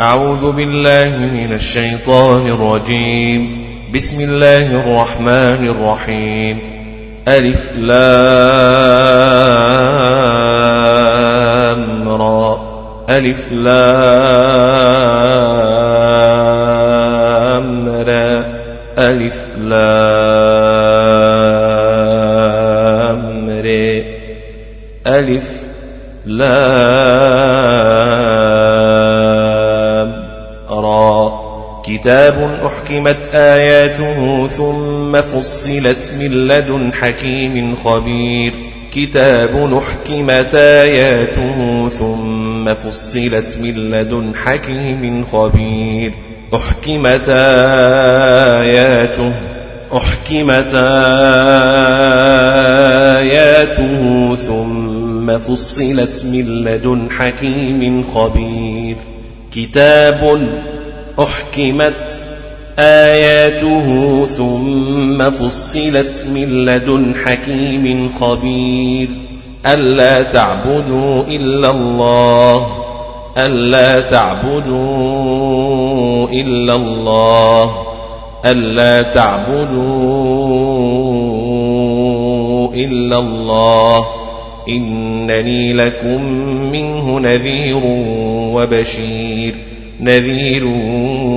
أعوذ بالله من الشيطان الرجيم. بسم الله الرحمن الرحيم. ألف لام را. ألف لام را. ألف لام را. ألف لام كتاب أحكمت آياته ثم فصلت من لدن حكيم خبير كتاب أحكمت آياته ثم فصلت من لدن حكيم خبير أحكمت آياته أحكمت آياته ثم فصلت من لدن حكيم خبير كتاب أحكمت آياته ثم فصلت من لدن حكيم خبير. ألا تعبدوا إلا الله. ألا تعبدوا إلا الله. ألا تعبدوا إلا الله. إنني لكم منه نذير وبشير. نذير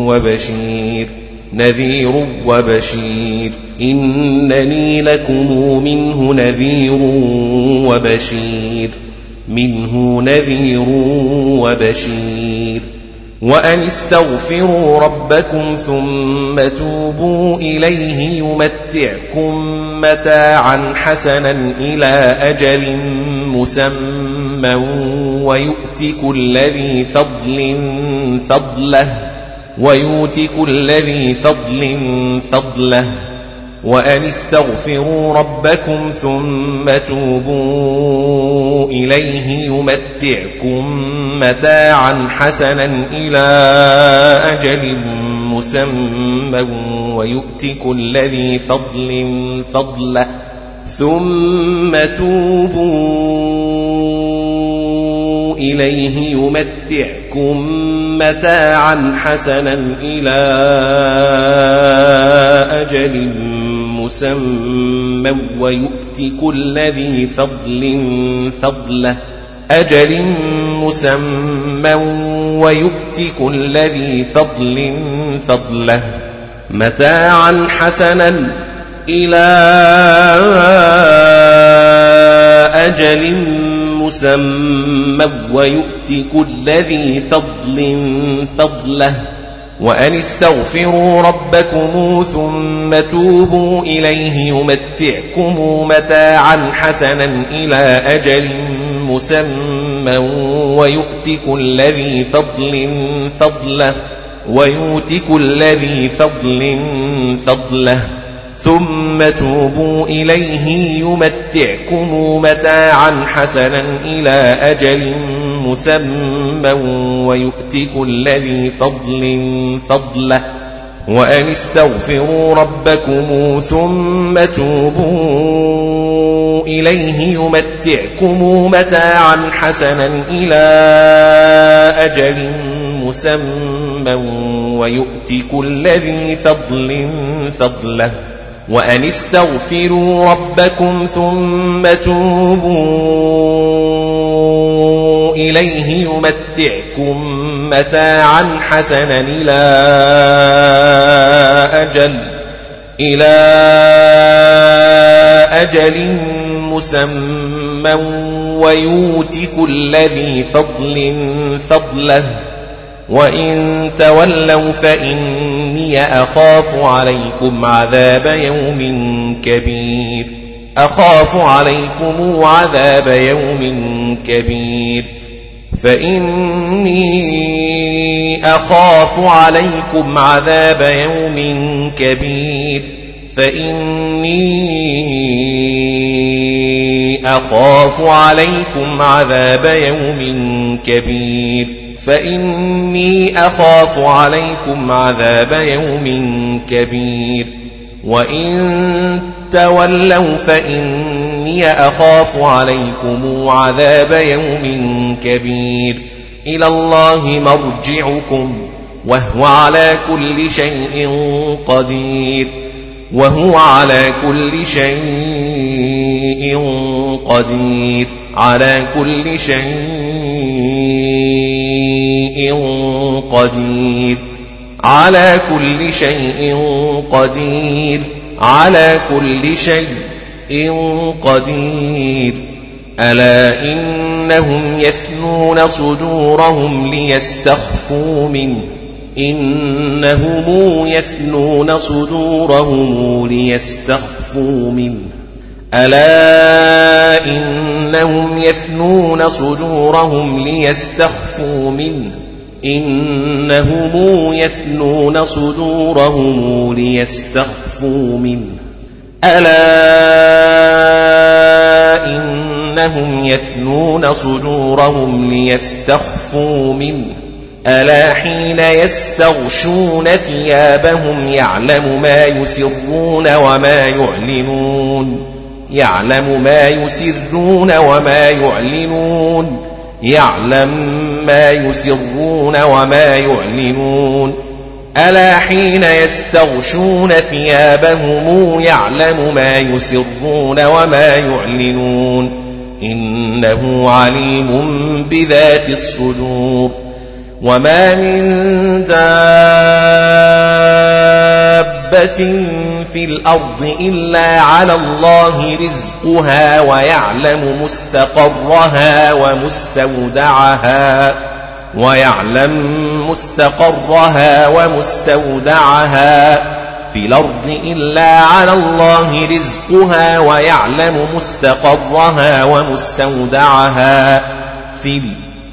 وبشير نذير وبشير. إنني لكم منه نذير وبشير منه نذير وبشير. وأن استغفروا ربكم ثم توبوا إليه يمتعكم متاعا حسنا إلى أجل مسمى. ويؤت كل ذي فضل فضله ويؤت كل ذي فضل فضله وأن استغفروا ربكم ثم توبوا إليه يمتعكم متاعا حسنا إلى أجل مسمى ويؤت كل ذي فضل فضله ثم توبوا إليه يمتعكم متاعا حسنا إلى أجل مسمى ويؤت كل ذي فضل فضله أجل مسمى ويؤت كل ذي فضل فضله متاعا حسنا إلى أجل مسمى ويؤت كل ذي فضل فضله وأن استغفروا ربكم ثم توبوا إليه يمتعكم متاعا حسنا إلى أجل مسمى ويؤت كل ذي فضل فضله ويؤت كل ذي فضل فضله ثم توبوا إليه يمتعكم متاعا حسنا إلى أجل مسمى ويؤت كل ذي فضل فضله. وأن استغفروا ربكم ثم توبوا إليه يمتعكم متاعا حسنا إلى أجل مسمى ويؤت كل ذي فضل فضله. وأن استغفروا ربكم ثم توبوا إليه يمتعكم متاعا حسنا إلى أجل إلى أجل مسمى ويؤت كل ذي فضل فضله. وإن تولوا فإني أخاف عليكم عذاب يوم كبير أخاف عليكم عذاب يوم كبير فإني أخاف عليكم عذاب يوم كبير فإني أخاف عليكم عذاب يوم كبير فإني أخاف عليكم عذاب يوم كبير. وإن تولوا فإني أخاف عليكم عذاب يوم كبير. إلى الله مرجعكم وهو على كل شيء قدير. وهو على كل شيء قدير. على كل شيء قدير. على كل شيء قدير. على كل شيء قدير. ألا إنهم يثنون صدورهم ليستخفوا منه. إنهم يثنون صدورهم ليستخفوا منه. ألا إنهم يثنون صدورهم ليستخفوا منه. إنهم يثنون صدورهم ليستخفوا منه. ألا إنهم يثنون صدورهم ليستخفوا منه. ألا حين يستغشون ثيابهم يعلم ما يسرون وما يعلنون يعلم ما يسرون وما يعلنون يعلم ما يسرون وما يعلنون ألا حين يستغشون ثيابهم يعلم ما يسرون وما يعلنون إنه عليم بذات الصدور وما من دابة في الأرض إلا على الله رزقها ويعلم مستقرها ومستودعها ويعلم مستقرها ومستودعها في الأرض إلا على الله رزقها ويعلم مستقرها ومستودعها في الأرض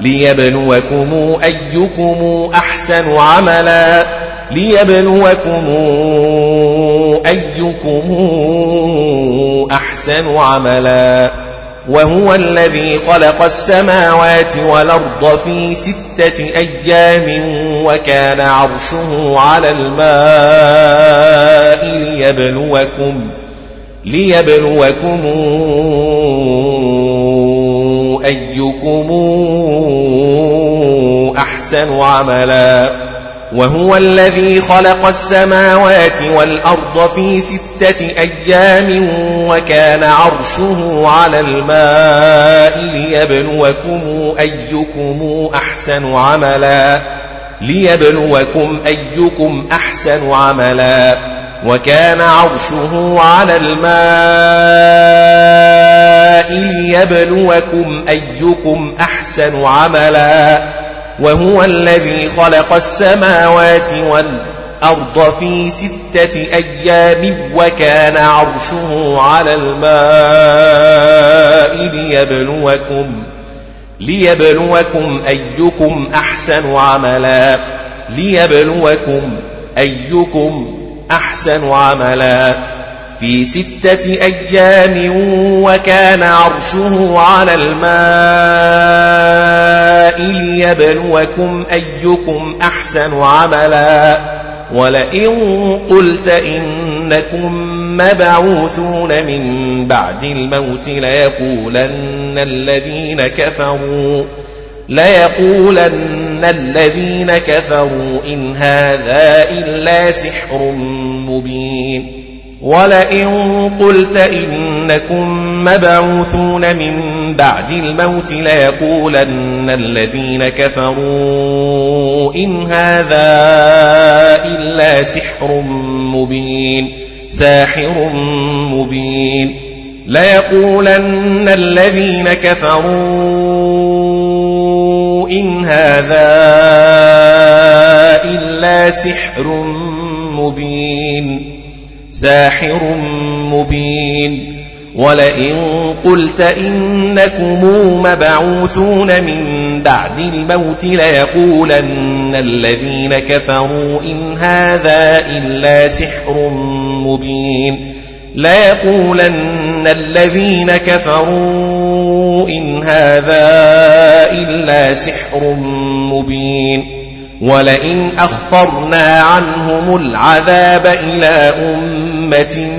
ليبلوكم أيكم أحسن عملا ليبلوكم أيكم أحسن عملا وهو الذي خلق السماوات والأرض في ستة أيام وكان عرشه على الماء ليبلوكم ليبلوكم أيكم أحسن عملا وهو الذي خلق السماوات والأرض في ستة أيام وكان عرشه على الماء ليبلوكم أيكم أحسن عملا ليبلوكم أيكم أحسن عملا وكان عرشه على الماء ليبلوكم أيكم أحسن عملا وهو الذي خلق السماوات والأرض في ستة أيام وكان عرشه على الماء ليبلوكم ليبلوكم أيكم أحسن عملا ليبلوكم أيكم أحسن عملا. في ستة أيام وكان عرشه على الماء ليبلوكم أيكم أحسن عملا. ولئن قلت إنكم مبعوثون من بعد الموت ليقولن الذين كفروا ليقولن الذين كفروا إن هذا إلا سحر مبين ولئن قلت إنكم مبعوثون من بعد الموت ليقولن الذين كفروا إن هذا إلا سحر مبين ساحر مبين ليقولن الذين كفروا إن هذا إلا سحر مبين ساحر مبين. ولئن قلت إنكم مبعوثون من بعد الموت ليقولن الذين كفروا إن هذا إلا سحر مبين. ليقولن الذين كفروا إن هذا إلا سحر مبين ولئن أخرنا عنهم العذاب إلى أمة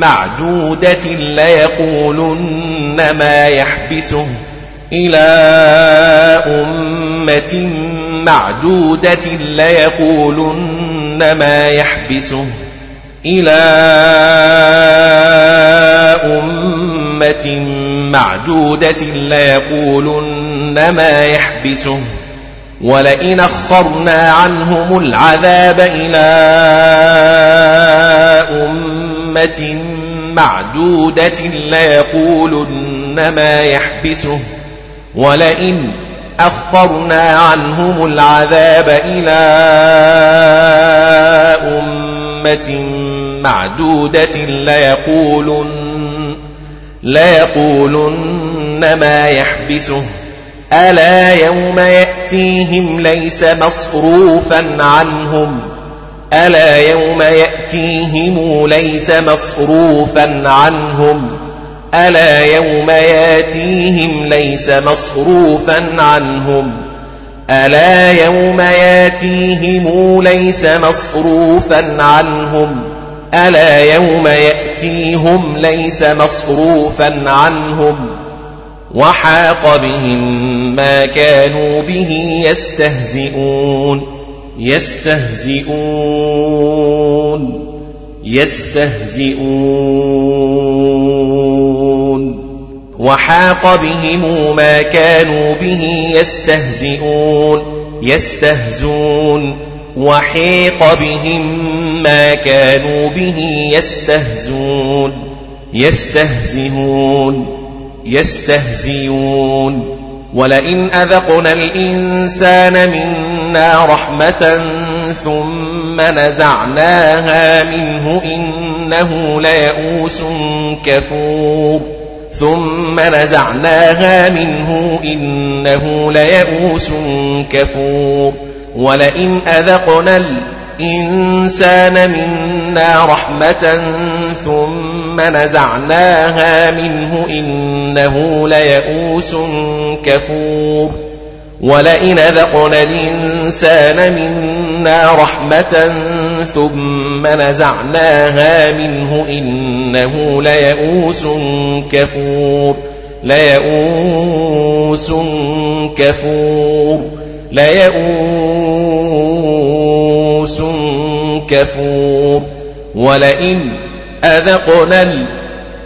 معدودة ليقولن ما يحبسه إلى أمة معدودة ليقولن ما يحبسه إلى أمة معدودة ليقولن ما يحبسه ولئن أخرنا عنهم العذاب إلى أمة معدودة ليقولن ما يحبسه ولئن أخرنا عنهم العذاب إلى أمة معدودة ليقولن ليقولن ما يحبسه ألا يوم يأتيهم ليس مصروفا عنهم ألا يوم يأتيهم ليس مصروفا عنهم ألا يوم ياتيهم ليس مصروفا عنهم ألا يوم ياتيهم ليس مصروفا عنهم ألا يوم يأتيهم ليس مصروفا عنهم وحاق بهم ما كانوا به يستهزئون يستهزئون يستهزئون وحاق بهم ما كانوا به يستهزئون يستهزون. وحيق بهم ما كانوا به يستهزون يستهزئون يستهزئون. ولئن أذقنا الإنسان منا رحمة ثم نزعناها منه إنه ليئوس كفور. ثم نزعناها منه إنه ليئوس كفور. ولئن أذقنا الإنسان منا رحمة ثم نزعناها منه إنه ليئوس كفور. ولئن ذقنا الإنسان منا رحمة ثم نزعناها منه إنه ليئوس كفور ليئوس كفور ليئوس كفور. ولئن أذقنا الإنسان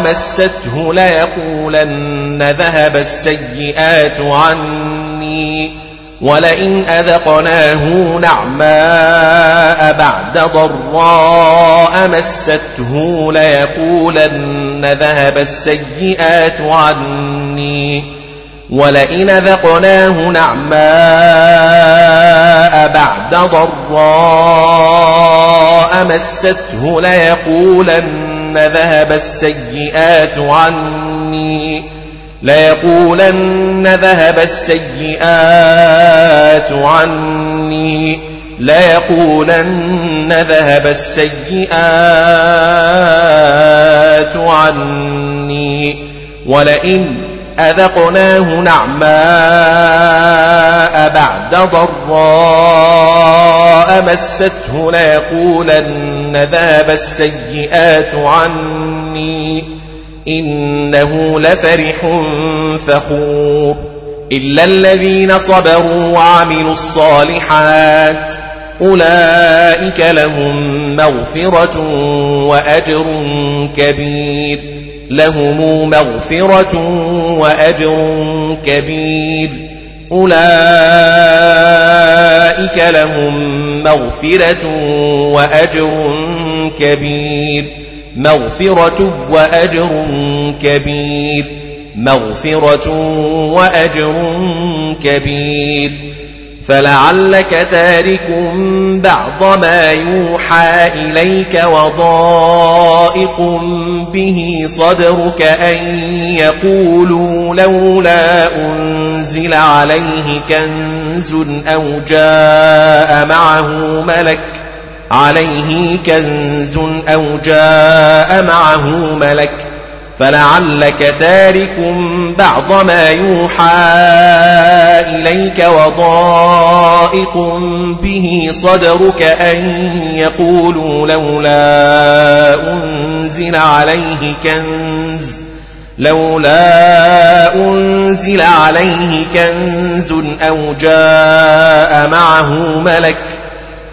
مسته ليقولن ذهب السيئات عني ولئن أذقناه نعماء بعد ضراء مسته ليقولن ذهب السيئات عني ولئن ذقناه نعماء بعد ضراء مسته ليقولن ذهب السيئات عني ليقولن ذهب السيئات عني ليقولن ذهب السيئات عني ولئن أذقناه نعماء بعد ضراء مسته ليقولن ذهب السيئات عني إنه لفرح فخور إلا الذين صبروا وعملوا الصالحات أولئك لهم مغفرة وأجر كبير لهم مغفرة وأجر كبير أولئك لهم مغفرة وأجر كبير. مغفرة وأجر كبير. مغفرة وأجر كبير. فلعلك تارك بعض ما يوحى إليك وضائق به صدرك أن يقولوا لولا أنزل عليه كنز أو جاء معه ملك عليه كنز أو جاء معه ملك فلعلك تارك بعض ما يوحى إليك وضائق به صدرك أن يقولوا لولا أنزل عليه كنز لولا أنزل عليه كنز أو جاء معه ملك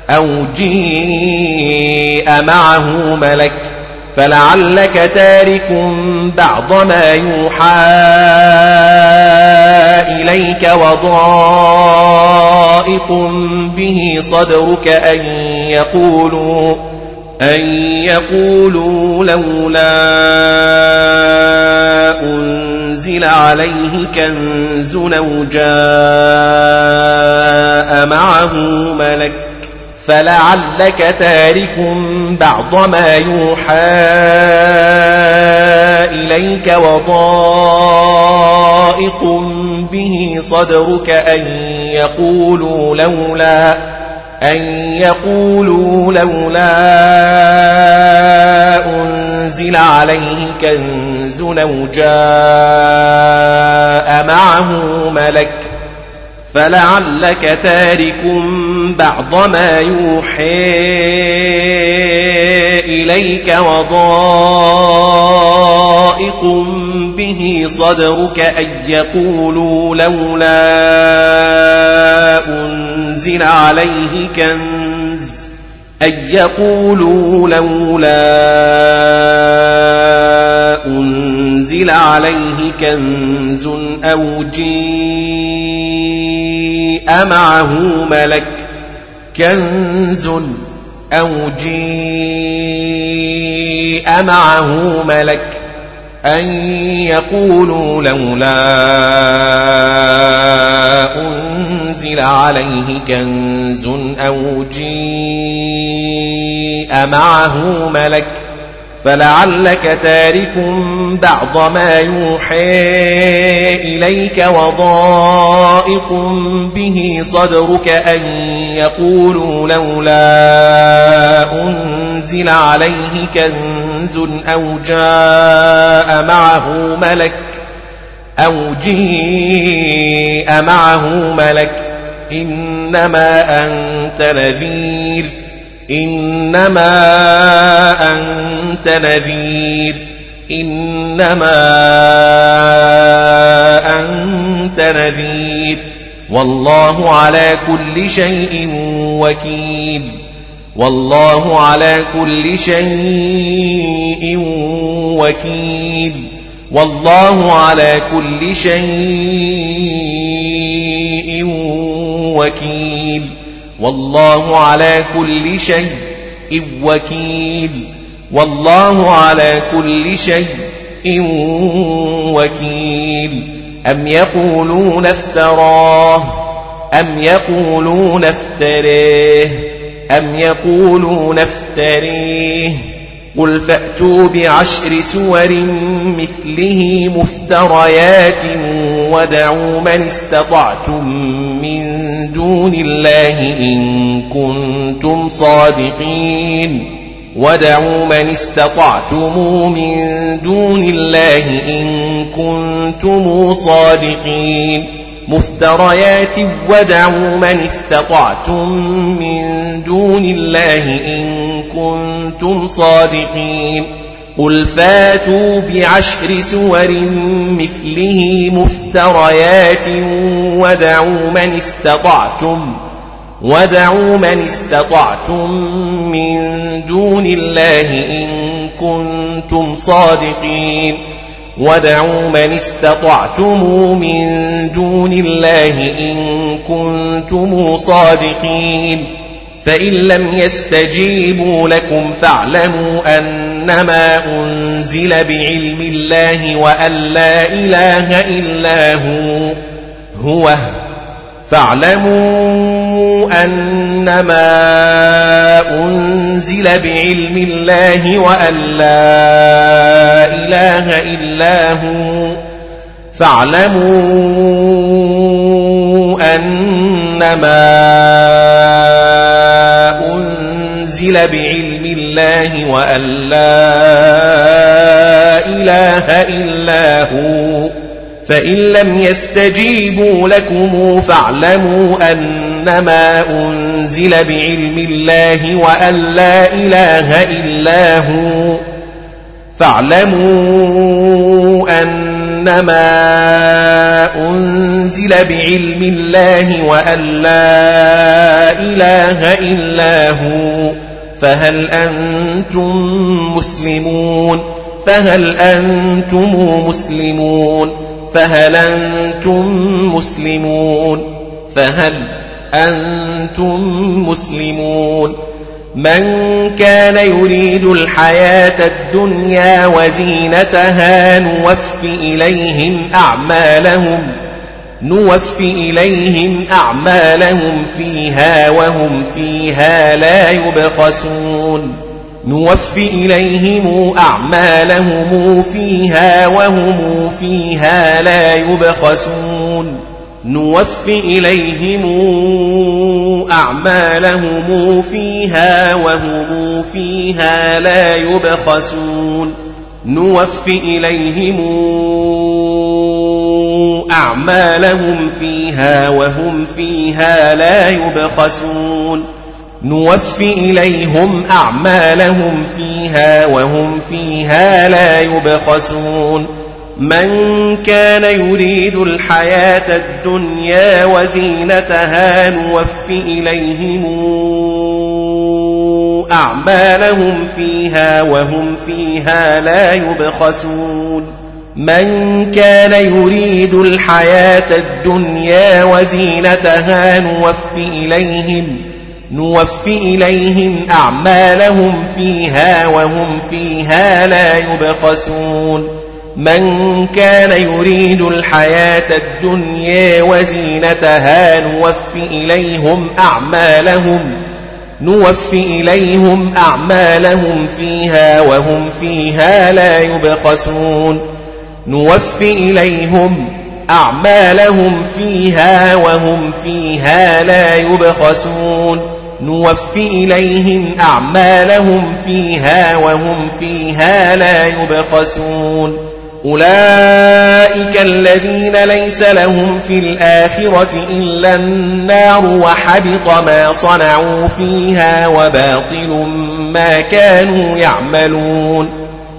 أو جيء معه ملك. فلعلك تارك بعض ما يوحى إليك وضائق به صدرك أن يقولوا أن يقولوا لولا أنزل عليه كنز أو جاء معه ملك فلعلك تارك بعض ما يوحى إليك وضائق به صدرك أن يقولوا لولا أن يقولوا لولا أنزل عليه كنز أو جاء معه ملك فلعلك تارك بعض ما يوحي إليك وضائق به صدرك أن يقولوا لولا أنزل عليه كنز أن يقولوا لولا أنزل عليه كنز أو جيء معه ملك كنز أو جيء معه ملك أن يقولوا لولا أنزل عليه كنز أو جيء معه ملك فلعلك تارك بعض ما يوحي إليك وضائق به صدرك أن يقولوا لولا أنزل عليه كنز أو جاء معه ملك أو جيء معه ملك إنما أنت نذير إنما أنت نذير. إنما أنت نذير. والله على كل شيء وكيل. والله على كل شيء وكيل. والله على كل شيء وكيل. والله على كل شيء وكيل. والله على كل شيء وكيل. أم يقولون افتراه؟ أم يقولون افتريه؟ أم يقولون افتريه؟ قل فأتوا بعشر سور مثله مفتريات ودعوا من استطعتم من دون الله إن كنتم صادقين. ودعوا من استطعتم من دون الله إن كنتم صادقين. مفتريات ودعوا من استطعتم من دون الله إن كنتم صادقين. قل فاتوا بعشر سور مثله مفتريات ودعوا من استطعتم ودعوا من استطعتم من دون الله إن كنتم صادقين. ودعوا من استطعتم من دون الله إن كنتم صادقين فإن لم يستجيبوا لكم فاعلموا أنما أنزل بعلم الله وأن لا إله إلا هو هو فاعلموا أنما أنزل بعلم الله وأن لا إله إلا هو. فاعلموا أنما أنزل بعلم الله وأن لا إله إلا هو. فإن لم يستجيبوا لكم فاعلموا أنما أنزل بعلم الله وأن لا إله إلا هو. فاعلموا أنما أنزل بعلم الله وأن لا إله إلا هو. فهل أنتم مسلمون؟ فهل أنتم مسلمون؟ فهل أنتم مسلمون؟ فهل أنتم مسلمون؟ من كان يريد الحياة الدنيا وزينتها نوف إليهم أعمالهم نوف إليهم أعمالهم فيها وهم فيها لا يبخسون. نوف إليهم أعمالهم فيها وهم فيها لا يبخسون. نوف إليهم أعمالهم فيها وهم فيها لا يبخسون. نوف إليهم أعمالهم فيها وهم فيها لا يبخسون. نوف إليهم أعمالهم فيها وهم فيها لا يبخسون. من كان يريد الحياة الدنيا وزينتها نوف إليهم أعمالهم فيها وهم فيها لا يبخسون. من كان يريد الحياة الدنيا وزينتها نوف إليهم نوف إليهم أعمالهم فيها وهم فيها لا يبخسون. من كان يريد الحياة الدنيا وزينتها نوف إليهم أعمالهم نوف إليهم أعمالهم فيها وهم فيها لا يبخسون. نوف إليهم أعمالهم فيها وهم فيها لا يبخسون. نوف إليهم أعمالهم فيها وهم فيها لا يبخسون. أولئك الذين ليس لهم في الآخرة إلا النار وحبط ما صنعوا فيها وباطل ما كانوا يعملون.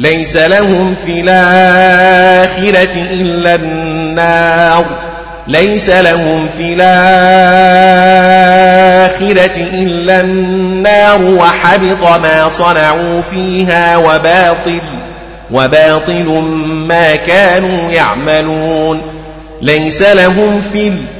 ليس لهم في الآخرة إلا النار. ليس لهم في الآخرة إلا النار وحبط ما صنعوا فيها وباطل وباطل ما كانوا يعملون. ليس لهم في الآخرة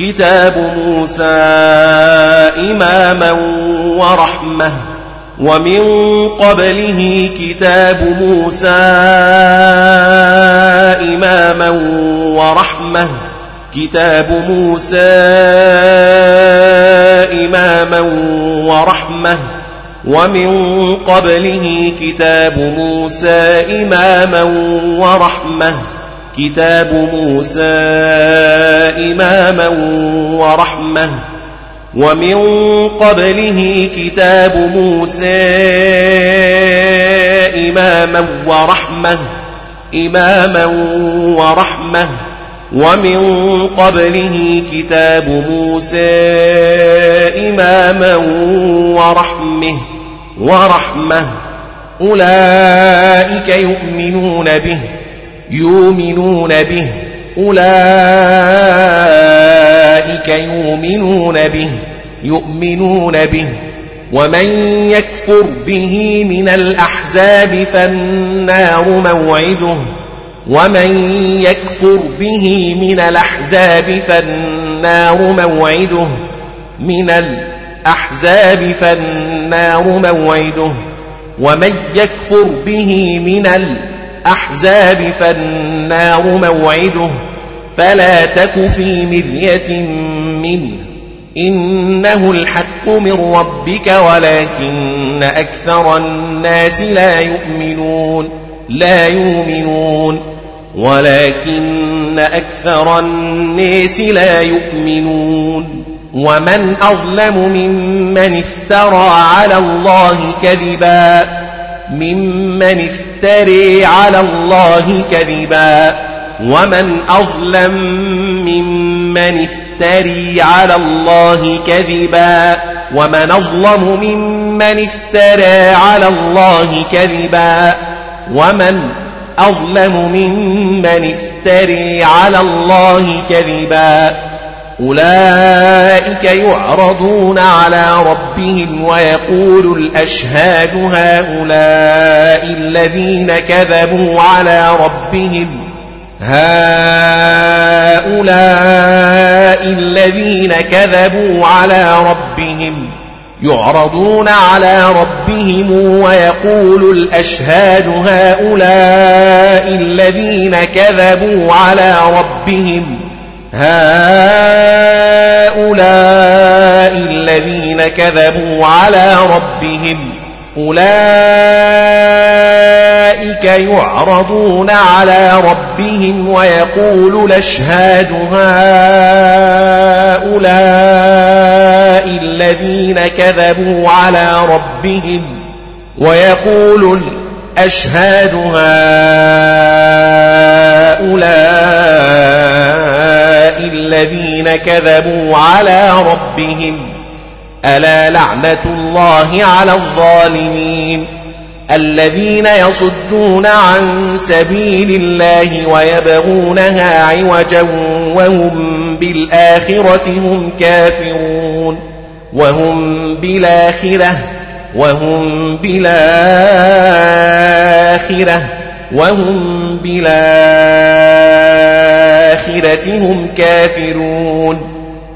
كتاب موسى إماما ورحمة. ومن قبله كتاب موسى إماما ورحمة. كتاب موسى إماما ورحمة. ومن قبله كتاب موسى إماما ورحمة. كتاب موسى إماما ورحمة. ومن قبله كتاب موسى إماما ورحمة. إماما ورحمة. ومن قبله كتاب موسى إماما ورحمة. ورحمة. أولئك يؤمنون به. يؤمنون به أولئك يؤمنون به يؤمنون به. ومن يكفر به من الأحزاب فالنار موعده. ومن يكفر به من الأحزاب فالنار موعده. من الأحزاب فالنار موعده. ومن يكفر به من الأحزاب فالنار موعده فلا تك في مرية منه. إنه الحق من ربك ولكن أكثر الناس لا يؤمنون لا يؤمنون. ولكن أكثر الناس لا يؤمنون. ومن أظلم ممن افترى على الله كذبا. ممن افتري على الله كذبا ومن أظلم ممن افتري على الله كذبا ومن أظلم ممن افترى على الله كذبا ومن أظلم ممن افتري على الله كذبا أولئك يعرضون على ربهم ويقول الأشهاد هؤلاء الذين كذبوا على ربهم هؤلاء الذين كذبوا على ربهم يعرضون على ربهم ويقول الأشهاد هؤلاء الذين كذبوا على ربهم هؤلاء الذين كذبوا على ربهم أولئك يعرضون على ربهم ويقول الأشهاد هؤلاء الذين كذبوا على ربهم ويقول الأشهاد هؤلاء الذين كذبوا على ربهم. ألا لعنة الله على الظالمين. الذين يصدون عن سبيل الله ويبغونها عوجا وهم بالآخرة هم كافرون. وهم بالآخرة وهم بالآخرة وهم بالآخرة. هم كافرون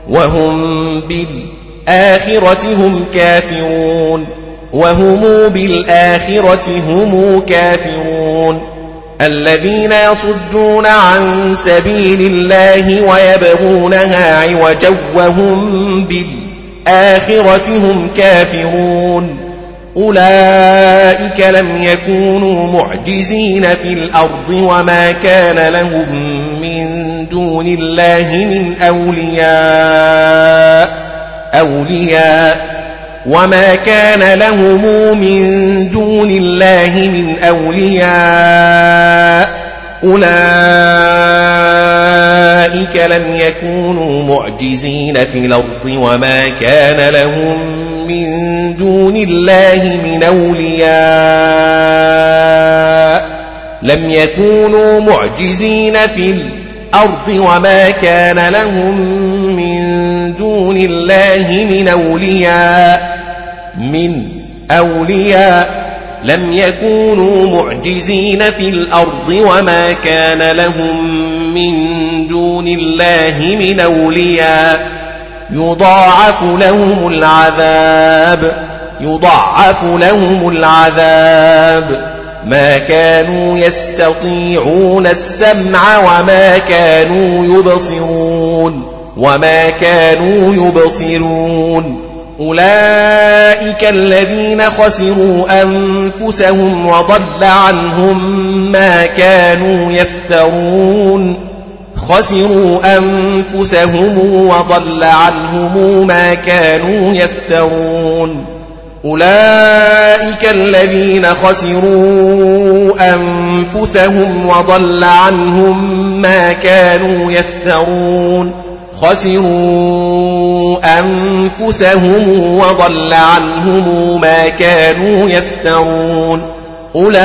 وهم بالآخرة الآخرة هم كافرون وهم بالآخرة هم كافرون الذين يصدون عن سبيل الله ويبغونها عوجا وهم بالآخرة هم كافرون أولئك لم يكونوا معجزين في الأرض وما كان لهم من دون الله من أولياء أولياء وما كان لهم من دون الله من أولياء أولئك لم يكونوا معجزين في الأرض وما كان لهم من دون الله من أولياء لم يكونوا معجزين في الأرض وما كان لهم من دون الله من أولياء من أولياء لم يكونوا معجزين في الأرض وما كان لهم من دون الله من أولياء يضاعف لهم العذاب يضعف لهم العذاب. ما كانوا يستطيعون السمع وما كانوا يبصرون وما كانوا يبصرون. أولئك الذين خسروا أنفسهم وضل عنهم ما كانوا يفترون. خسروا أنفسهم وضل عنهم ما كانوا يفترون. أولئك الذين خسروا أنفسهم وضل عنهم ما كانوا يفترون. خسروا أنفسهم وضل عنهم ما كانوا يفترون. أولئك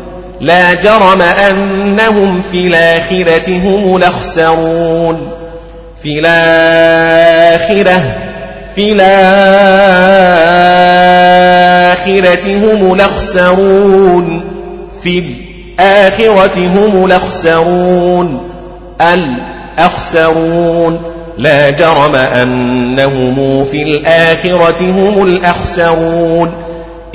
لا جرم أنهم في الآخرة هم الأخسرون. في الآخرة في الآخرة هم الأخسرون. في الآخرة هم الأخسرون. الأخسرون. لا جرم أنهم في الآخرة هم الأخسرون.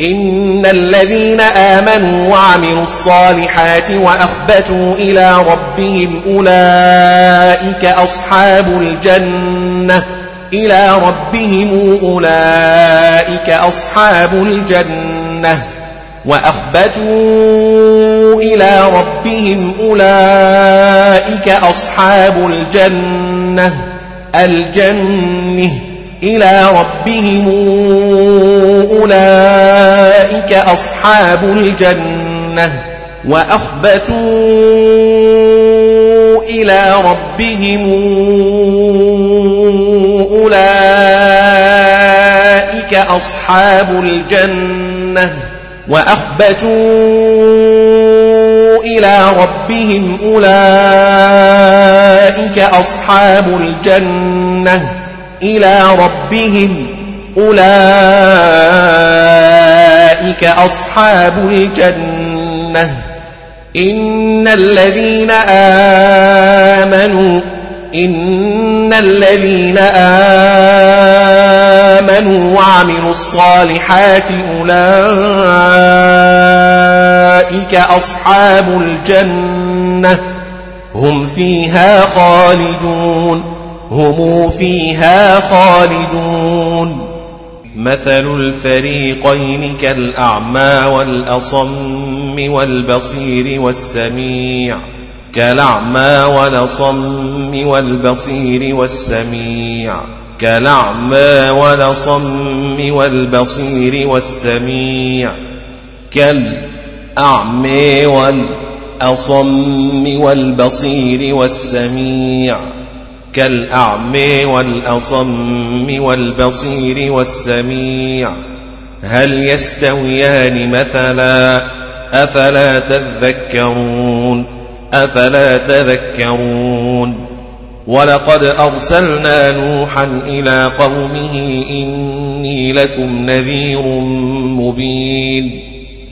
إن الذين آمنوا وعملوا الصالحات وأخبتوا إلى ربهم أولئك أصحاب الجنة. إلى ربهم أولئك أصحاب الجنة. وأخبتوا إلى ربهم أولئك أصحاب الجنة. الجنة إلى ربهم أولئك أصحاب الجنة وأخبتوا إلى ربهم أولئك أصحاب الجنة وأخبتوا إلى ربهم أولئك أصحاب الجنة إلى ربهم أولئك أصحاب الجنة. إن الذين آمنوا إن الذين آمنوا وعملوا الصالحات أولئك أصحاب الجنة. هم فيها خالدون. هم فيها خالدون. مثل الفريقين كالأعمى والأصم والبصير والسميع. كالأعمى والأصم والبصير والسميع. كالأعمى والأصم والبصير والسميع. كالأعمى والأصم والبصير والسميع. كالأعمى والأصم والبصير والسميع هل يستويان مثلا أفلا تذكرون أفلا تذكرون ولقد أرسلنا نوحا إلى قومه إني لكم نذير مبين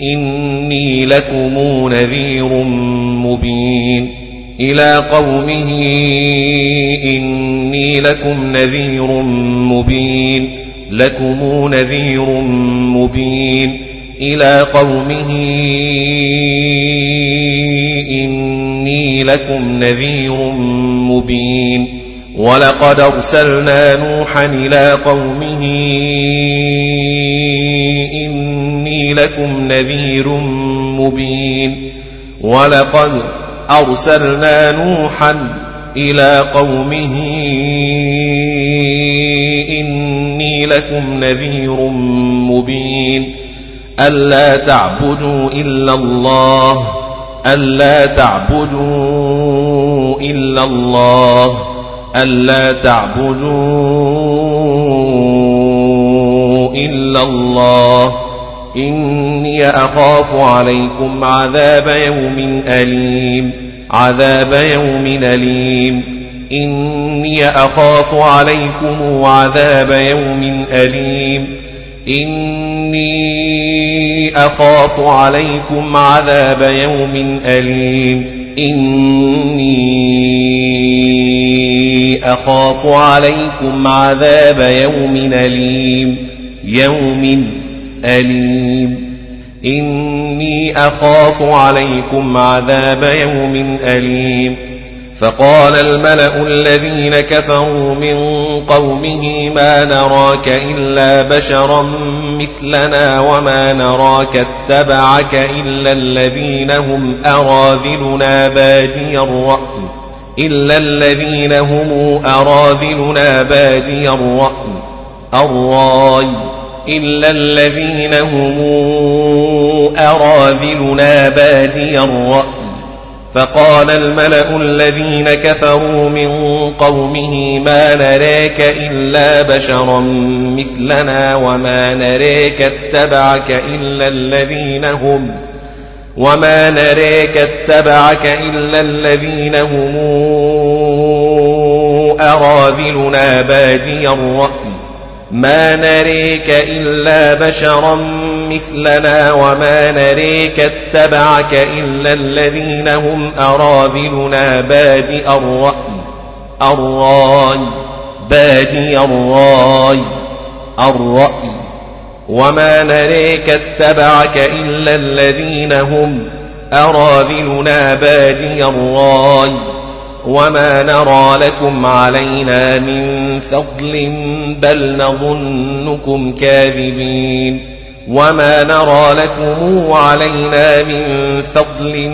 إني لكم نذير مبين إلى قومه إني لكم نذير مبين لكم نذير مبين. إلى قومه إني لكم نذير مبين. ولقد أرسلنا نوحا إلى قومه إني لكم نذير مبين. ولقد أرسلنا نوحا إلى قومه إني لكم نذير مبين ألا تعبدوا إلا الله ألا تعبدوا إلا الله ألا تعبدوا إلا الله إني أخاف عليكم عذاب يوم أليم. عذاب يوم أليم. إني أخاف عليكم عذاب يوم أليم. إني أخاف عليكم عذاب يوم أليم. إني أخاف عليكم عذاب يوم أليم. يوم أليم. إني أخاف عليكم عذاب يوم أليم. فقال الملأ الذين كفروا من قومه ما نراك إلا بشرا مثلنا وما نراك اتبعك إلا الذين هم أراذلنا بادي الرأي. إلا الذين هم أراذلنا بادي الرأي. الراي. إلا الذين هم أراذلنا بادي الرأي. فقال الملأ الذين كفروا من قومه ما نراك إلا بشرا مثلنا وما نراك اتبعك إلا الذين هم وما نراك اتبعك إلا الذين هم أراذلنا بادي الرأي. ما نريك إلا بشرا مثلنا وما نريك اتبعك إلا الذين هم أراذلنا بادئ الرأي الرأي بادي الرأي الرأي. وما نريك اتبعك إلا الذين هم أراذلنا بادي الرأي. وما نرى لكم علينا من فضل بل نظنكم كاذبين وما نرى لكم علينا من فضل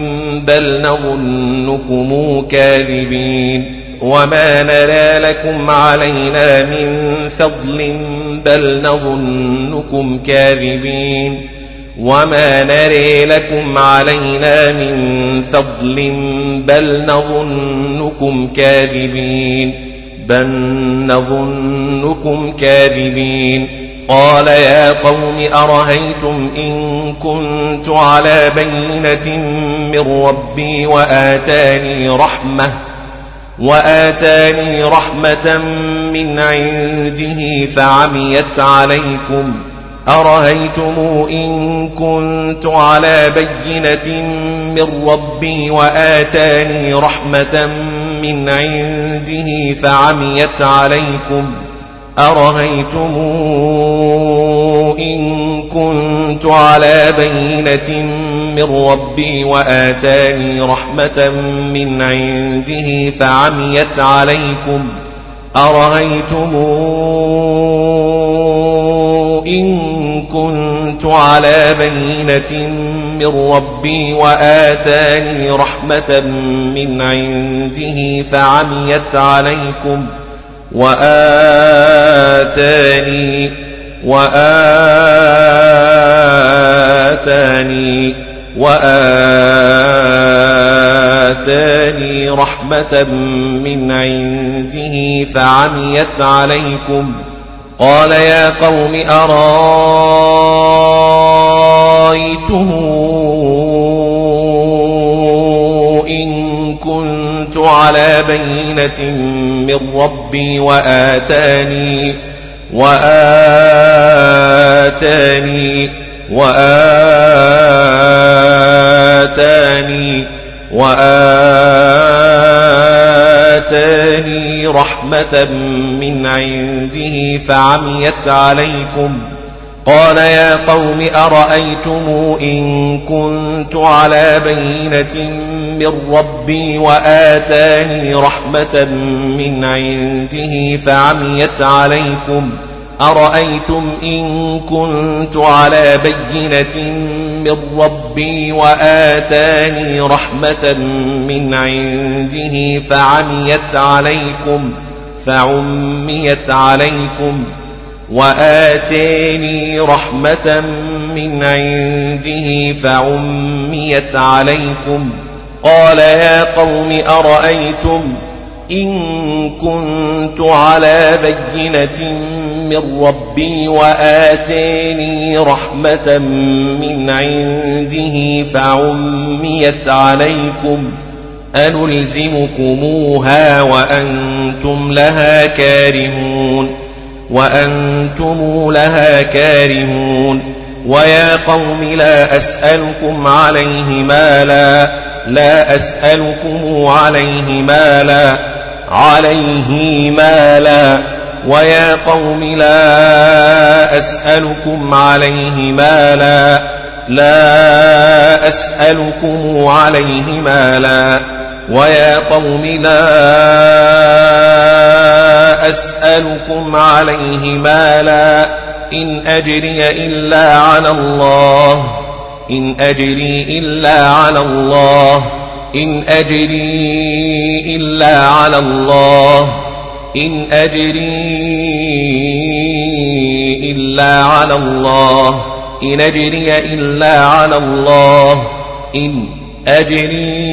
بل نظنكم كاذبين وما نرى لكم علينا من فضل بل نظنكم كاذبين وما نري لكم علينا من فضل بل نظنكم كاذبين بل نظنكم كاذبين قال يا قوم أرهيتم إن كنت على بينة من ربي وآتاني رحمة وآتاني رحمة من عنده فعميت عليكم أرهيتم إن كنت على بينة من ربي وآتاني رحمة من عنده فعميت عليكم أرهيتم إن كنت على بينة من ربي وآتاني رحمة من عنده فعميت عليكم أرهيتم إن كنت على بينة من ربي وآتاني رحمة من عنده فعميت عليكم وآتاني وآتاني وآتاني رحمة من عنده فعميت عليكم ۖ قال يا قوم أرايتم إن كنت على بينة من ربي وآتاني وآتاني وآتاني وآتاني رحمة من عنده فعميت عليكم. قال يا قوم أرأيتم إن كنت على بينة من ربي وآتاني رحمة من عنده فعميت عليكم ۖ؟ أرأيتم إن كنت على بينة من ربي وآتاني رحمة من عنده فعميت عليكم فعميت عليكم وآتاني رحمة من عنده فعميت عليكم. قال يا قوم أرأيتم إن كنت على بينة من ربي وآتيني رحمة من عنده فعميت عليكم أنلزمكموها وأنتم لها كارهون وأنتم لها كارهون ويا قوم لا أسألكم عليه مالا لا أسألكم عليه مالا عليه مالا ويا قوم لا أسألكم عليه مالا لا أسألكم عليه مالا ويا قوم لا أسألكم عليه مالا إن أجري إلا على الله إن أجري إلا على الله إن أجري إلا على الله. إن أجري إلا على الله. إن أجري إلا على الله. إن أجري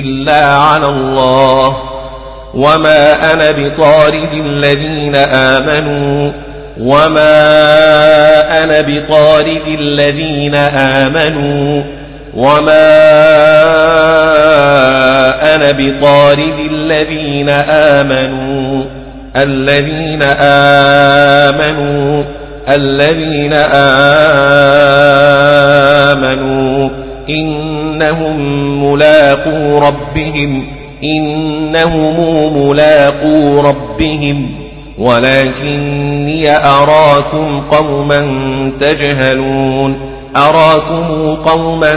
إلا على الله. وما أنا بطارد الذين آمنوا. وما أنا بطارد الذين آمنوا. وما أنا بطارد الذين آمنوا الذين آمنوا الذين آمنوا. إنهم ملاقو ربهم إنهم ملاقو ربهم. ولكني أراكم قوما تجهلون. أراكم قوما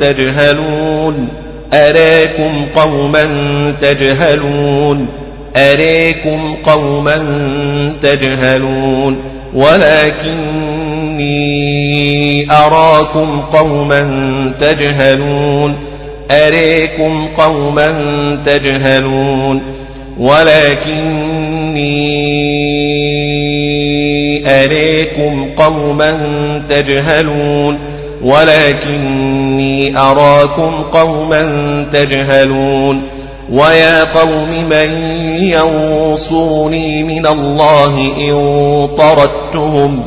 تجهلون؟ أراكم قوما تجهلون؟ أريكم قوما تجهلون؟ ولكني أراكم قوما تجهلون. أريكم قوما تجهلون. ولكني أريكم قوما تجهلون ولكني أراكم قوما تجهلون. ويا قوم من ينصرني من الله إن طردتهم؟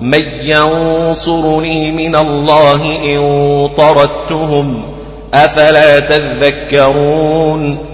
من ينصرني من الله إن طردتهم؟ أفلا تذكرون؟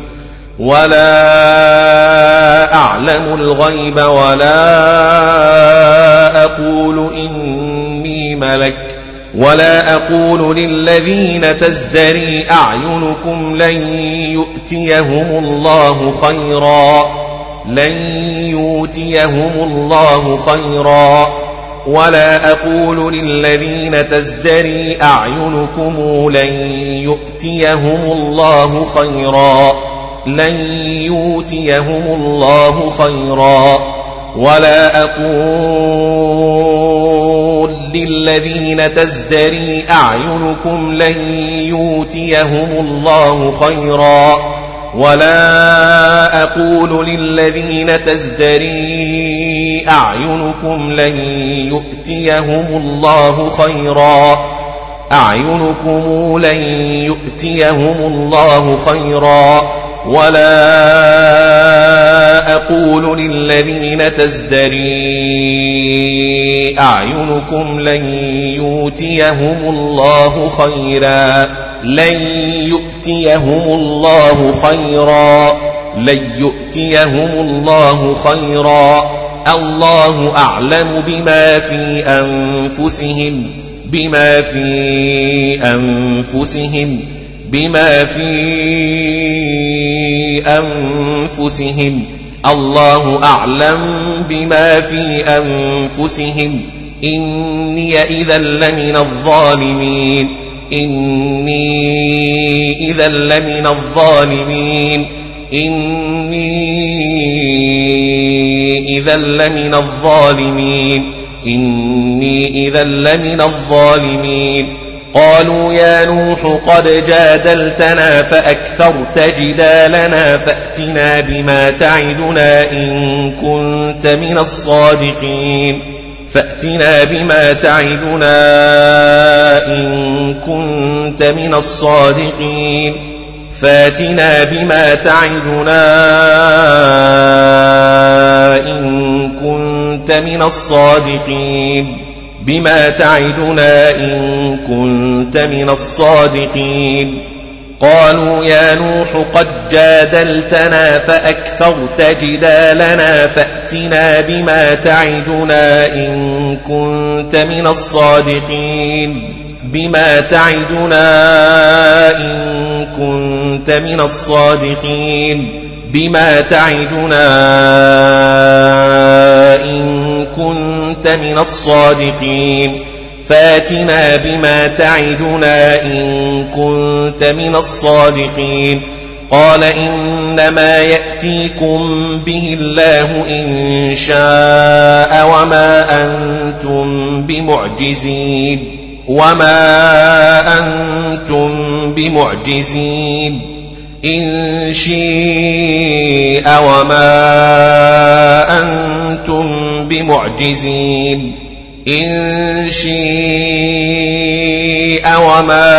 ولا أعلم الغيب ولا أقول إني ملك ولا أقول للذين تزدري أعينكم لن يؤتيهم الله خيرا لن يؤتيهم الله خيرا ولا أقول للذين تزدري أعينكم لن يؤتيهم الله خيرا لن يؤتيهم الله خيرا ولا أقول للذين تزدري أعينكم لن يؤتيهم الله خيرا ولا أقول للذين تزدري أعينكم لن يؤتيهم الله خيرا أعينكم لن يؤتيهم الله خيرا ولا أقول للذين تزدري أعينكم لن يؤتيهم الله خيرا لن يؤتيهم الله خيرا لن يؤتيهم الله خيرا. الله أعلم بما في أنفسهم بما في أنفسهم. بما في أنفسهم. الله أعلم بما في أنفسهم. إني إذا لمن الظالمين. إني إذا لمن الظالمين. إني إذا لمن الظالمين. إني إذا لمن الظالمين. قالوا يا نوح قد جادلتنا فأكثرت جدالنا فأتنا بما تعدنا إن كنت من الصادقين فأتنا بما تعدنا إن كنت من الصادقين فاتنا بما تعدنا إن كنت من الصادقين بما تعدنا إن كنت من الصادقين. قالوا يا نوح قد جادلتنا فأكثرت جدالنا فأتنا بما تعدنا إن كنت من الصادقين. بما تعدنا إن كنت من الصادقين. بما تعدنا إن كنت من الصادقين. فاتنا بما تعدنا إن كنت من الصادقين. قال إنما يأتيكم به الله إن شاء وما أنتم بمعجزين. وما أنتم بمعجزين. إن شيء وما أنتم بمعجزين. إن شيء وما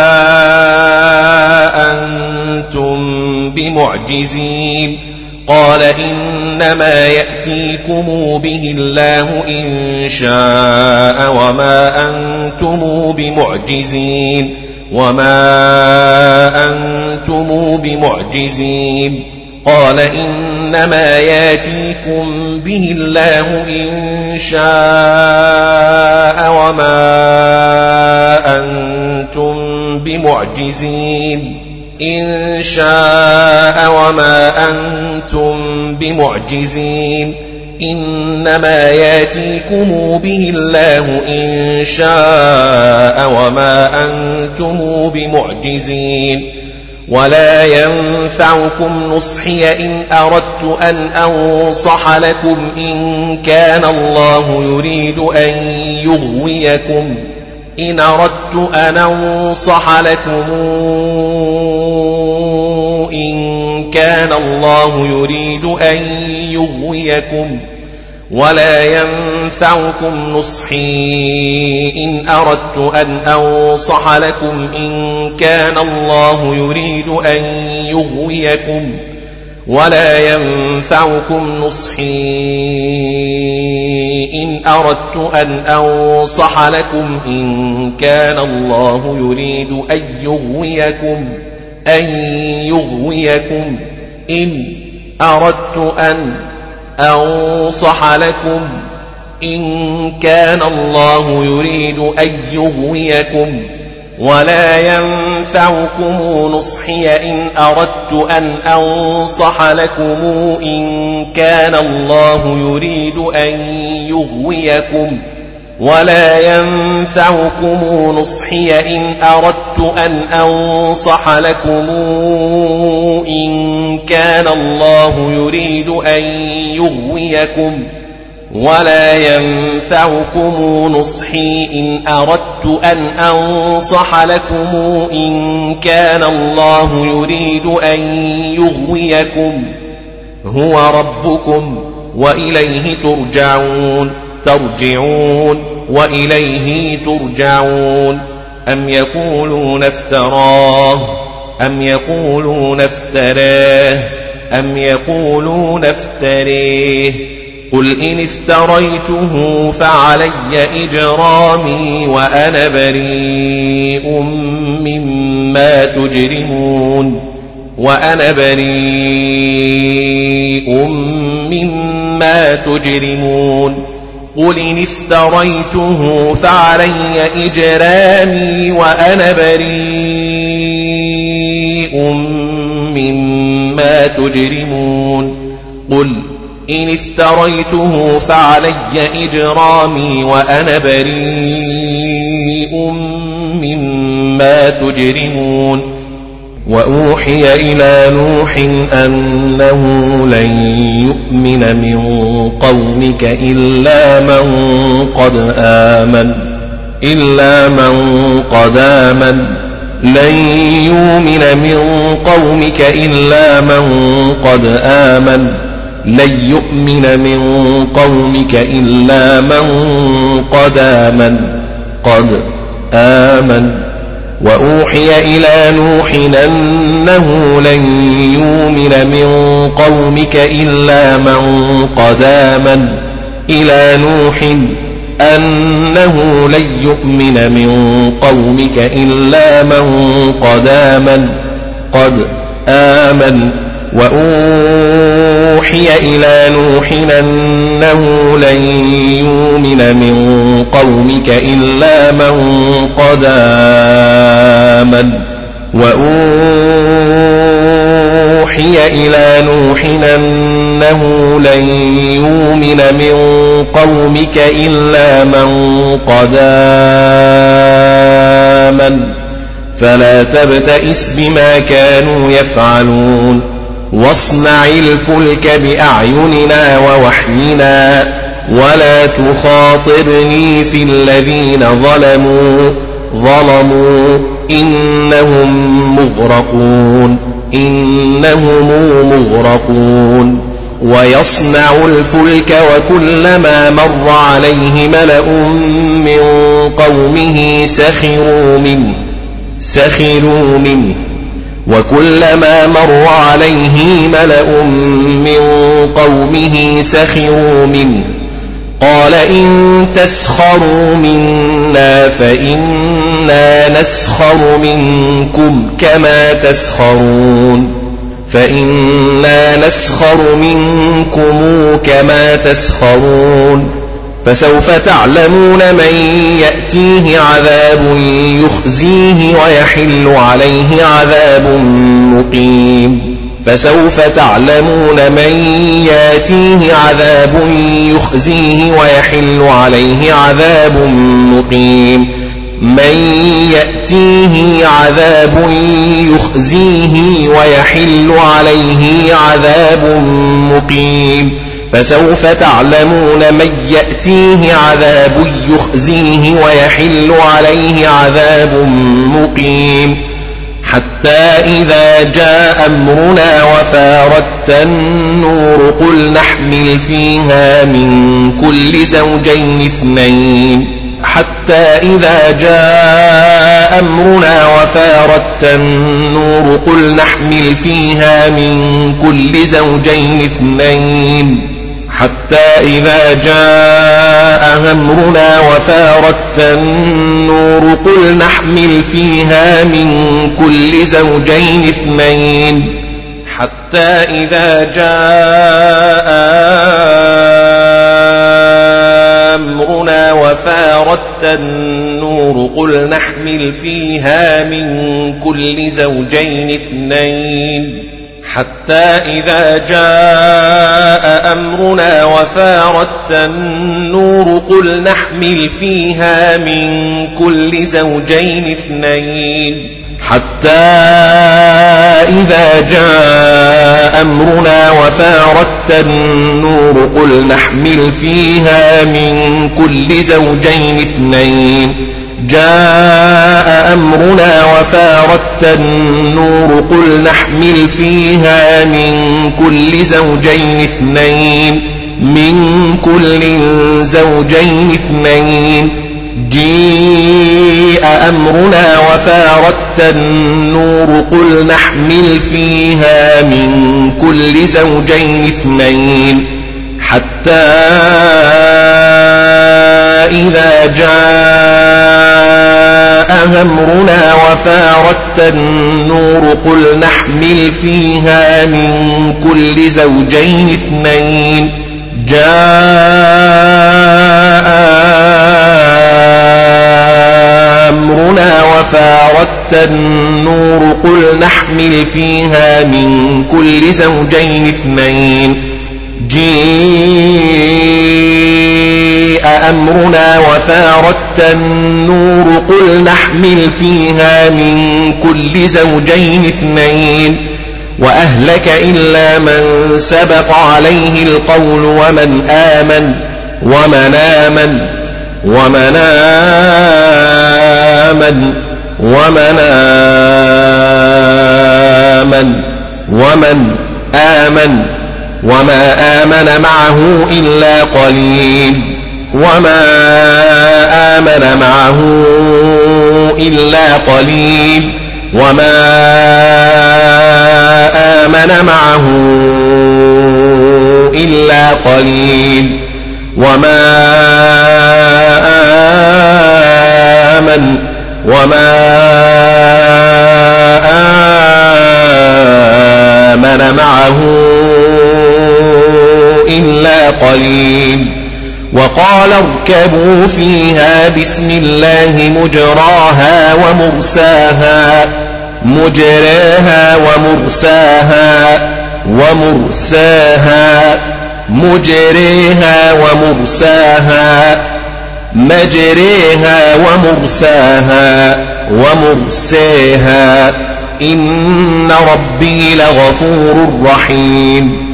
أنتم بمعجزين. قال إنما يأتيكم به الله إن شاء وما أنتم بمعجزين. وما أنتم بمعجزين قال إنما ياتيكم به الله إن شاء وما أنتم بمعجزين إن شاء وما أنتم بمعجزين إنما ياتيكم به الله إن شاء وما أنتم بمعجزين ولا ينفعكم نصحي إن أردت أن أنصح لكم إن كان الله يريد أن يغويكم إن أردت أن أنصح لكم إن كان الله يريد أن يغويكم ولا ينفعكم نصحي إن أردت أن أنصح لكم إن كان الله يريد أن يغويكم ولا ينفعكم نصحي إن أردت أن أنصح لكم إن كان الله يريد أن يغويكم أن يغويكم. إن أردت أن أنصح لكم إن كان الله يريد أن يغويكم. ولا ينفعكم نصحي إن أردت أن أنصح لكم إن كان الله يريد أن يغويكم ولا ينفعكم نصحي إن أردت أن أنصح لكم إن كان الله يريد أن يغويكم ولا ينفعكم نصحي إن أردت أن أنصح لكم إن كان الله يريد أن يغويكم. هو ربكم وإليه ترجعون. ترجعون وإليه ترجعون. أم يقولون افتراه؟ أم يقولون افتراه؟ أم يقولون افتريه؟ قل إن افتريته فعلي إجرامي وأنا بريء مما تجرمون وأنا بريء مما تجرمون قل إن افتريته فعلي إجرامي وأنا بريء مما تجرمون قل إن افتريته فعلي إجرامي وأنا بريء مما تجرمون وأوحي إلى نوح أنه لن يؤمن من قومك إلا من قد آمن إلا من قد آمن. لن يؤمن من قومك إلا من قد آمن. لن يؤمن من قومك إلا من قد آمن قد آمن. وأوحي إلى نوح أنه لن يؤمن من قومك إلا من قد آمن. إلى نوح أنه لن يؤمن من قومك إلا من قد آمن قد آمن. وأوحي إلى نوح أنه لن يؤمن من قومك إلا من قد آمن. وأوحي إلى نوح أنه لن يؤمن من قومك إلا من قد آمن. فلا تبتئس بما كانوا يفعلون. واصنع الفلك بأعيننا ووحينا ولا تخاطبني في الذين ظلموا ظلموا إنهم مغرقون إنهم مغرقون. ويصنع الفلك وكلما مر عليه ملأ من قومه سخروا منه سخروا منه. وكلما مر عليه ملأ من قومه سخروا منه. قال إن تسخروا منا فإنا نسخر منكم كما تسخرون. فإنا نسخر منكم كما تسخرون. فسوف تعلمون من يأتيه عذاب يخزيه ويحل عليه عذاب مقيم. فسوف تعلمون من يأتيه عذاب يخزيه ويحل عليه عذاب مقيم. من يأتيه عذاب يخزيه ويحل عليه عذاب مقيم. فسوف تعلمون من يأتيه عذاب يخزيه ويحل عليه عذاب مقيم. حتى إذا جاء أمرنا وفارت النور قل نحمل فيها من كل زوجين اثنين. حتى إذا جاء أمرنا وفارت النور قل نحمل فيها من كل زوجين اثنين. حتى إذا جاء أمرنا وفارت النور قل نحمل فيها من كل زوجين اثنين. حتى إذا جاء أمرنا وفارت النور قل نحمل فيها من كل زوجين اثنين. حتى إذا جاء أمرنا وفارت النور قل نحمل فيها من كل زوجين اثنين. حتى إذا جاء أمرنا وفارت النور قل نحمل فيها من كل زوجين اثنين. جاء أمرنا وفارت النور قل نحمل فيها من كل زوجين اثنين من كل زوجين اثنين. جيء أمرنا وفاردت النور قل نحمل فيها من كل زوجين اثنين. حتى إذا جاء أمرنا وفاردت النور قل نحمل فيها من كل زوجين اثنين جاء أمرنا وفاردت النور قل نحمل فيها من كل زوجين اثنين جيء أمرنا وفاردت النور قل نحمل فيها من كل زوجين اثنين وأهلك إلا من سبق عليه القول ومن آمن ومن آمن ومن آمن ومن آمن ومن آمن وما آمن معه إلا قليل وما آمن معه إلا قليل وما آمن معه إلا قليل وما آمن وما آمن معه إلا قليل. وقال اركبوا فيها بسم الله مجراها ومرساها مجراها ومرساها ومرساها مجريها ومرساها مجريها ومرساها ومرسيها إن ربي لغفور رحيم.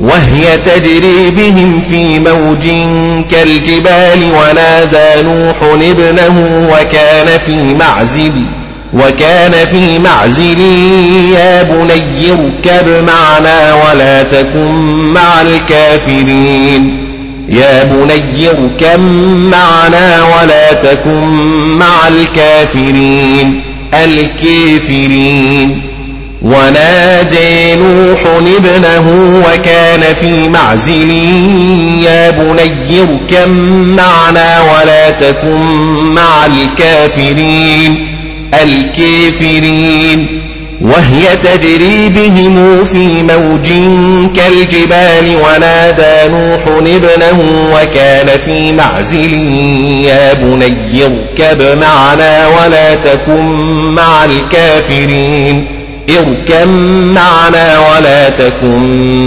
وهي تجري بهم في موج كالجبال ونادى نوح ابنه وكان في معزل وكان في معزل يا بني اركب معنا ولا تكن مع الكافرين. يا بني اركب معنا ولا تكن مع الكافرين. الكافرين. ونادي نوح ابنه وكان في معزل يا بني اركب معنا ولا تكن مع الكافرين الكافرين. وهي تجري بهم في موج كالجبال ونادى نوح ابنه وكان في معزل يا بني اركب معنا ولا تكن مع الكافرين. اركب معنا ولا تكن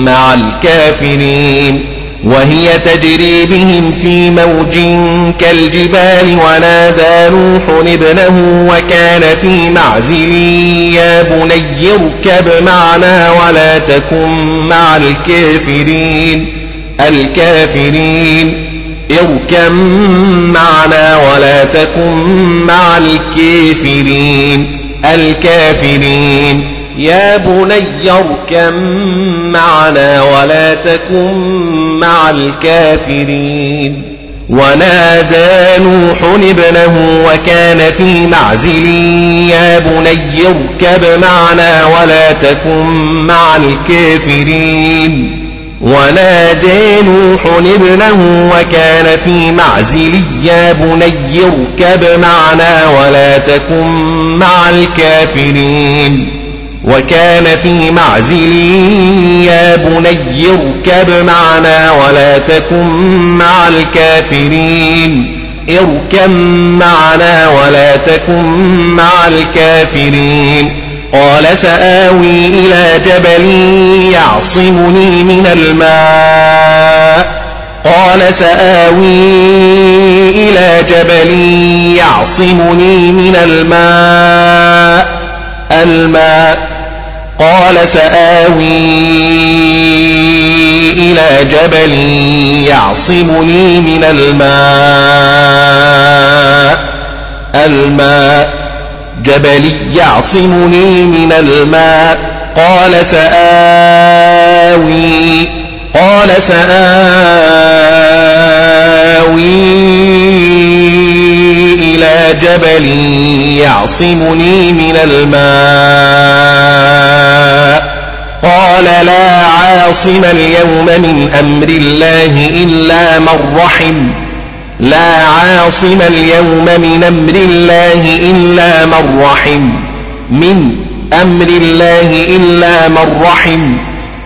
مع الكافرين وهي تجري بهم في موج كالجبال ونادى نوح ابنه وكان في معزل يا بني اركب معنا ولا تكن مع الكافرين الكافرين اركب معنا ولا تكن مع الكافرين الكافرين يا بني اركب معنا ولا تكن مع الكافرين. ونادى نوح ابنه وكان في معزل يا بني اركب معنا ولا تكن مع الكافرين. ونادى نوح ابنه وكان في معزل يا بني اركب معنا ولا تكن مع الكافرين. وكان في معزل يا بني اركب معنا ولا تكن مع الكافرين. اركب معنا ولا تكن مع الكافرين. قال سآوي إلى جبل يعصمني من الماء. قال سآوي إلى جبل يعصمني من الماء. الماء قال سآوي إلى جبل يعصمني من الماء الماء جبل يعصمني من الماء. قال سآوي قال سآوي إلى جبل يعصمني من الماء. قال لا عاصم اليوم من أمر الله إلا من رحم. لا عاصم اليوم من أمر الله إلا من رحم. من أمر الله إلا من رحم.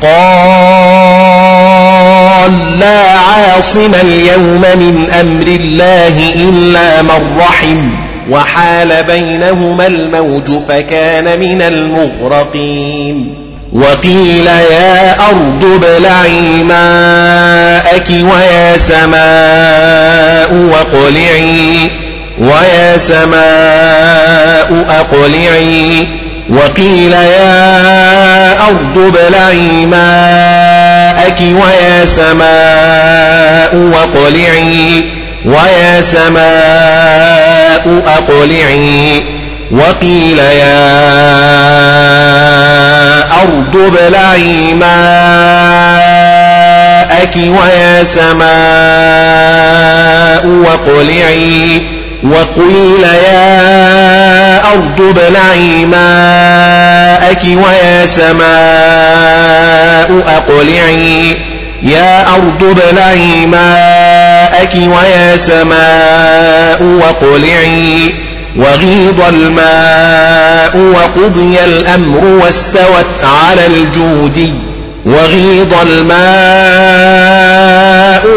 قال عاصم اليوم من أمر الله إلا من رحم وحال بينهما الموج فكان من المغرقين وقيل يا أرض ابلعي ماءك ويا سماء واقلعي ويا سماء أقلعي وقيل يا أرض ابلعي ماءك ويا سماء واقلعي ويا سماء أقلعي. وقيل يا أرض ابلعي ماءك ويا سماء واقلعي وقيل يا أرض ابلعي ماءك ويا سماء أقلعي. يا أرض ابلعي ماءك ويا سماء وقلعي وغيض الماء وقضي الأمر واستوت على الجودي. وغيض الماء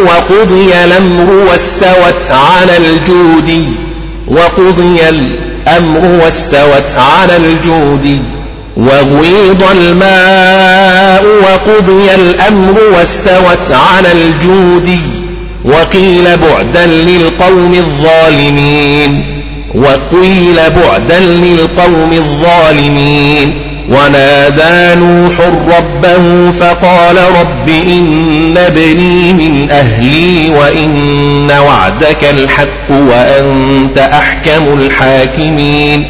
وقضي الأمر واستوت على الجود. وقضي الأمر واستوت على الجود. وغيض الماء وقضي الأمر واستوت على الجود. وقيل بعدا للقوم الظالمين. وقيل بعدا للقوم الظالمين ونادى نوح ربه فقال رب إن ابني من أهلي وإن وعدك الحق وأنت أحكم الحاكمين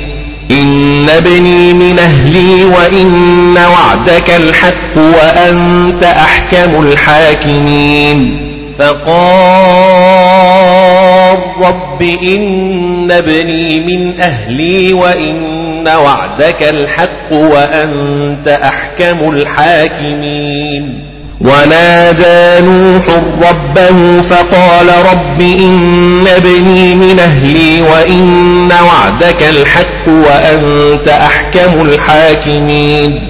إن ابني من أهلي وإن وعدك الحق وأنت أحكم الحاكمين فقال رب إن ابني من أهلي وإن وعدك الحق وأنت أحكم الحاكمين ونادى نوح ربه فقال رب إن ابني من أهلي وإن وعدك الحق وأنت أحكم الحاكمين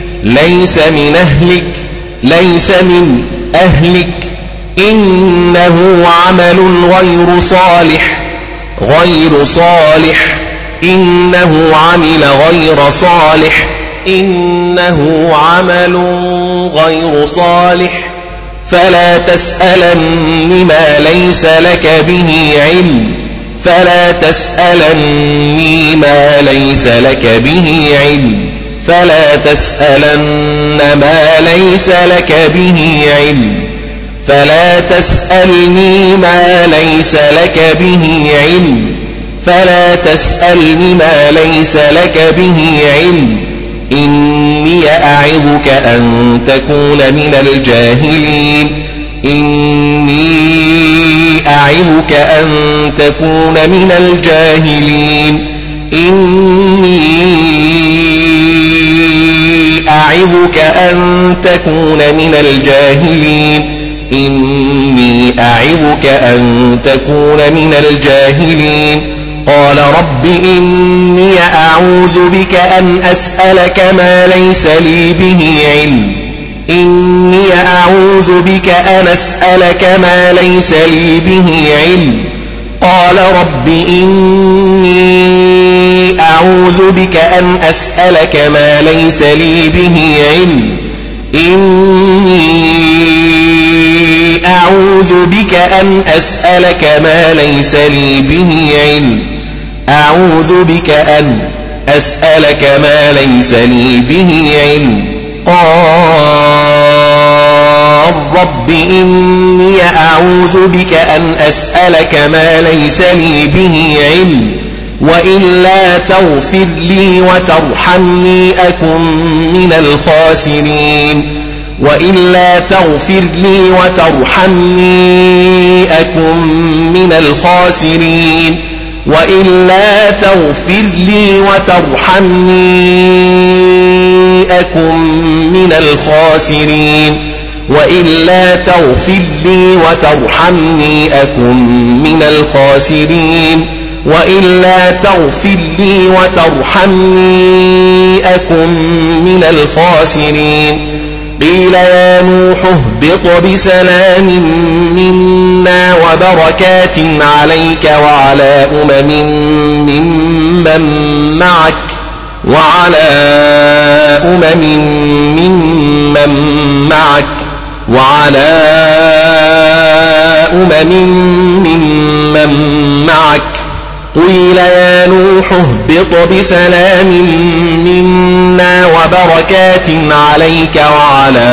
ليس من أهلك ليس من أهلك. إنه عمل غير صالح غير صالح. إنه عمل غير صالح. إنه عمل غير صالح. فلا تسألن ما ليس لك به علم. فلا تسألني ما ليس لك به علم. فلا تسألن ما ليس لك به علم. فلا تسألني ما ليس لك به علم. فلا تسألني ما ليس لك به علم. إني أعظك أن تكون من الجاهلين. إني أعظك أن تكون من الجاهلين. إني أعظك أن تكون من الجاهلين. إني أعظك أن تكون من الجاهلين. قال رب إني أعوذ بك أن أسألك ما ليس لي به علم. إني أعوذ بك أن أسألك ما ليس لي به علم. قال رب إني أعوذ بك أن أسألك ما ليس لي به علم. إني أعوذ بك أن أسألك ما ليس لي به علم. أعوذ بك أن أسألك ما ليس لي به علم. قال رب إني أعوذ بك أن أسألك ما ليس لي به علم وإلا تغفر لي وترحمني أكن من الخاسرين وإلا تغفر لي وترحمني أكن من الخاسرين وإلا تغفر لي وترحمني أكن من الخاسرين وإلا تغفر لي وترحمني أكن من الخاسرين. وإلا تغفر لي وترحمني أكن من الخاسرين. قيل يا نوح اهبط بسلام منا وبركات عليك وعلى أمم ممن معك وعلى أمم ممن معك. وعلى أمم ممن معك قيل يا نوح اهبط بسلام منا وبركات عليك وعلى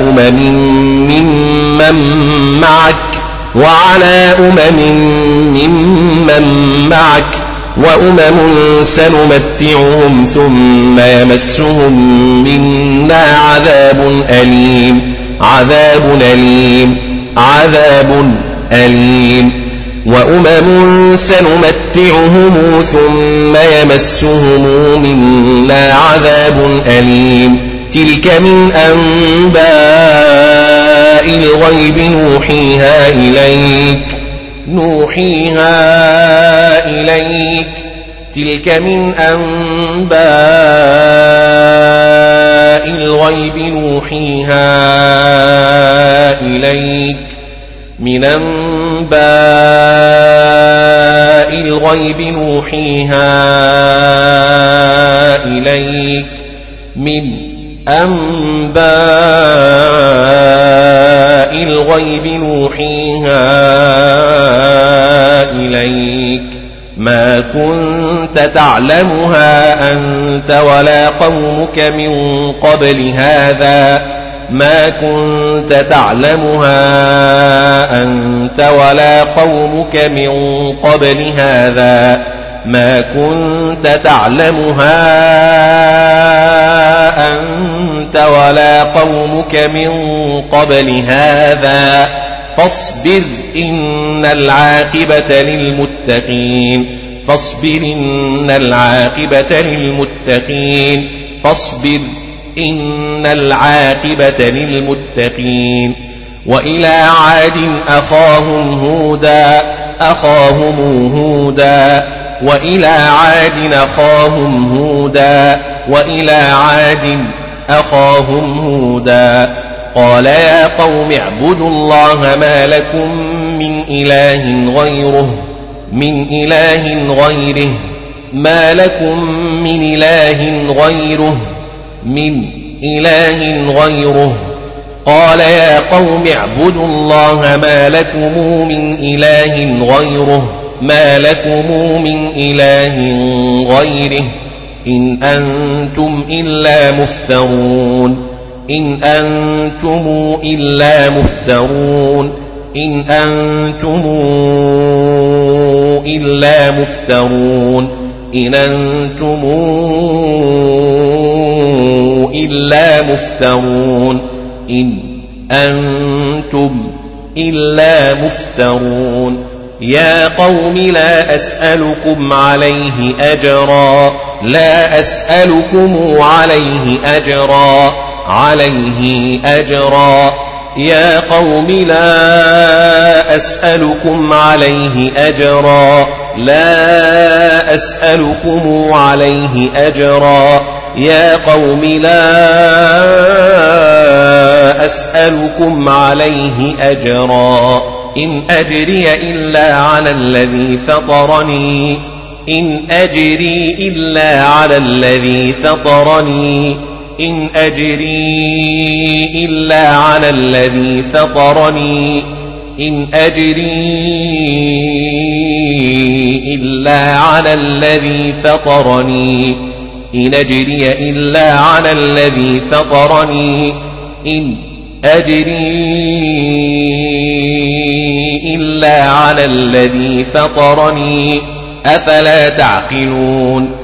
أمم ممن معك وعلى أمم ممن معك وأمم سنمتعهم ثم يمسهم منا عذاب أليم عذاب أليم عذاب أليم. وأمم سنمتعهم ثم يمسهم منا عذاب أليم. تلك من أنباء الغيب نوحيها إليك نوحيها إليك. تلك من أنباء الغيب نوحيها إليك. من أنباء الغيب نوحيها إليك. من أنباء الغيب نوحيها إليك. ما كنت تعلمها أنت ولا قومك من قبل هذا. ما كنت تعلمها أنت ولا قومك من قبل هذا. ما كنت تعلمها أنت ولا قومك من قبل هذا. فاصبر إن العاقبة للمتقين. فاصبر إن العاقبة للمتقين. فاصبر إن العاقبة للمتقين. وإلى عاد أخاهم هودا أخاهم هودا. وإلى عاد أخاهم هودا. وإلى عاد أخاهم هودا. قال يا قوم اعبدوا الله ما لكم من إله غيره من إله غيره ما لكم من إله غيره من إله غيره. قال يا قوم اعبدوا الله ما لكم من إله غيره ما لكم من إله غيره إن أنتم إلا مفترون. إن أنتم إلا مفترون. إن أنتم إلا مفترون. إن أنتم إلا مفترون. إن أنتم إلا مفترون. يا قوم لا أسألكم عليه أجرا. لا أسألكم عليه أجرا. عليه أجرا. يا قوم لا أسألكم عليه أجرا. لا أسألكم عليه أجرا. يا قوم لا أسألكم عليه أجرا. إن أجري إلا على الذي فطرني. إن أجري إلا على الذي فطرني. إن أجري إلا على الذي فطرني. إن أجري إلا على الذي فطرني. إن أجري إلا على الذي فطرني. إن أجري إلا على الذي فطرني. أفلا تعقلون؟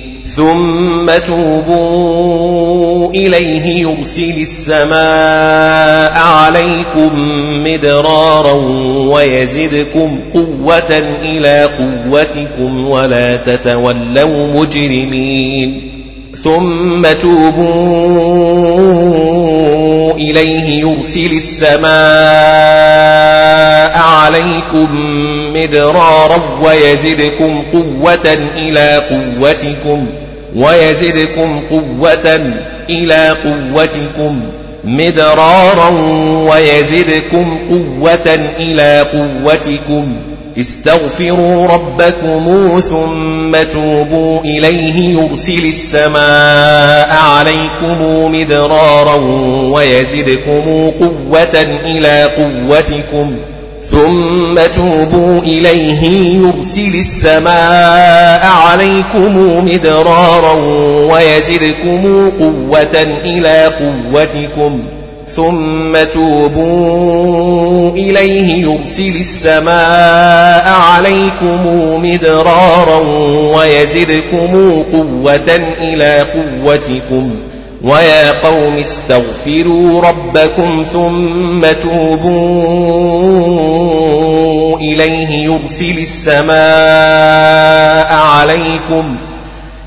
ثم توبوا إليه يرسل السماء عليكم مدرارا ويزدكم قوة إلى قوتكم ولا تتولوا مجرمين. ثم توبوا إليه يرسل السماء عليكم مدرارا ويزدكم قوة إلى قوتكم ويزدكم قوة إلى قوتكم مدرارا ويزدكم قوة إلى قوتكم. استغفروا ربكم ثم توبوا إليه يرسل السماء عليكم مدرارا ويزدكم قوة إلى قوتكم ثم توبوا إليه يرسل السماء عليكم مدرارا ويزدكم قوة إلى قوتكم ثم توبوا إليه يرسل السماء عليكم مدرارا ويزدكم قوة إلى قوتكم ويا قوم استغفروا ربكم ثم توبوا إليه يرسل السماء عليكم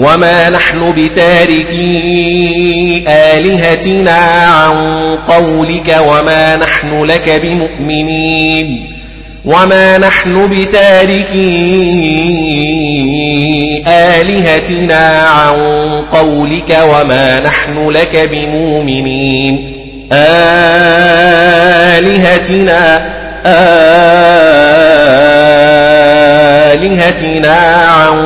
وما نحن بتاركي آلهتنا عن قولك وما نحن لك بمؤمنين وما نحن بتاركي آلهتنا عن قولك وما نحن لك بمؤمنين آلهتنا آلهتنا عن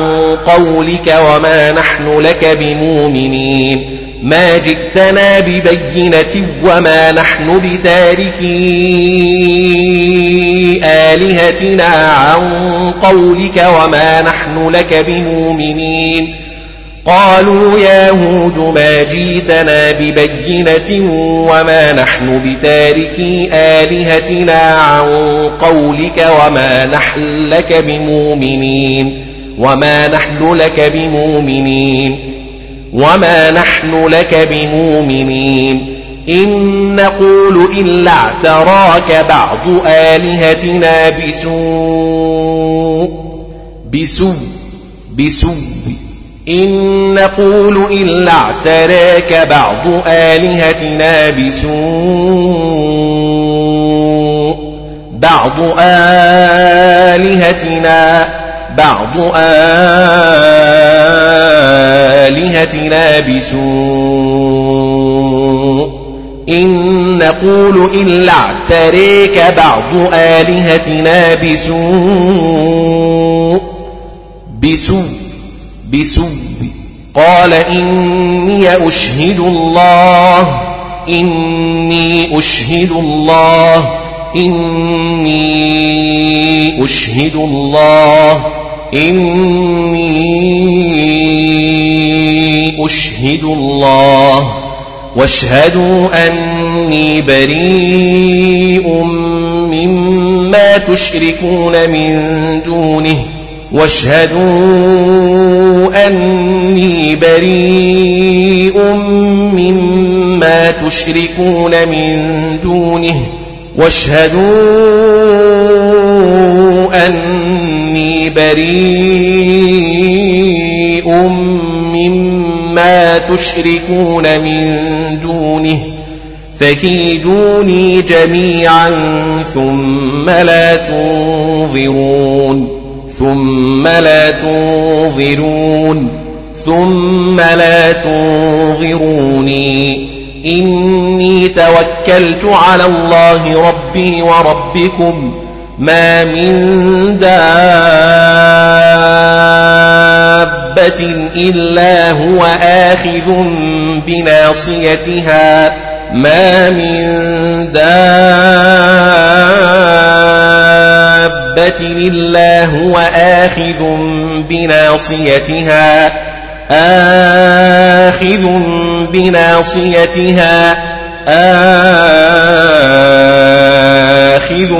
قولك وما نحن لك بمؤمنين. ما جئتنا ببينة وما نحن بتاركي آلهتنا عن قولك وما نحن لك بمؤمنين. قالوا يا هود ما جيتنا ببينة وما نحن بتاركي آلهتنا عن قولك وما نحن لك بمؤمنين وما نحن لك بمؤمنين وما نحن لك بمؤمنين إن نقول إلا اعتراك بعض آلهتنا بسوء بسوء بسوء إن نقول إلا اعتراك بعض آلهتنا بسوء. بعض آلهتنا بعض آلهتنا بسوء. إن نقول إلا اعتريك بعض آلهتنا بسوء. بسوء. بسوء قال إني أشهد الله إني أشهد الله إني أشهد الله إني أشهد الله. واشهدوا أني بريء مما تشركون من دونه. واشهدوا أني بريء مما تشركون من دونه. واشهدوا أني بريء مما تشركون من دونه. فكيدوني جميعا ثم لا تنظرون. ثم لا تنظرون ثم لا تنظروني. إني توكلت على الله ربي وربكم ما من دابة إلا هو آخذ بناصيتها. ما من دابة إلا هو آخذ بناصيتها آخذ بناصيتها آخذ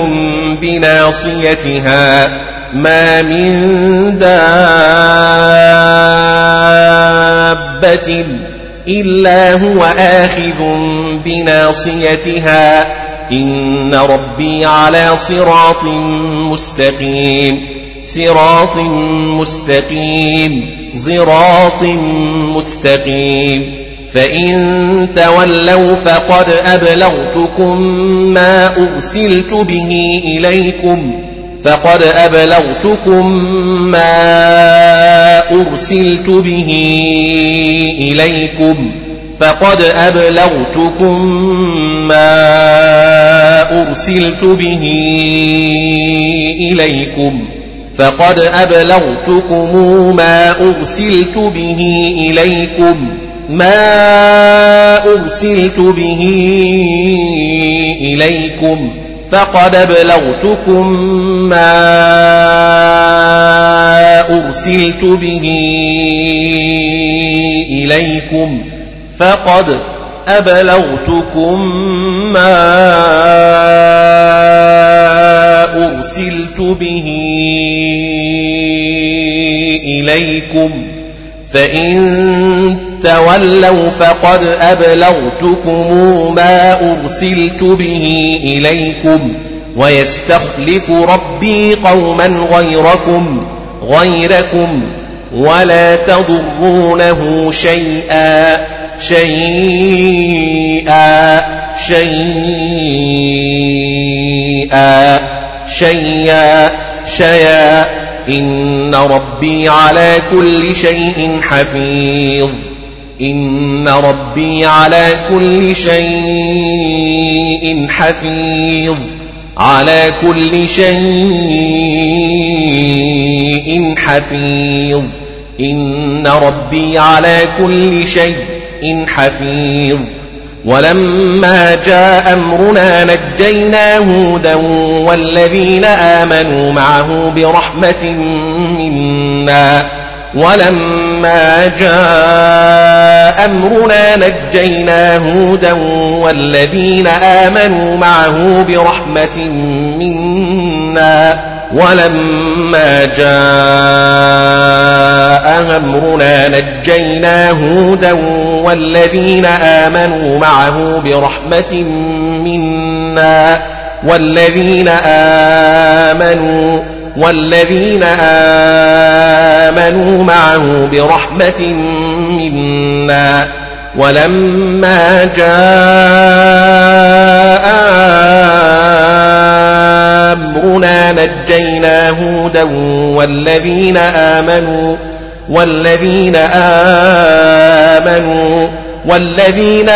بناصيتها ما من دابة إلا هو آخذ بناصيتها إن ربي على صراط مستقيم. صراط مستقيم. صراط مستقيم. فإن تولوا فقد أبلغتكم ما أرسلت به إليكم. فقد أبلغتكم ما أرسلت به إليكم. فقد أبلغتكم ما أرسلت به إليكم فقد أبلغتكم ما أرسلت به إليكم ما أرسلت به إليكم فقد أبلغتكم ما أرسلت به إليكم فقد أبلغتكم ما أرسلت به إليكم فإن تولوا فقد أبلغتكم ما أرسلت به إليكم ويستخلف ربي قوما غيركم غيركم ولا تضرونه شيئا شيئا شيئا شيئا شيئا. إن ربي على كل شيء حفيظ. إن ربي على كل شيء حفيظ. على كل شيء حفيظ. إن ربي على كل حفيظ. ولما جاء أمرنا نجينا هودا والذين آمنوا معه برحمة منا. ولما جاء أمرنا نجينا هودا والذين آمنوا معه برحمة منا. ولما جاء أمرنا نجينا هودا والذين آمنوا معه برحمة منا والذين آمنوا والذين آمنوا معه برحمة منا ولما جاء أمرنا نجينا هودا والذين آمنوا والذين آمنوا والذين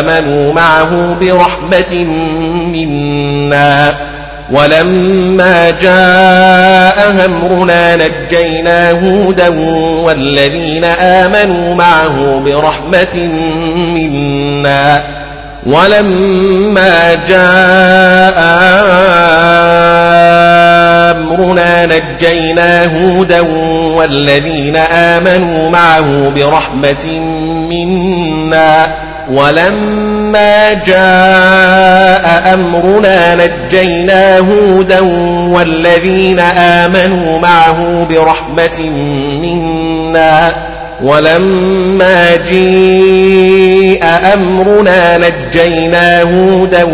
آمنوا معه برحمة منا. ولما جاء أمرنا نجينا هودا والذين آمنوا معه برحمة منا. ولما جاء أمرنا نجينا هودا والذين آمنوا معه برحمة منا. ولما جاء أمرنا نجينا هودا والذين آمنوا معه برحمة منا. ولما جيء أمرنا نجينا هودا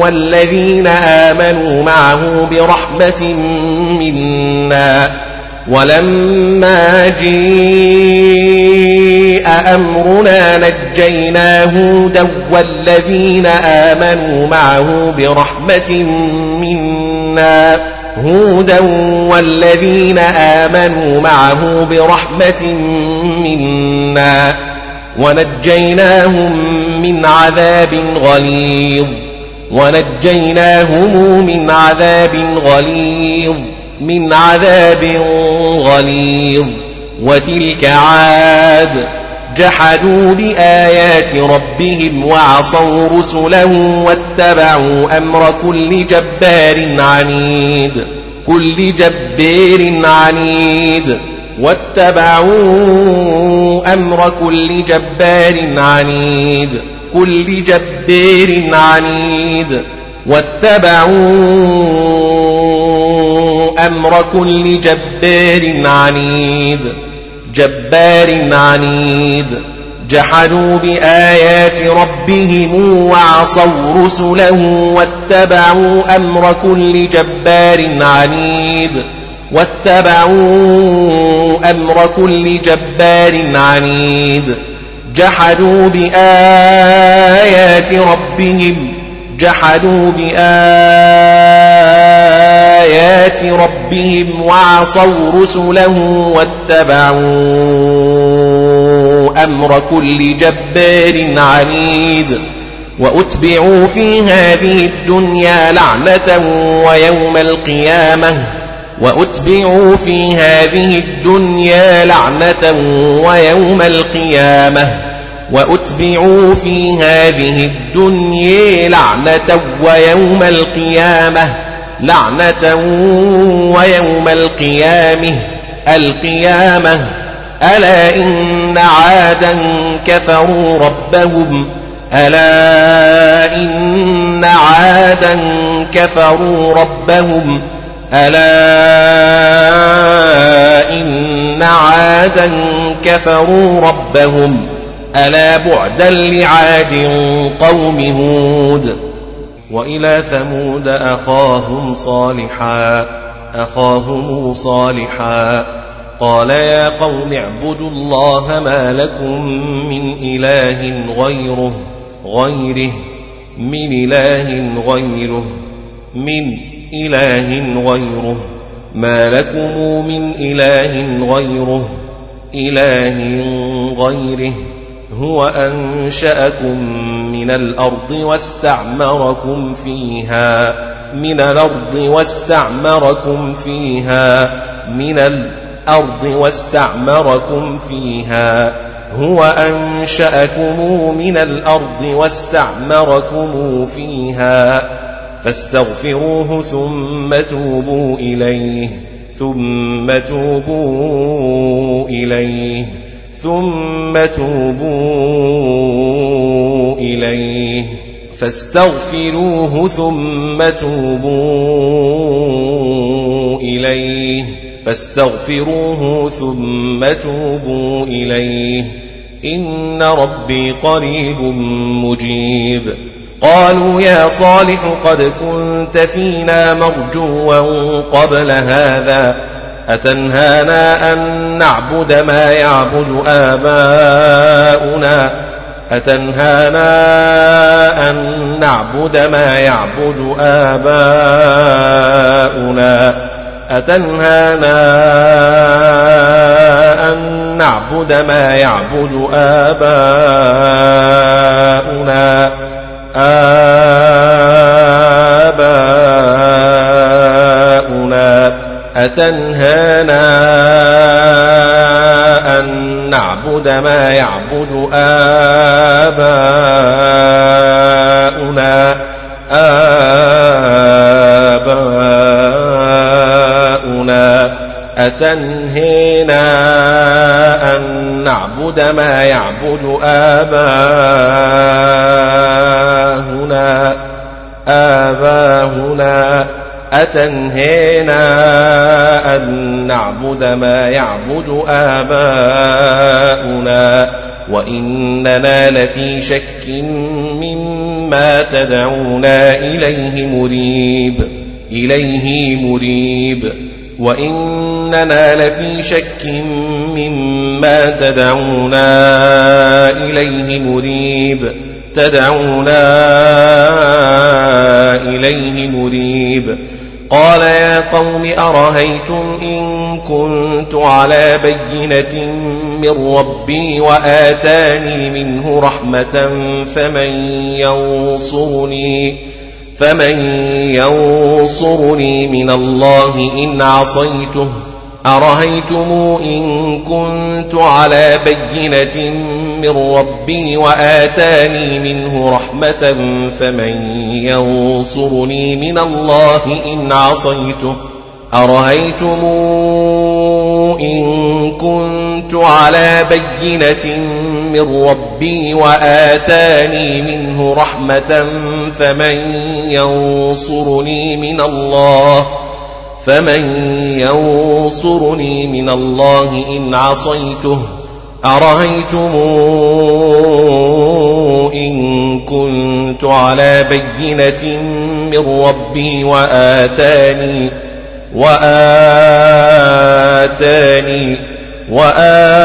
والذين آمنوا معه برحمة منا. ولما جيء أمرنا نجينا هودا والذين آمنوا معه برحمة منا. هودا والذين آمنوا معه برحمة منا ونجيناهم من عذاب غليظ ونجيناهم من عذاب غليظ من عذاب غليظ وتلك عاد جحدوا بآيات ربهم وعصوا رسله واتبعوا أمر كل جبار عنيد كل جبار عنيد واتبعوا أمر كل جبار عنيد كل جبار عنيد واتبعوا أمر كل جبار عنيد جبار عنيد. جحدوا بآيات ربهم وعصوا رسله واتبعوا أمر كل جبار عنيد. واتبعوا أمر كل جبار عنيد. جحدوا بآيات ربهم. جحدوا بآيات ربهم وعصوا رسله واتبعوا أمر كل جبار عنيد وأتبعوا في هذه الدنيا لعنة ويوم القيامة وأتبعوا في هذه الدنيا لعنة ويوم القيامة وأتبعوا في هذه الدنيا لعنة ويوم القيامة لعنة ويوم القيامة القيامة. ألا إن عادا كفروا ربهم؟ ألا إن عادا كفروا ربهم؟ ألا إن عادا كفروا ربهم؟ ألا بعدا لعاد قوم هود؟ وإلى ثمود أخاهم صالحا أخاهم صالحا. قال يا قوم اعبدوا الله ما لكم من إله غيره غيره من إله غيره من إله غيره. ما لكم من إله غيره إله غيره. هو أنشأكم من الأرض واستعمركم فيها من الأرض واستعمركم فيها من الأرض واستعمركم فيها. هو أنشأكم من الأرض واستعمركم فيها. فاستغفروه ثم توبوا إليه ثم توبوا إليه. ثم توبوا إليه فاستغفروه ثم توبوا إليه فاستغفروه ثم توبوا إليه إن ربي قريب مجيب قالوا يا صالح قد كنت فينا مرجوا قبل هذا أتنهانا أن نعبد ما يعبد آباؤنا؟ أتنهانا أن نعبد ما يعبد آباؤنا؟ أتنهانا أن نعبد ما يعبد آباؤنا؟ آباؤنا أتنهانا أن نعبد ما يعبد آباؤنا. آباؤنا. أتنهينا أن نعبد ما يعبد آباؤنا. آباؤنا. أتنهينا أن نعبد ما يعبد آباؤنا وإننا لفي شك مما تدعونا إليه مريب إليه مريب. وإننا لفي شك مما تدعونا إليه مريب. تدعونا إليه مريب. قال يا قوم أرهيتم إن كنت على بينة من ربي وآتاني منه رحمة فمن ينصرني فمن ينصرني من الله إن عصيته. أرهيتم إن كنت على بينة من ربي وآتاني منه رحمة فمن ينصرني من الله إن عصيته أرهيتم إن كنت على بينة من ربي وآتاني منه رحمة فمن ينصرني من الله فمن ينصرني من الله إن عصيته أرهيتم إن كنت على بينة من ربي وآتاني وآتاني وآتاني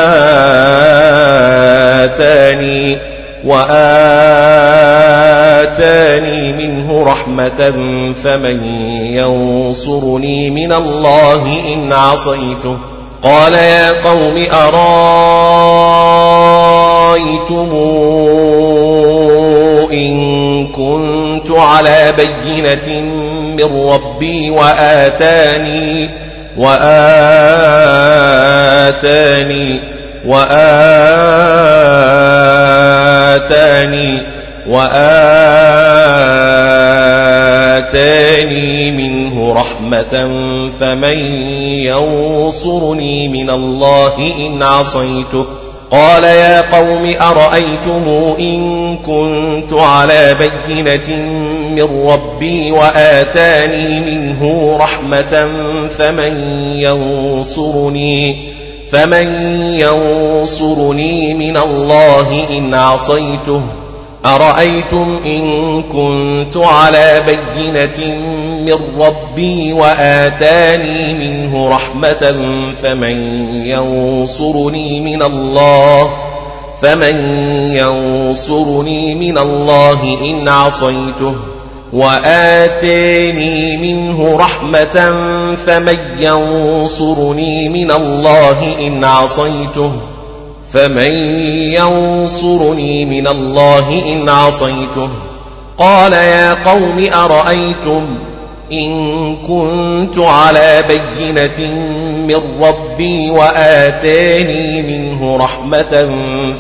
وآتاني منه رحمة فمن ينصرني من الله إن عصيته قال يا قوم أرأيتم إن كنت على بينة من ربي وآتاني وآتاني وآتاني وآتاني منه رحمة فمن ينصرني من الله إن عصيته قال يا قوم أرأيتم إن كنت على بينة من ربي وآتاني منه رحمة فمن ينصرني فمن ينصرني من الله إن عصيته أرأيتم إن كنت على بينة من ربي وآتاني منه رحمة فمن ينصرني من الله فمن ينصرني من الله إن عصيته وآتاني منه رحمة فمن ينصرني من الله إن عصيته فمن ينصرني من الله إن عصيته قال يا قوم أرأيتم إن كنت على بينة من ربي وآتاني منه رحمة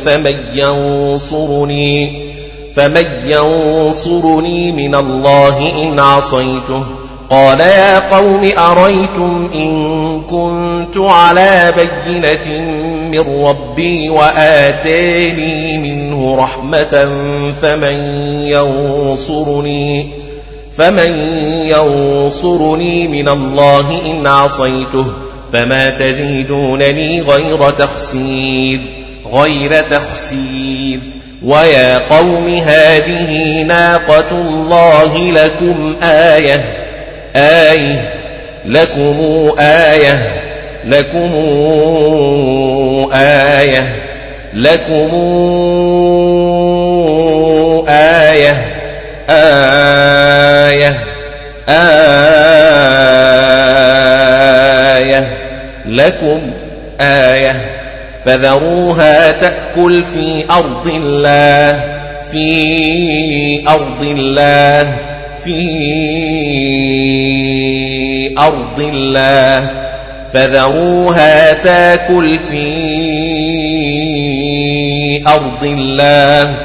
فمن ينصرني فمن ينصرني من الله إن عصيته قال يا قوم أريتم إن كنت على بينة من ربي وآتاني منه رحمة فمن ينصرني فمن ينصرني من الله إن عصيته فما تزيدونني غير تخسير غير تخسير ويا قوم هذه ناقة الله لكم آية آية لكم آية لكم آية لكم آية آية آية لكم آية فذروها تأكل في أرض الله في أرض الله في أرض الله. فذروها تأكل في أرض الله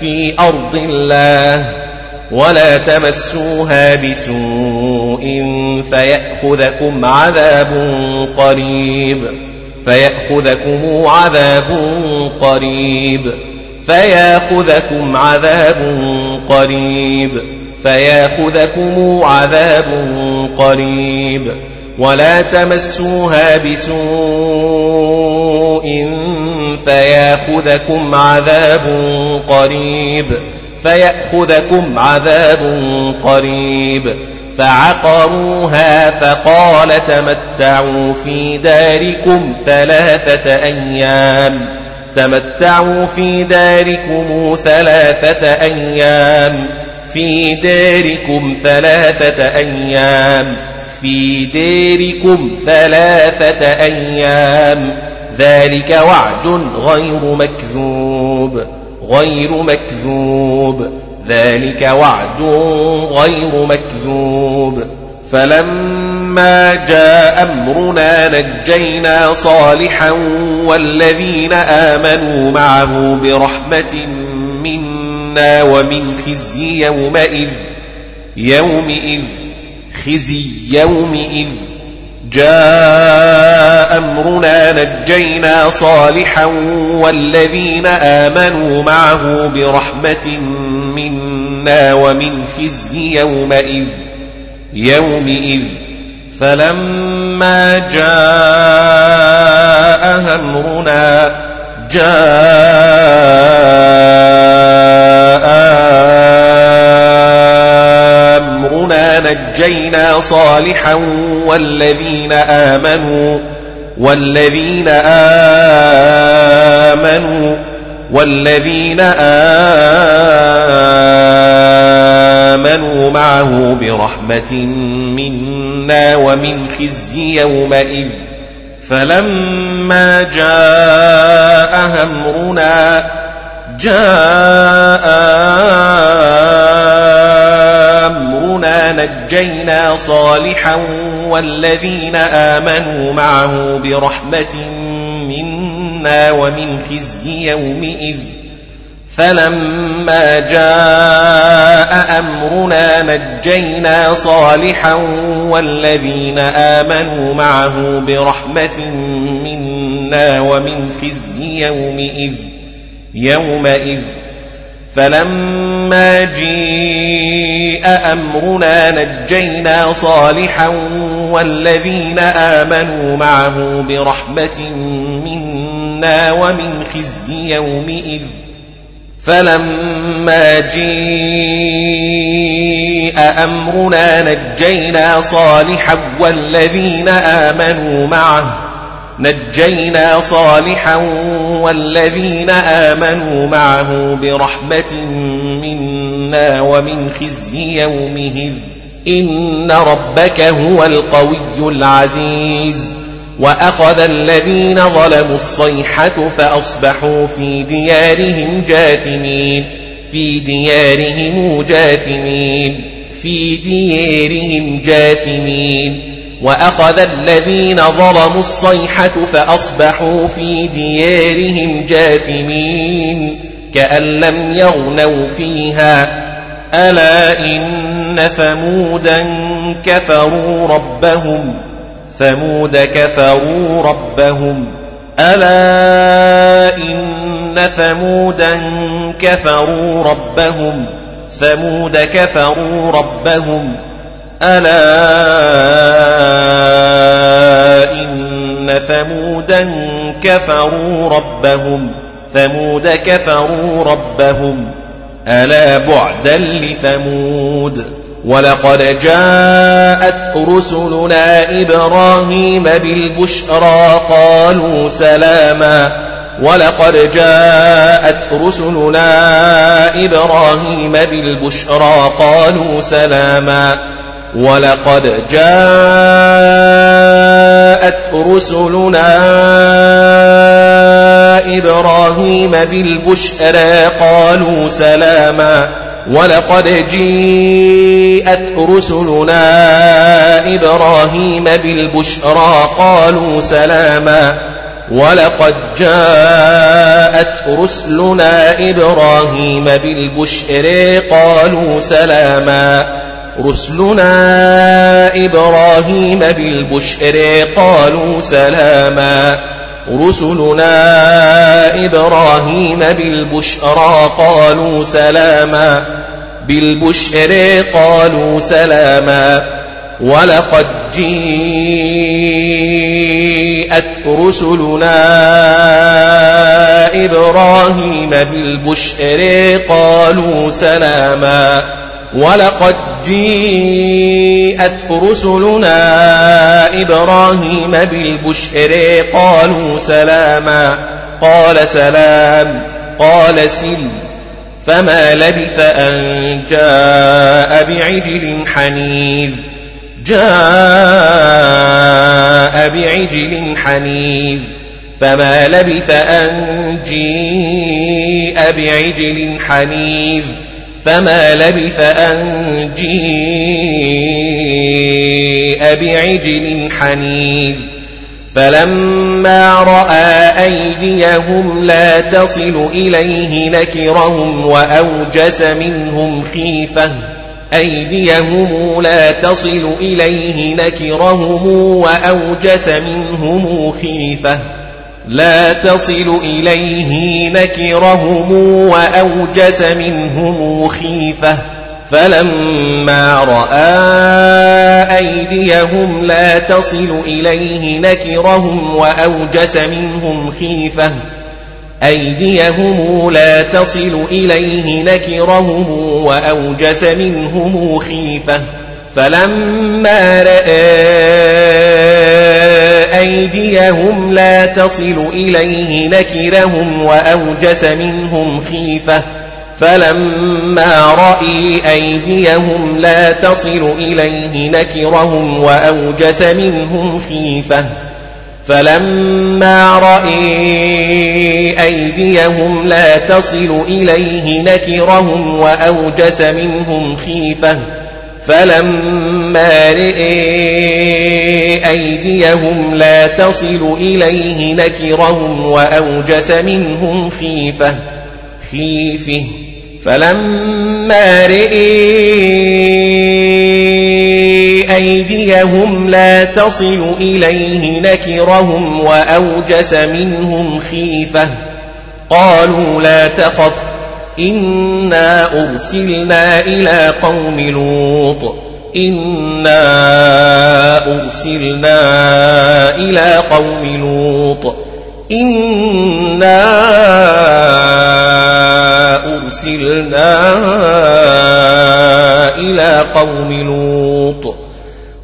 في أرض الله. ولا تمسوها بسوء فيأخذكم عذاب قريب. فيأخذكم عذاب قريب. فيأخذكم عذاب قريب. فيأخذكم عذاب قريب. ولا تمسوها بسوء فيأخذكم عذاب قريب. فيأخذكم عذاب قريب. فعقروها فقال تمتعوا في داركم ثلاثة أيام. تمتعوا في داركم ثلاثة أيام. في داركم ثلاثة أيام. في ديركم ثلاثة أيام. ذلك وعد غير مكذوب. غير مكذوب. ذلك وعد غير مكذوب. فلما جاء أمرنا نجينا صالحا والذين آمنوا معه برحمة منا ومن خزي يومئذ يومئذ خزي يومئذ. جاء أمرنا نجينا صالحا والذين آمنوا معه برحمة منا ومن خزي يومئذ يومئذ. فلما جاء أمرنا جاء نجينا صالحا والذين آمنوا والذين آمنوا والذين آمنوا معه برحمة منا ومن خزي يومئذ. فلما جاء أمرنا جاء أمرنا نجينا صالحا والذين آمنوا معه برحمة منا ومن خزي يومئذ فلما جاء أمرنا نجينا صالحا والذين آمنوا معه برحمة منا ومن خزي يومئذ يومئذ فلما جيء أمرنا نجينا صالحا والذين آمنوا معه برحمة منا ومن خزي يومئذ. فلما جيء أمرنا نجينا صالحا والذين آمنوا معه نجينا صالحا والذين آمنوا معه برحمة منا ومن خزي يومه إن ربك هو القوي العزيز. وأخذ الذين ظلموا الصيحة فأصبحوا في ديارهم جاثمين. في ديارهم جاثمين. في ديارهم جاثمين. وأخذ الذين ظلموا الصيحة فأصبحوا في ديارهم جاثمين كأن لم يغنوا فيها. ألا إن ثمودا كفروا ربهم ثمود كفروا ربهم. ألا إن ثمودا كفروا ربهم ثمود كفروا ربهم. ألا إن ثمودا كفروا ربهم ثمود كفروا ربهم ألا بعدا لثمود ولقد جاءت رسلنا إبراهيم بالبشرى قالوا سلاما ولقد جاءت رسلنا إبراهيم بالبشرى قالوا سلاما ولقد جاءت رسلنا إبراهيم بالبشرى قالوا سلاما. ولقد جيءت رسلنا إبراهيم بالبشرى قالوا سلاما. ولقد جاءت رسلنا إبراهيم بالبشر قالوا سلاما. رسلنا إبراهيم بالبشر قالوا سلاما. رسلنا إبراهيم بالبشرى قالوا سلاما. بالبشر قالوا سلاما. ولقد جيءت رسلنا إبراهيم بالبشر قالوا سلاما. ولقد جيءت رسلنا إبراهيم بالبشر قالوا سلاما قال سلام قال سل فما لبث أن جاء بعجل حنيذ جاء بعجل حنيذ فما لبث أن جيء بعجل حنيذ. فما لبث أن جيء بعجل حنيذ فلما رأى أيديهم لا تصل إليه نكرهم وأوجس منهم خيفة أيديهم لا تصل إليه نكرهم وأوجس منهم خيفة لا تصل إليه نكرهم وأوجس منهم خيفة فلما رأى أيديهم لا تصل إليه نكرهم وأوجس منهم خيفة أيديهم لا تصل إليه نكرهم وأوجس منهم خيفة فلما رأى أيديهم لا تصل إليه نكرهم وأوجس منهم خيفة فلما رأي أيديهم لا تصل إليه نكرهم وأوجس منهم خيفة فلما رأي أيديهم لا تصل إليه نكرهم وأوجس منهم خيفة فلما رئي أيديهم لا تصل إليه نكرهم وأوجس منهم خيفة خيفة. فلما رئي أيديهم لا تصل إليه نكرهم وأوجس منهم خيفة. قالوا لا تخف إنا أرسلنا إلى قوم لوط. إنا أرسلنا إلى قوم لوط. إنا أرسلنا إلى قوم لوط.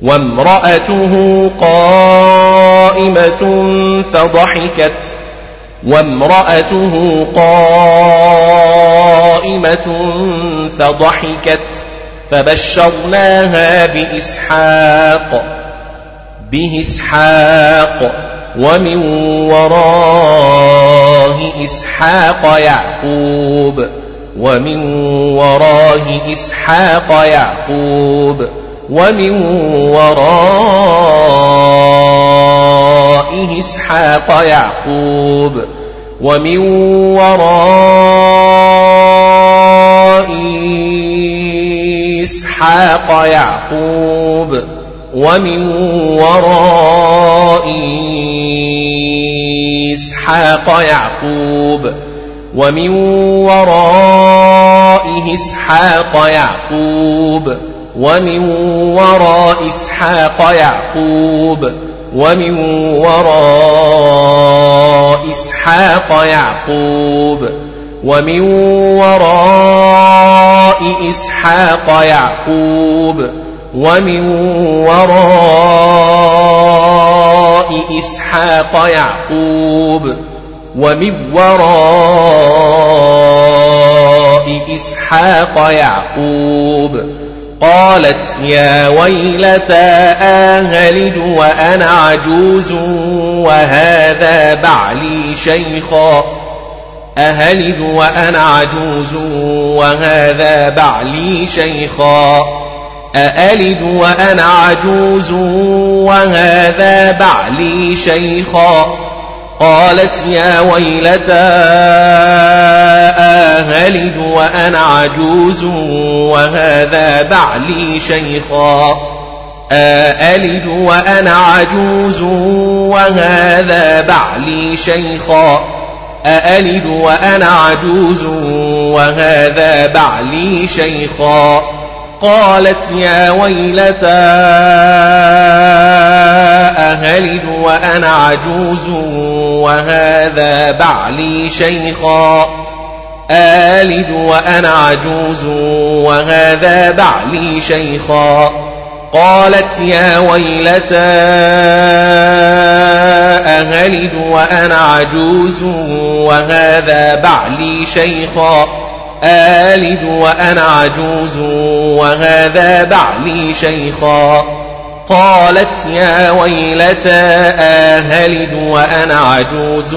وامرأته قائمة فضحكت وامرأته قائمة فضحكت فبشرناها بإسحاق به إسحاق ومن وراه إسحاق يعقوب ومن وراه إسحاق يعقوب ومن ورائه إسحاق يعقوب ومن وراء إسحاق يعقوب ومن وراء إسحاق يعقوب ومن ورائه إسحاق يعقوب ومن وراء إسحاق يعقوب ومن وراء إسحاق يعقوب ومن وراء إسحاق يعقوب ومن وراء إسحاق يعقوب ومن وراء إسحاق يعقوب قالت يا ويلتى آهلد وأنا عجوز وهذا بعلي شيخا. أهلد وأنا عجوز وهذا بعلي شيخا. أألد وأنا عجوز وهذا بعلي شيخا. قالت يا ويلتى أهلد وأنا عجوز وهذا بعلي شيخا؟ أألد وأنا عجوز وهذا بعلي شيخا؟ أألد وأنا عجوز وهذا بعلي شيخا؟ قالت يا ويلتى أهلد وأنا عجوز وهذا بعلي شيخا. آلد وأنا عجوز وهذا بعلي شيخا. قالت يا ويلتى أهلد وأنا عجوز وهذا بعلي شيخا. آلد وأنا عجوز وهذا بعلي شيخا. قالت يا ويلتى آهلد وأنا عجوز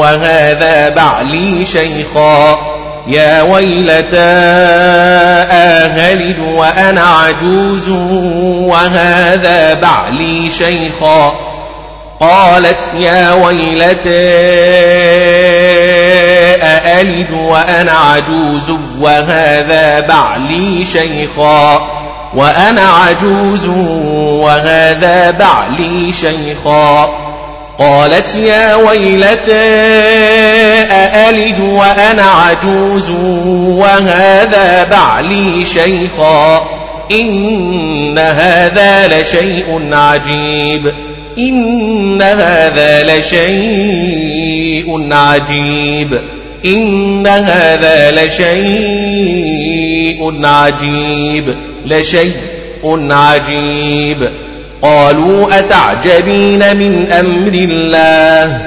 وهذا بعلي شيخا. يا ويلتى آهلد وأنا عجوز وهذا بعلي شيخا. قالت يا ويلتى أألد وأنا عجوز وهذا بعلي شيخا. وأنا عجوز وهذا بعلي شيخا. قالت يا ويلتى أألد وأنا عجوز وهذا بعلي شيخا. إن هذا لشيء عجيب. إن هذا لشيء عجيب. إن هذا لشيء عجيب. لشيء عجيب. قالوا أتعجبين من أمر الله؟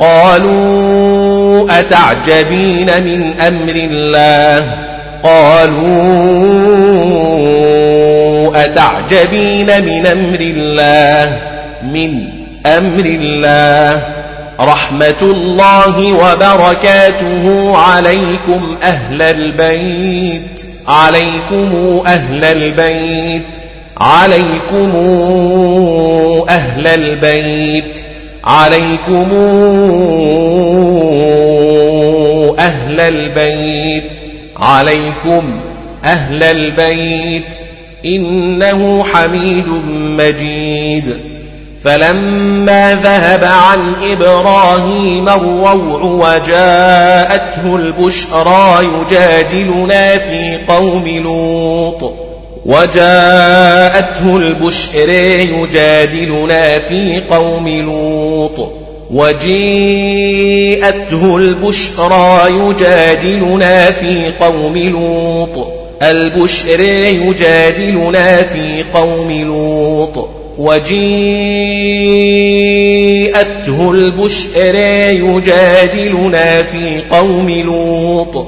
قالوا أتعجبين من أمر الله؟ قالوا أتعجبين من أمر الله؟ من أمر الله. رحمة الله وبركاته عليكم أهل البيت. عليكم أهل البيت. عليكم أهل البيت. عليكم أهل البيت. عليكم أهل البيت. إنه حميد مجيد. فلما ذهب عن إبراهيم الروع وجاءته البشرى يجادلنا في قوم لوط. وجاءته البشر يجادلنا في قوم لوط. وجيءته البشرى يجادلنا في قوم لوط. البشر يجادلنا في قوم لوط. وجيءته البشر يجادلنا في قوم لوط.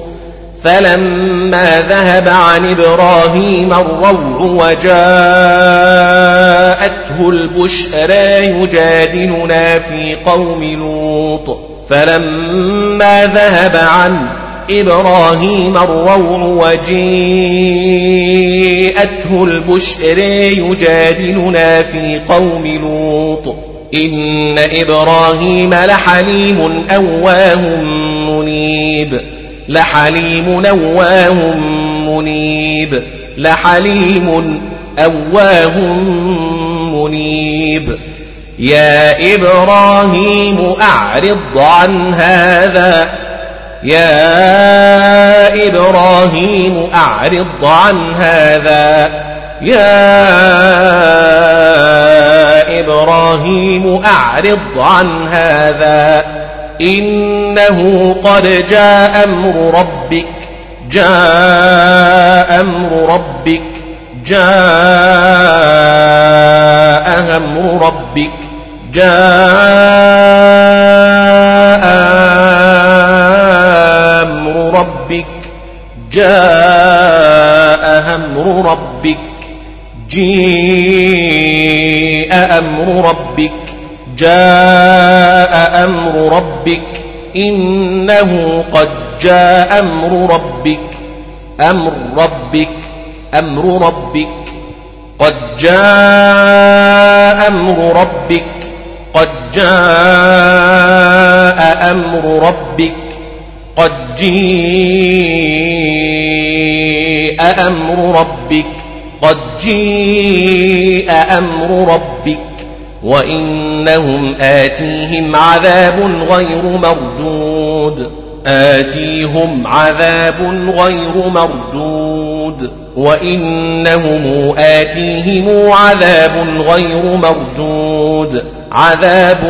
فلما ذهب عن إبراهيم الروع وجاءته البشر يجادلنا في قوم لوط. فلما ذهب عن إبراهيم الروع وجيءته البشر يجادلنا في قوم لوط. إن إبراهيم لحليم أواه منيب. لحليم أواه منيب. لحليم أواه منيب. يا إبراهيم أعرض عن هذا. يا إبراهيم أعرض عن هذا. يا إبراهيم أعرض عن هذا. إنه قد جاء أمر ربك. جاء أمر ربك. جاء أمر ربك. جاء أمر ربك جاء أمر ربك جيء أمر ربك جاء أمر ربك إنه قد جاء أمر ربك أمر ربك أمر ربك قد جاء أمر ربك قد جاء أمر ربك. جيء أمر ربك قد جيء أمر ربك وإنهم آتيهم عذاب غير مردود. آتيهم عذاب غير مردود. وإنهم آتيهم عذاب غير مردود. عذاب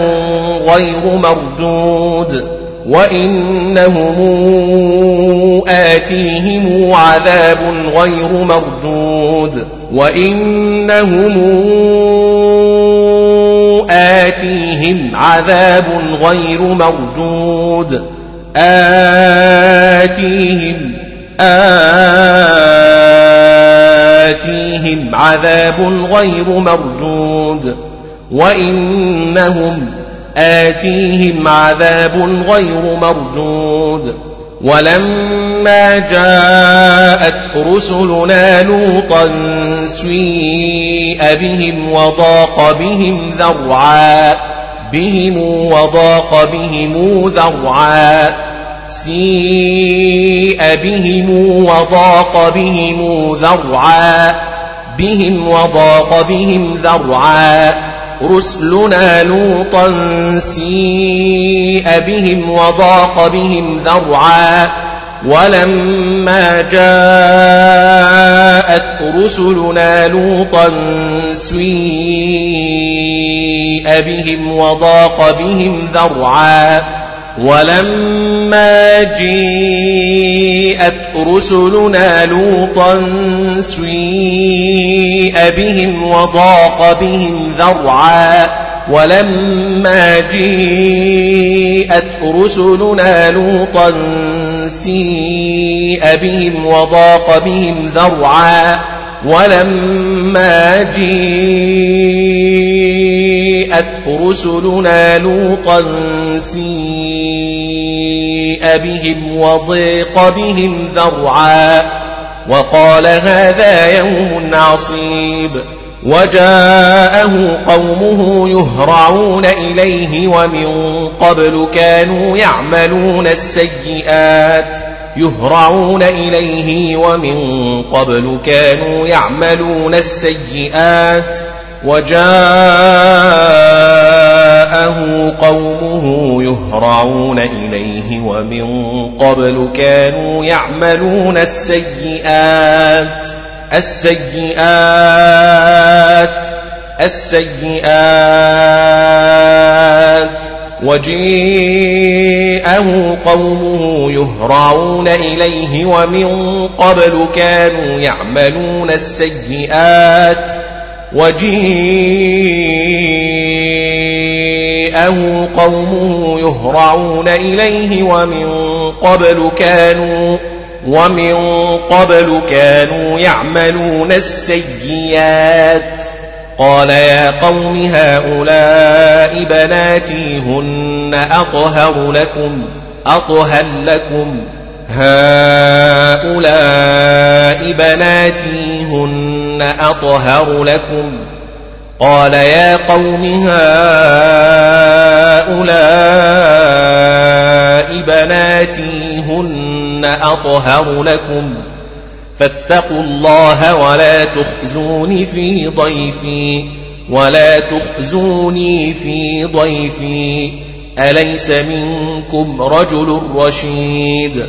غير مردود. وإنهم آتيهم عذاب غير مردود وإنهم آتيهم عذاب غير مردود آتيهم آتيهم عذاب غير مردود وإنهم آتيهم عذاب غير مردود. ولما جاءت رسلنا لوطا سيء بهم وضاق بهم ذرعا. بهم وضاق بهم ذرعا. سيء بهم وضاق بهم ذرعا. بهم وضاق بهم ذرعا. رسلنا لوطا سيء بهم وضاق بهم ذرعا ولما جاءت رسلنا لوطا سيء بهم وضاق بهم ذرعا ولما جيءت رسلنا لوطا سيء بهم وضاق بهم ذرعا ولما جيءت رسلنا لوطا سيء بهم وضاق بهم ذرعا ولما جيءت رسلنا لوطا سيء بهم وضيق بهم ذرعا وقال هذا يوم عصيب وجاءه قومه يهرعون إليه ومن قبل كانوا يعملون السيئات يهرعون إليه ومن قبل كانوا يعملون السيئات وجاءه قومه يهرعون إليه ومن قبل كانوا يعملون السيئات السيئات السيئات. وجيءه قومه يهرعون إليه ومن قبل كانوا يعملون السيئات وجيءه قومه يهرعون إليه ومن قبل كانوا ومن قبل كانوا يعملون السيئات قال يا قوم هؤلاء بناتي هن أطهر لكم أطهر لكم هؤلاء بناتي هن أطهر لكم. قال يا قوم هؤلاء بناتي هن أطهر لكم. فاتقوا الله ولا تخزوني في ضيفي ولا تخزوني في ضيفي. أليس منكم رجل رشيد؟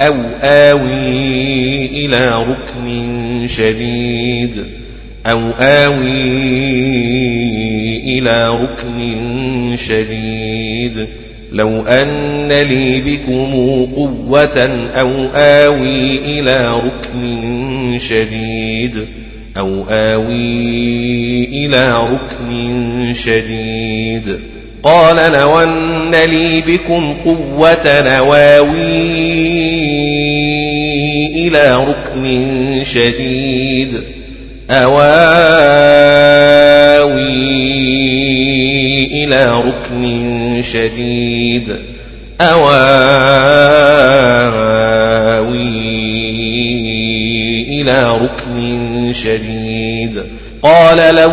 أو آوي إلى ركن شديد أو آوي إلى ركن شديد لو أن لي بكم قوة أو آوي إلى ركن شديد أو آوي إلى ركن شديد قال لو أن لي بكم قوة نواوي إلى ركن شديد أواوي إلى ركن شديد أواوي إلى ركن شديد قال لو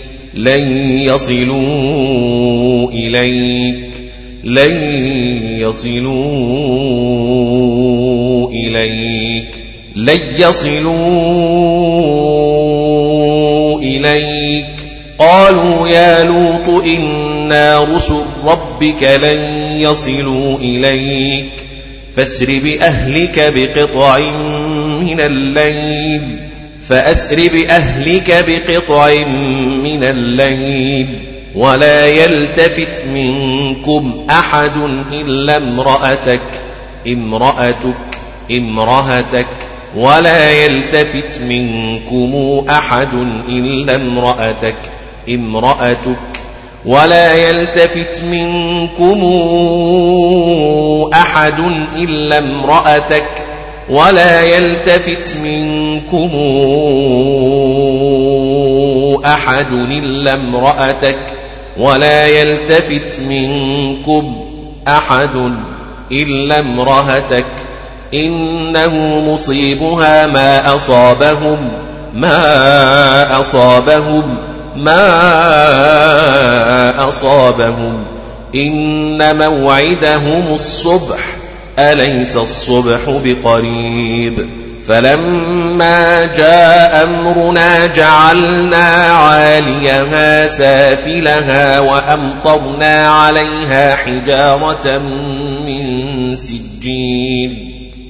لن يصلوا إليك لن يصلوا إليك لن يصلوا إليك. قالوا يا لوط إنا رسل ربك لن يصلوا إليك فاسر بأهلك بقطع من الليل. فأسر بأهلك بقطع من الليل ولا يلتفت منكم أحد إلا امرأتك امرأتك امرأتك ولا يلتفت منكم أحد إلا امرأتك امرأتك ولا يلتفت منكم أحد إلا امرأتك ولا يلتفت منكم أحد إلا امرأتك ولا يلتفت منكم أحد إلا امرأتك إنه مصيبها ما أصابهم ما أصابهم ما أصابهم. إن موعدهم الصبح. أليس الصبح بقريب؟ فلما جاء أمرنا جعلنا عاليها سافلها وأمطرنا عليها حجارة من سجيل.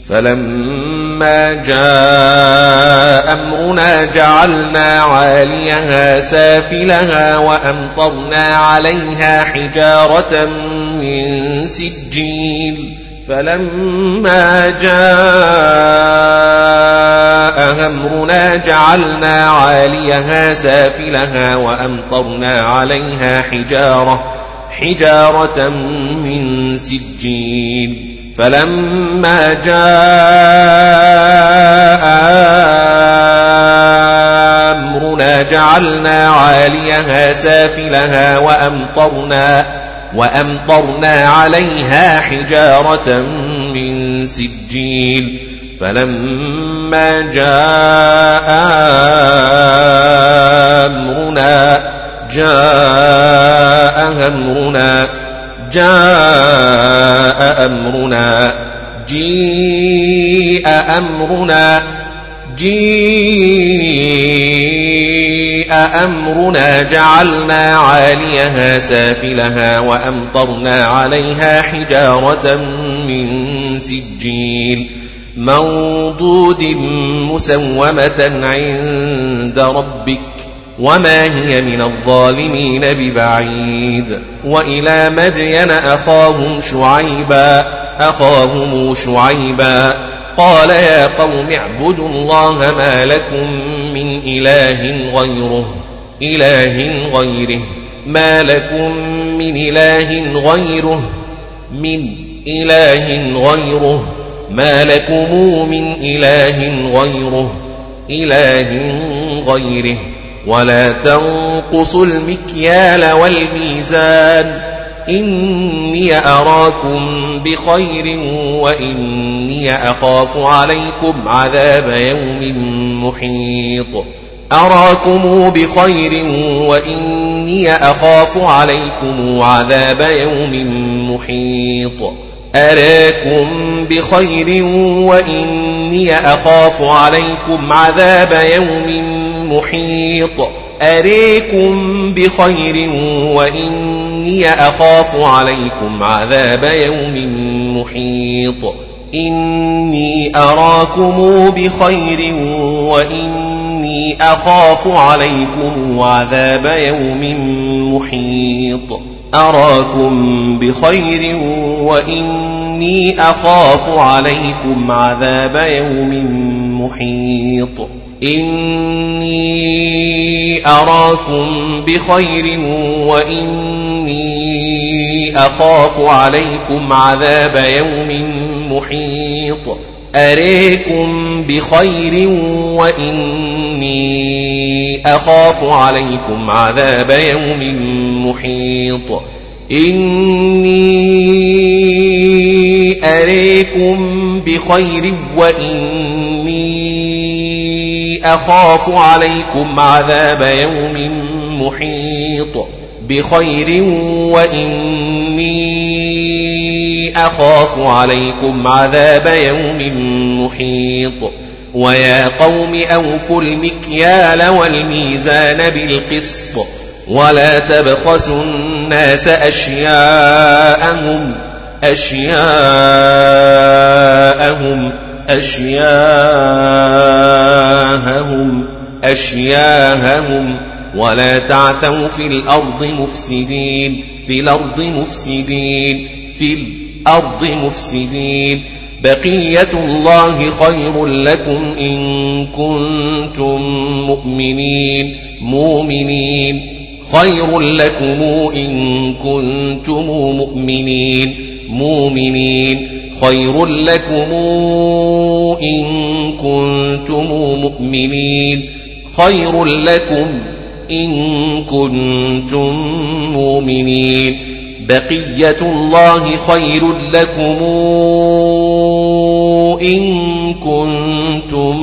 فلما جاء أمرنا جعلنا عاليها سافلها وأمطرنا عليها حجارة من سجيل. فلما جاء أمرنا جعلنا عاليها سافلها وأمطرنا عليها حجارة حجارة من سجيل. فلما جاء أمرنا جعلنا عاليها سافلها وأمطرنا وأمطرنا عليها حجارة من سجيل فلما جاء أمرنا جاء أمرنا جاء أمرنا جيء أمرنا جيء أمرنا جعلنا عاليها سافلها وأمطرنا عليها حجارة من سجيل منضود مسومة عند ربك وما هي من الظالمين ببعيد وإلى مدين أخاهم شعيبا أخاهم شعيبا قال يا قوم اعبدوا الله ما لكم من إله غيره إله غيره. ما لكم من إله غيره من إله غيره. ما لكم من إله غيره إله غيره. ولا تنقصوا المكيال والميزان. إني أراكم بخير وإني أخاف عليكم عذاب يوم محيط أراكم بخير وإني أخاف عليكم عذاب يوم محيط أراكم بخير وإني أخاف عليكم عذاب يوم محيط أريكم بخير وإني أخاف عليكم عذاب يوم محيط. إني أراكم بخير وإني أخاف عليكم عذاب يوم محيط. أراكم بخير وإني أخاف عليكم عذاب يوم محيط. إني أراكم بخير وإني أخاف عليكم عذاب يوم محيط أريكم بخير وإني أخاف عليكم عذاب يوم محيط إني أريكم بخير وإني أخاف عليكم عذاب يوم محيط بخير وإني أخاف عليكم عذاب يوم محيط ويا قوم أوفوا المكيال والميزان بالقسط ولا تبخسوا الناس أشياءهم أشياءهم أشياءهم أشياءهم. ولا تعثوا في الأرض مفسدين في الأرض مفسدين في الأرض مفسدين. بقية الله خير لكم إن كنتم مؤمنين مؤمنين. خير لكم إن كنتم مؤمنين. مؤمنين. خير لكم إن كنتم مؤمنين. خير لكم إن كنتم مؤمنين. بقية الله خير لكم إن كنتم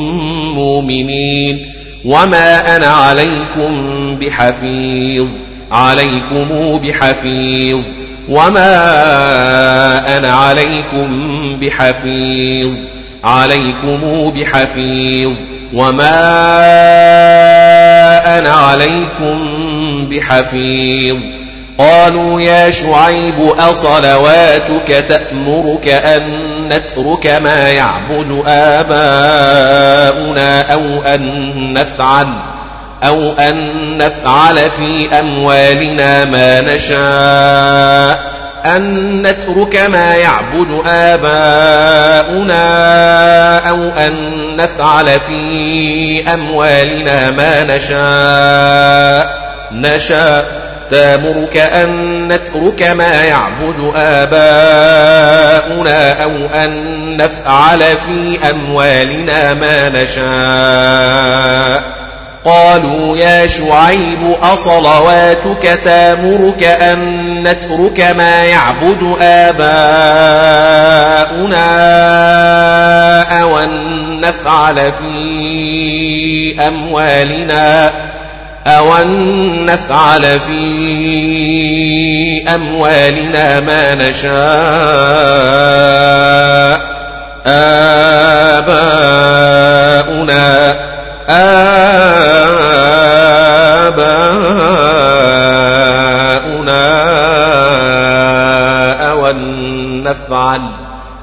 مؤمنين. وما أنا عليكم بحفيظ عليكم بحفيظ وما أنا عليكم بحفيظ عليكم بحفيظ وما أنا عليكم بحفيظ. قالوا يا شعيب أصلواتك تأمرك أن نترك ما يعبد آباؤنا أو أن نفعل أو أن نفعل في أموالنا ما نشاء. أن نترك ما يعبد آباؤنا أو أن نفعل في أموالنا ما نشاء. نشاء. تامرك أن نترك ما يعبد آباؤنا أو أن نفعل في أموالنا ما نشاء. قالوا يا شعيب أصلواتك تامرك أن نترك ما يعبد آباؤنا أو أن نفعل في أموالنا أن نفعل في أموالنا ما نشاء آباؤنا آباؤنا أو أن نفعل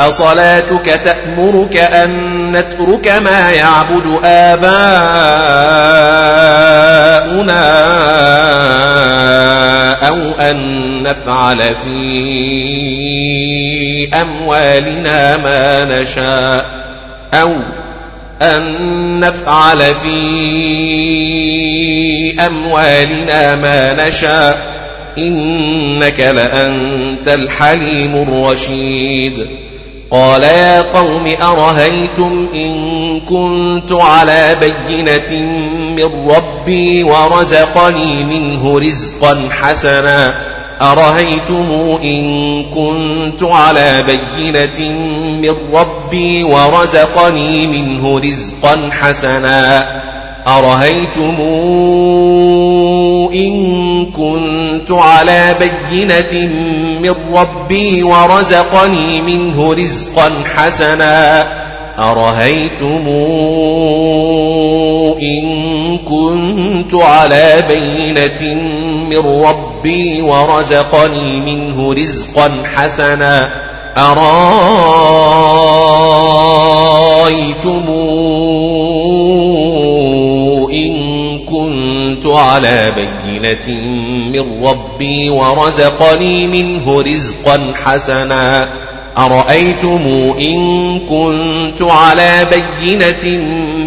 أصلاتك تأمرك أن نترك ما يعبد آباؤنا أو أن نفعل في أموالنا ما نشاء أو أن نفعل في أموالنا ما نشاء إنك لأنت الحليم الرشيد قال يا قوم أرهيتم إن كنت على بينة من ربي ورزقني منه رزقا حسنا. أرهيتم إن كنت على بينة من ربي ورزقني منه رزقا حسنا. أرهيتم إن كنت على بينة من ربي ورزقني منه رزقا حسنا. أرهيتم إن كنت على بينة من ربي ورزقني منه رزقا حسنا. أرايتم على بينة من ربي ورزقني منه رزقا حسنا. أرأيتم إن كنت على بينة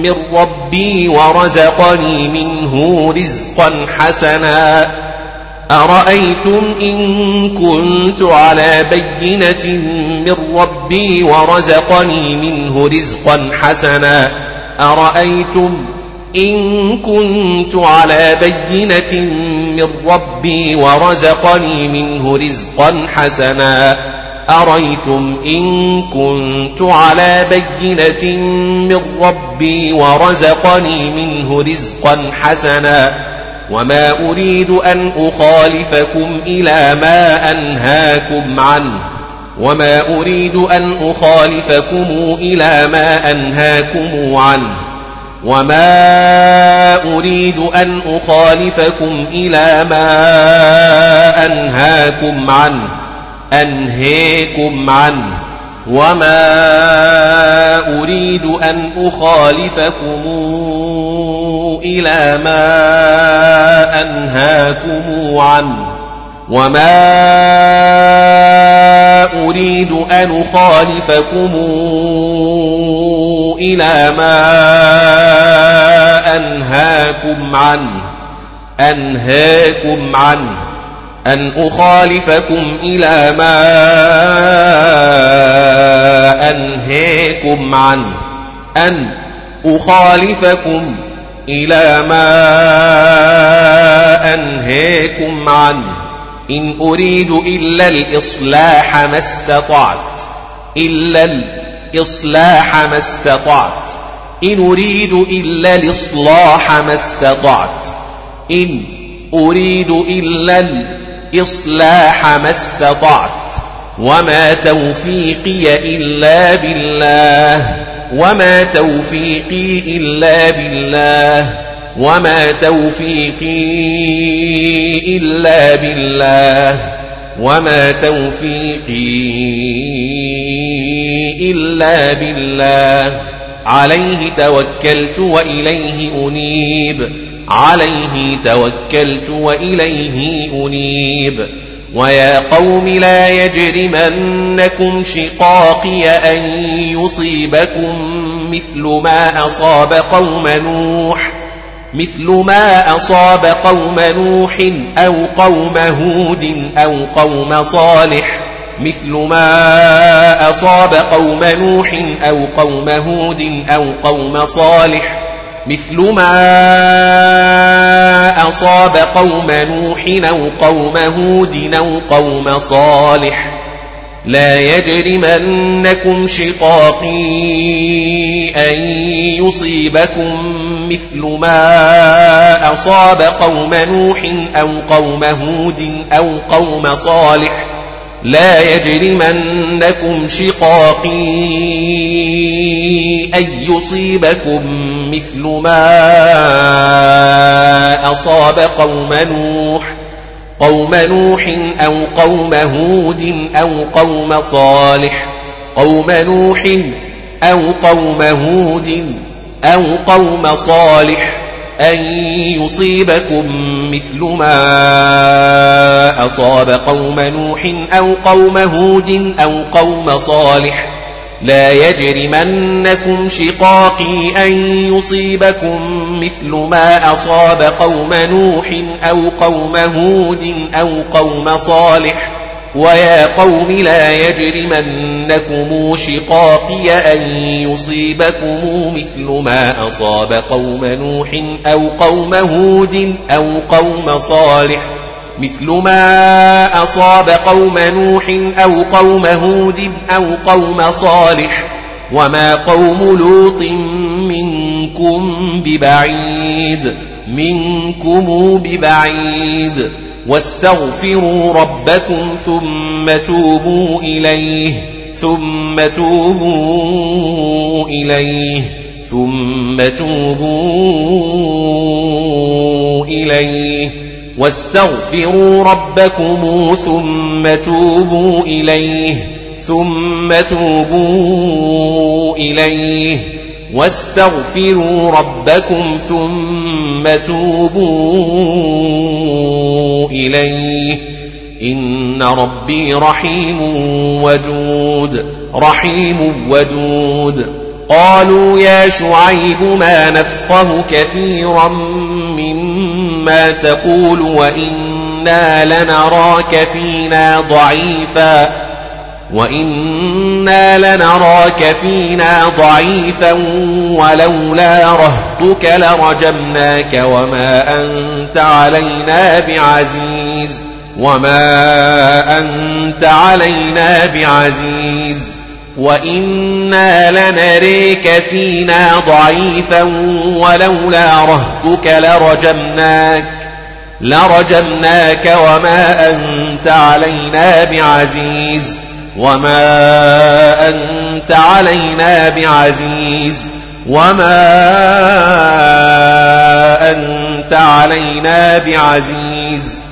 من ربي ورزقني منه رزقا حسنا. أرأيتم إن كنت على بينة من ربي ورزقني منه رزقا حسنا. أرأيتم إن كنت على بينة من ربي ورزقني منه رزقا حسنا. أريتم إن كنت على بينة من ربي ورزقني منه رزقا حسنا. وما أريد أن أخالفكم إلى ما أنهاكم عنه. وما أريد أن أخالفكم إلى ما أنهاكم عنه. وما أريد أن أخالفكم إلى ما أنهاكم عنه أنهيكم عنه. وما أريد أن أخالفكم إلى ما أنهاكم عنه. وما أريد أن أخالفكم إلى ما أنهاكم عنه أنهاكم عنه أن أخالفكم إلى ما أنهيكم عنه أن أخالفكم إلى ما أنهيكم عنه. إن أريد إلا الإصلاح ما استطعت إلا الإصلاح ما استطعت. إن أريد إلا الإصلاح ما استطعت. إن أريد إلا الإصلاح ما استطعت. وما توفيقي إلا بالله. وما توفيقي إلا بالله. وما توفيقي إلا بالله. وما توفيقي إلا بالله. عليه توكلت وإليه أنيب. عليه توكلت وإليه أنيب. ويا قوم لا يجرمنكم شقاقي أن يصيبكم مثل ما أصاب قوم نوح. مثل ما أصاب قوم نوح أو قوم هود أو قوم صالح. مثل ما أصاب قوم نوح أو قوم هود أو قوم صالح. مثل ما أصاب قوم نوح أو قوم هود أو قوم صالح. لا يجرمنكم شقاقي أن يصيبكم مثل ما أصاب قوم نوح أو قوم هود أو قوم صالح. لا يجرمنكم شقاقي أن يصيبكم مثل ما أصاب قوم نوح قوم نوح أو قوم هود أو قوم صالح قوم نوح أو قوم هود أو قوم صالح أن يصيبكم مثل ما أصاب قوم نوح أو قوم هود أو قوم صالح. لا يجرمنكم شقاقي أن يصيبكم مثل ما أصاب قوم نوح أو قوم هود أو قوم صالح. ويا قوم لا يجرمنكم شقاقي أن يصيبكم مثل ما أصاب قوم نوح أو قوم هود أو قوم صالح. مثل ما أصاب قوم نوح أو قوم هود أو قوم صالح وما قوم لوط منكم ببعيد منكم ببعيد. واستغفروا ربكم ثم توبوا إليه ثم توبوا إليه ثم توبوا إليه. واستغفروا ربكم ثم توبوا إليه ثم توبوا إليه. واستغفروا ربكم ثم توبوا إليه. إن ربي رحيم ودود رحيم ودود. قالوا يا شعيب ما نفقه كثيرا مما تقول وإنا لنراك فينا ضعيفا وإنا لنراك فينا ضعيفا ولولا رهتك لرجمناك وما أنت علينا بعزيز وما أنت علينا بعزيز وإنا لنريك فينا ضعيفا ولولا رهتك لرجمناك لرجمناك وما أنت علينا بعزيز وما أنت علينا بعزيز وما أنت علينا بعزيز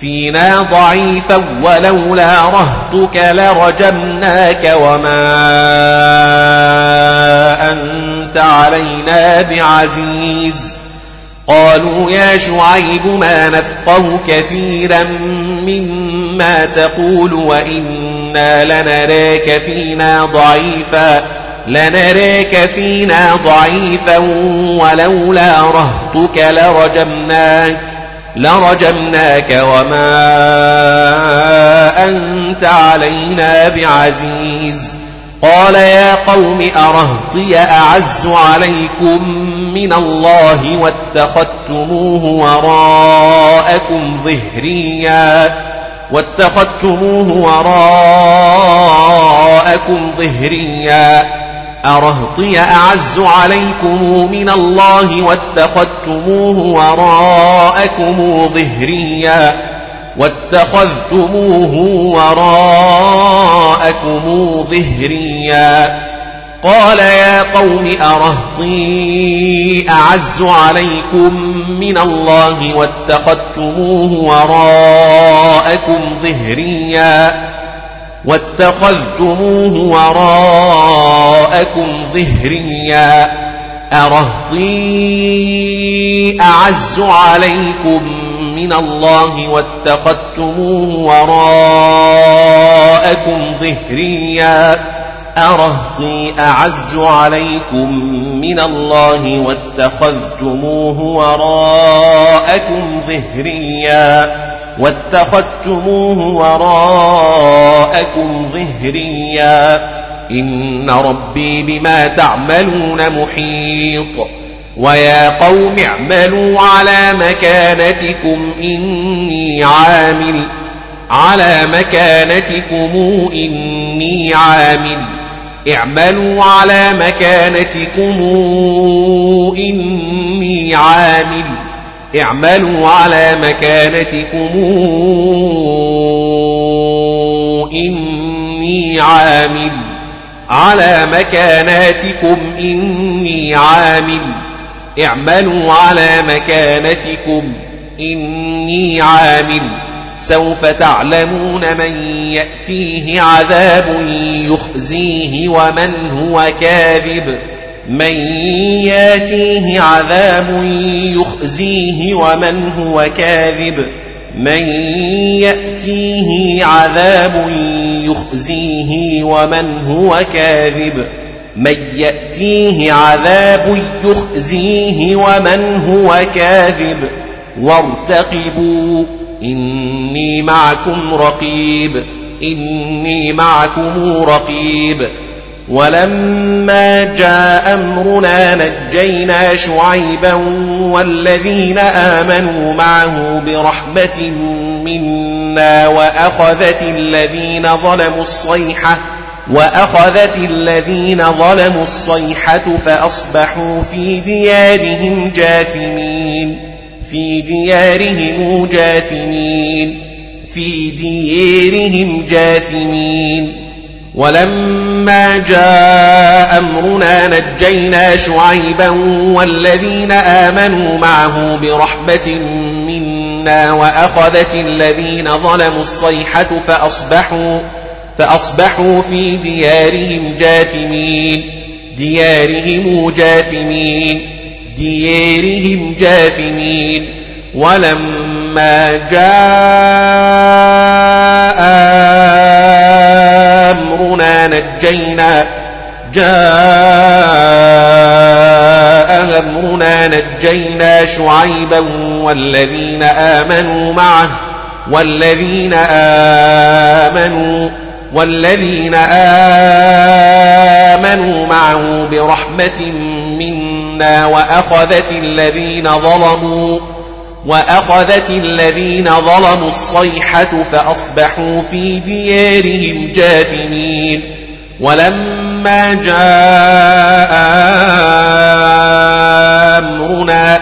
فينا ضعيفا ولولا رهتك لرجمناك وما أنت علينا بعزيز. قالوا يا شعيب ما نفقه كثيرا مما تقول وإنا لنراك فينا ضعيفا لنراك فينا ضعيفا ولولا رهتك لرجمناك. لرجمناك وما أنت علينا بعزيز. قال يا قوم أرهطي أعز عليكم من الله واتخذتموه وراءكم ظهريا واتخذتموه وراءكم ظهريا. أرهطي أعز عليكم من الله واتخذتموه وراءكم ظهريا واتخذتموه وراءكم ظهريا قال يا قوم أرهطي أعز عليكم من الله واتخذتموه وراءكم ظهريا واتخذتموه وراءكم ظهريا. أرهطي أعز عليكم من الله واتخذتموه وراءكم ظهريا. أرهطي أعز عليكم من الله واتخذتموه وراءكم ظهريا. واتخذتموه وراءكم ظهريا. إن ربي بما تعملون محيط. ويا قوم اعملوا على مكانتكم إني عامل. على مكانتكم إني عامل. اعملوا على مكانتكم إني عامل. اعملوا على مكانتكم. إني عامل على مكاناتكم. إني عامل. اعملوا على مكانتكم. إني عامل. سوف تعلمون من يأتيه عذاب يخزيه ومن هو كاذب. من ياتيه عذاب يخزيه ومن هو كاذب؟ من يأتيه عذاب يخزيه ومن هو كاذب؟ من يأتيه عذاب يخزيه ومن هو كاذب؟ وارتقبوا إني معكم رقيب إني معكم رقيب. ولما جاء أمرنا نجينا شعيبا والذين آمنوا معه برحمة منا وأخذت الذين ظلموا الصيحة وأخذت الذين ظلموا الصيحة فأصبحوا في ديارهم جاثمين في ديارهم جاثمين في ديارهم جاثمين. ولما جاء أمرنا نجينا شعيبا والذين آمنوا معه برحمة منا وأخذت الذين ظلموا الصيحة فأصبحوا فأصبحوا في ديارهم جاثمين. ديارهم جاثمين. ديارهم جاثمين. ولما جاء أمرنا نجينا. جاء أمرنا نجينا شعيبا والذين آمنوا معه والذين آمنوا والذين آمنوا معه برحمة منا وأخذت الذين ظلموا. وأخذت الذين ظلموا الصيحة فأصبحوا في ديارهم جاثمين. ولما جاء أمرنا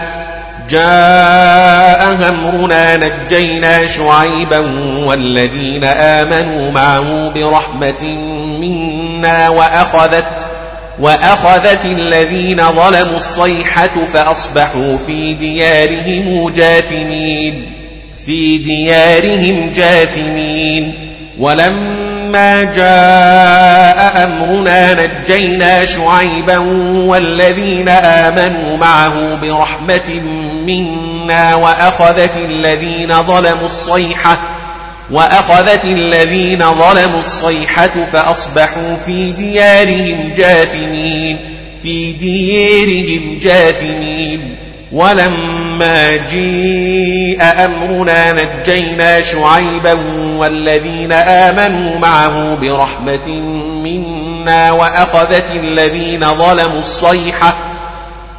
جاء أمرنا نجينا شعيبا والذين آمنوا معه برحمة منا وأخذت وأخذت الذين ظلموا الصيحة فأصبحوا في ديارهم جاثمين في ديارهم جاثمين. ولما جاء أمرنا نجينا شعيبا والذين آمنوا معه برحمة منا وأخذت الذين ظلموا الصيحة وأخذت الذين ظلموا الصيحة فأصبحوا في ديارهم جاثمين في ديارهم جاثمين. ولما جيء أمرنا نجينا شعيبا والذين آمنوا معه برحمة منا وأخذت الذين ظلموا الصيحة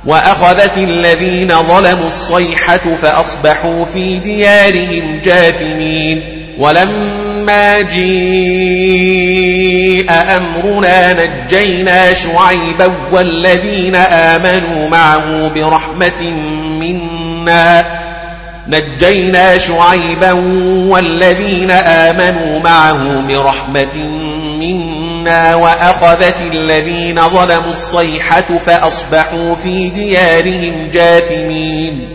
وأخذت الذين ظلموا الصيحة فأصبحوا في ديارهم جاثمين. ولما جيء أمرنا نجينا شعيبا والذين آمنوا معه برحمة منا. نجينا شعيبا والذين آمنوا معه برحمة منا وأخذت الذين ظلموا الصيحة فأصبحوا في ديارهم جاثمين.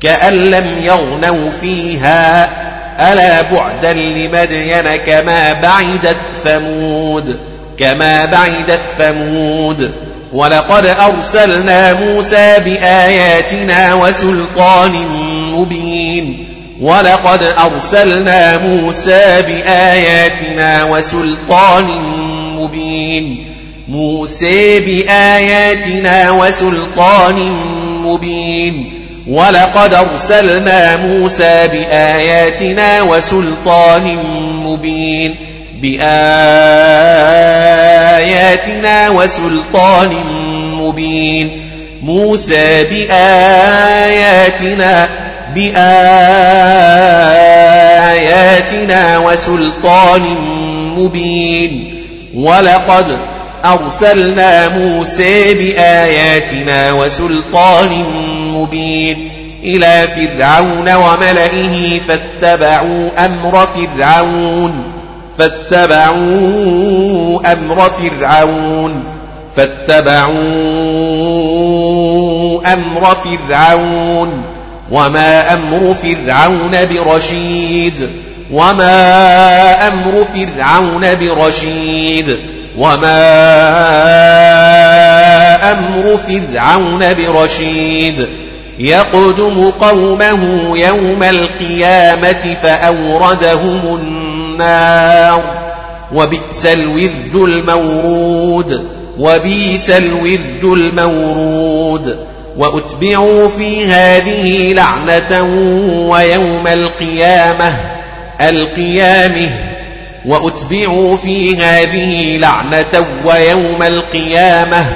كأن لم يغنوا فيها ألا بعدا لمدين كما بعدت ثمود كما بعدت ثمود. ولقد أرسلنا موسى بآياتنا وسلطان مبين. ولقد أرسلنا موسى بآياتنا وسلطان مبين. موسى بآياتنا وسلطان مبين. ولقد أرسلنا موسى بآياتنا وسلطان مبين. بآياتنا وسلطان مبين. موسى بآياتنا بآياتنا وسلطان مبين. ولقد أرسلنا موسى بآياتنا وسلطان مبين إلى فرعون وملئه فاتبعوا أمر فرعون فاتبعوا أمر فرعون فاتبعوا أمر فرعون. وما أمر فرعون برشيد وما أمر فرعون برشيد. وما أمر فرعون برشيد يقدم قومه يوم القيامة فأوردهم النار وبئس الورد المورود وبئس الورد المورود وأتبعوا في هذه لعنة ويوم القيامة القيامه وأتبعوا في هذه لعنة ويوم القيامة.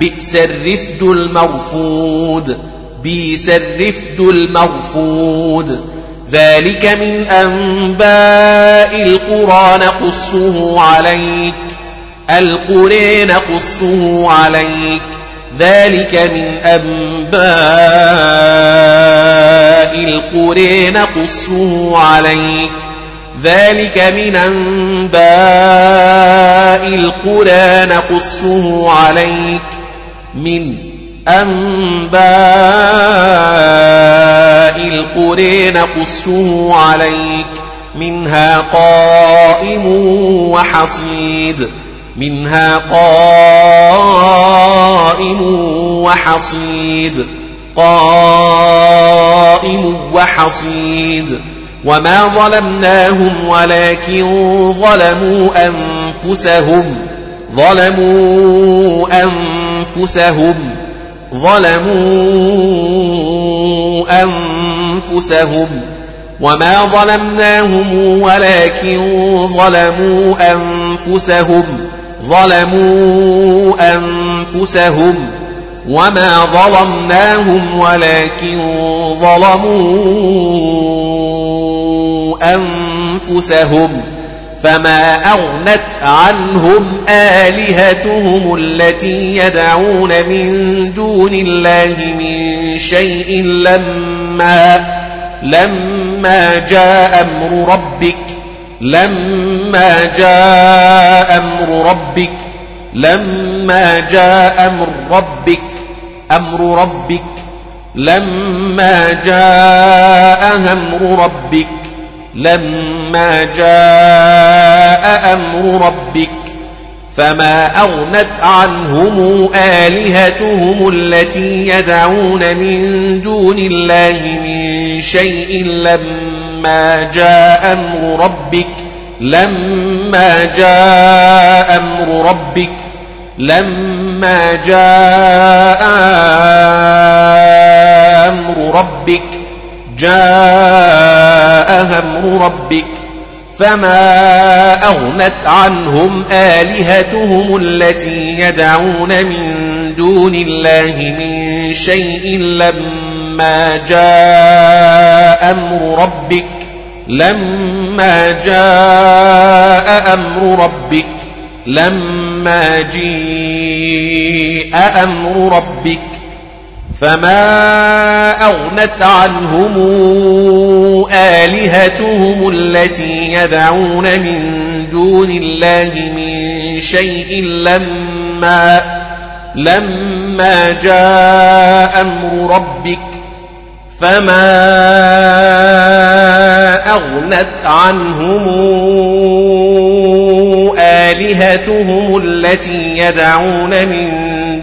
بئس الرفد المرفود. بئس الرفد المرفود. ذلك من أنباء القرى نقصه عليك. القرى نقصه عليك. ذلك من أنباء القرى نقصه عليك. ذلك من أنباء القرى نقصه عليك من أنباء القرى نقصه عليك منها قائم وحصيد منها قائم وحصيد قائم وحصيد وما ظلمناهم ولكن ظلموا أنفسهم ظلموا أنفسهم ظلموا أنفسهم وما ظلمناهم ولكن ظلموا أنفسهم ظلموا أنفسهم وما ظلمناهم ولكن ظلموا أنفسهم فما أغنت عنهم آلهتهم التي يدعون من دون الله من شيء لما لما جاء أمر ربك لما جاء أمر ربك لما جاء أمر ربك أمر ربك لما جاء أمر ربك لما جاء أمر ربك فما أغنت عنهم آلهتهم التي يدعون من دون الله من شيء لما جاء أمر ربك لما جاء أمر ربك لما جاء أمر ربك جاء أمر ربك فما أغنت عنهم آلهتهم التي يدعون من دون الله من شيء لما جاء أمر ربك لما جاء أمر ربك لما جيء أمر ربك فما أغنت عنهم آلهتهم التي يدعون من دون الله من شيء لما لما جاء أمر ربك فما أغنت عنهم آلهتهم التي يدعون من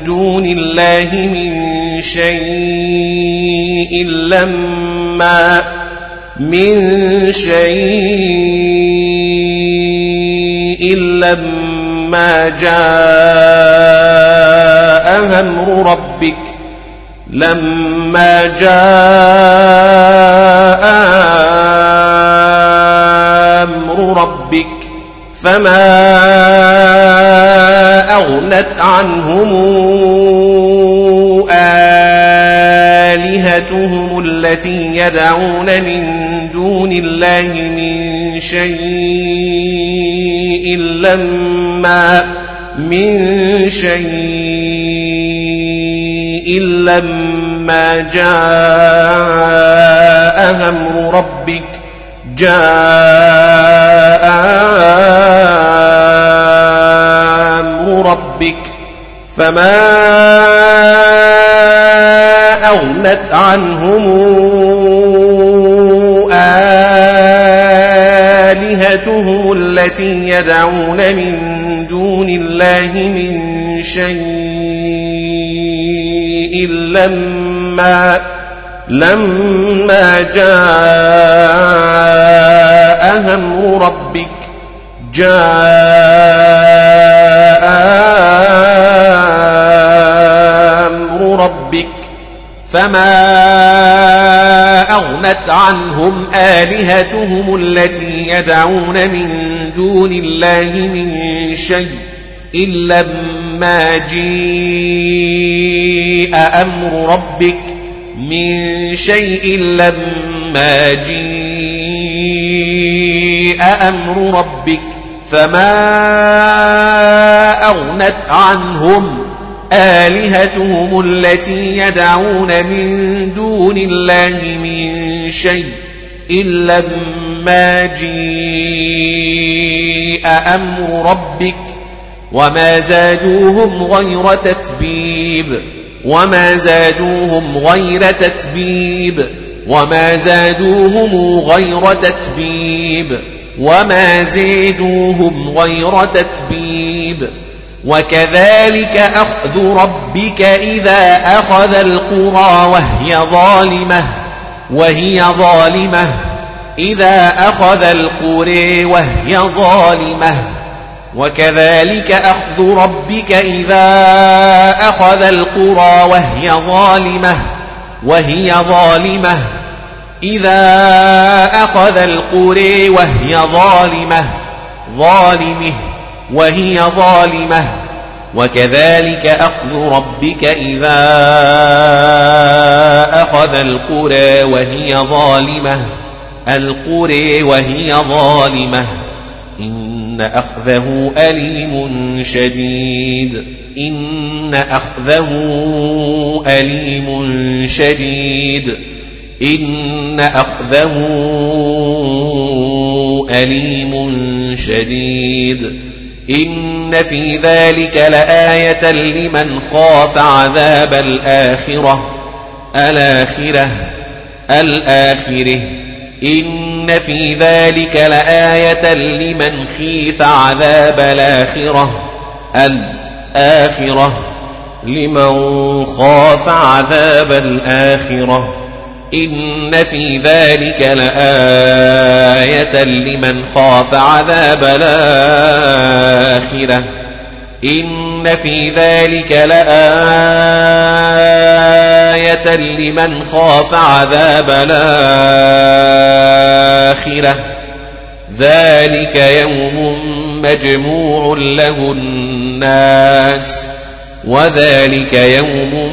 دون الله من شيء لما من شيء لما جاء أمر ربك لما جاء أمر ربك فما أغنت عنهم آلهتهم التي يدعون من دون الله من شيء لما من شيء لما جاء أمر ربك جاء ربك فما أغنت عنهم آلهتهم التي يدعون من دون الله من شيء لما لما جاء أمر ربك جاء أمر ربك فما أغنت عنهم آلهتهم التي يدعون من دون الله من شيء إلا ما جيء أمر ربك من شيء لما جيء أمر ربك فما أغنت عنهم آلهتهم التي يدعون من دون الله من شيء إلا ما جيء أمر ربك وما زادوهم غير تتبيب وما زادوهم غير تتبيب وما زادوهم غير تتبيب وما زيدوهم غير تتبيب وكذلك أخذ ربك إذا أخذ القرى وهي ظالمة وهي ظالمة إذا أخذ القرى وهي ظالمة وكذلك أخذ ربك إذا أخذ القرى وهي ظالمة وهي ظالمة إذا أخذ القرى وهي ظالمة ظالمه وهي ظالمة. وكذلك أخذ ربك إذا أخذ القرى وهي ظالمة. القرى وهي ظالمة. إن أخذه أليم شديد. إن أخذه أليم شديد. إن أخذه أليم شديد. إن في ذلك لآية لمن خاف عذاب الآخرة. الآخرة. الآخرة. إن في ذلك لآية لمن خيف عذاب الآخرة. الآخرة. لمن خاف عذاب الآخرة. إن في ذلك لآية لمن خاف عذاب الآخرة إن في ذلك لآية لمن خاف عذاب الآخرة ذلك يوم مجموع له الناس وذلك يوم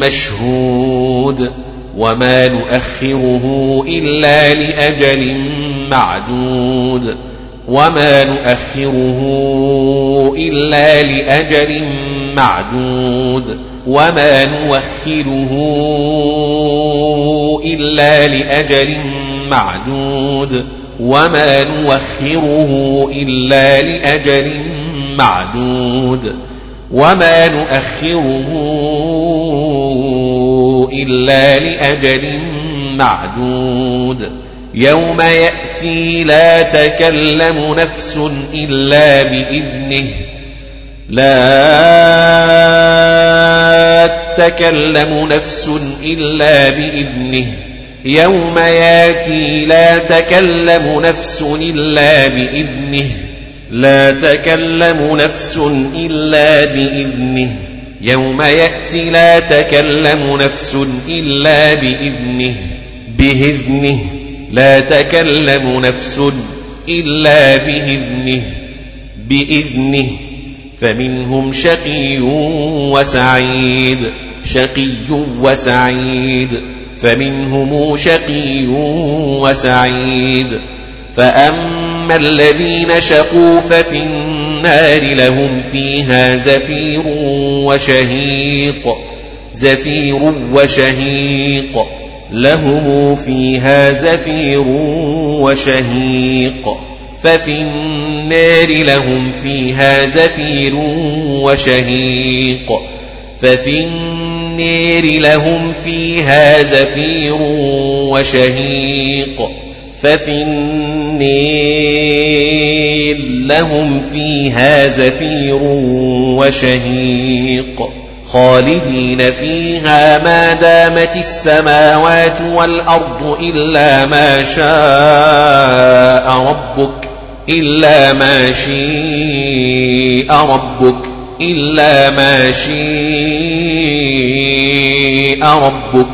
مشهود وما نؤخره إلا لأجل معدود وما نؤخره إلا لأجل معدود وما نوخره إلا لأجل معدود وما نوخره إلا لأجل معدود وما نؤخره إلا لأجل معدود. يوم يأتي لا تكلم نفس إلا بإذنه. لا تكلم نفس إلا بإذنه. يوم يأتي لا تكلم نفس إلا بإذنه. لا تكلم نفس إلا بإذنه. يوم يأتي لا تكلم نفس إلا بإذنه بإذنه لا تكلم نفس إلا بإذنه بإذنه. فمنهم شقي وسعيد شقي وسعيد. فمنهم شقي وسعيد. فأما الذين شقوا ففي النار لهم فيها زفير وشهيق زفير وشهيق لهم فيها زفير وشهيق ففي النار لهم فيها زفير وشهيق ففي النار لهم فيها زفير وشهيق ففي النيل لهم فيها زفير وشهيق خالدين فيها ما دامت السماوات والأرض إلا ما شاء ربك إلا ما شاء ربك إلا ما شاء ربك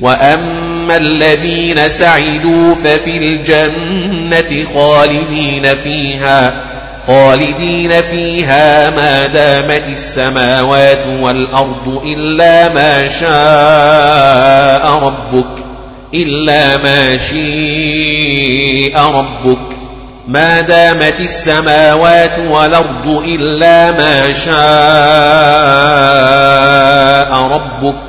وأما الذين سعدوا ففي الجنة خالدين فيها خالدين فيها ما دامت السماوات والأرض إلا ما شاء ربك إلا ما شاء ربك ما دامت السماوات والأرض إلا ما شاء ربك.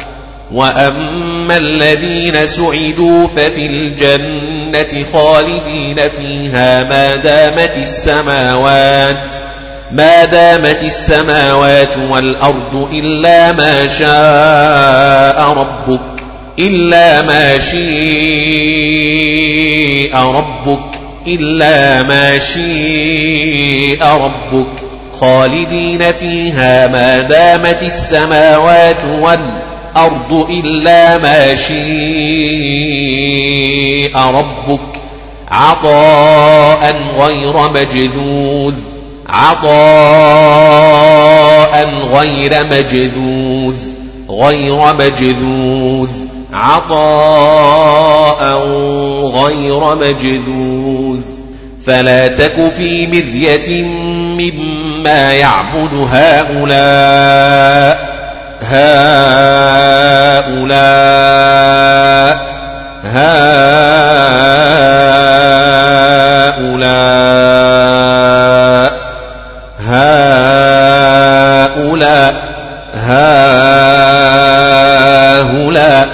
وأما الذين سعدوا ففي الجنة خالدين فيها ما دامت السماوات ما دامت السماوات والأرض إلا ما شاء ربك إلا ما شاء ربك إلا ما شاء ربك خالدين فيها ما دامت السماوات والأرض الأرض إلا ما شاء ربك. عطاء غير مجذوذ. عطاء غير مجذوذ. غير مجذوذ. عطاء غير مجذوذ. فلا تك في مرية مما يعبد هؤلاء. هؤلاء هؤلاء هؤلاء هؤلاء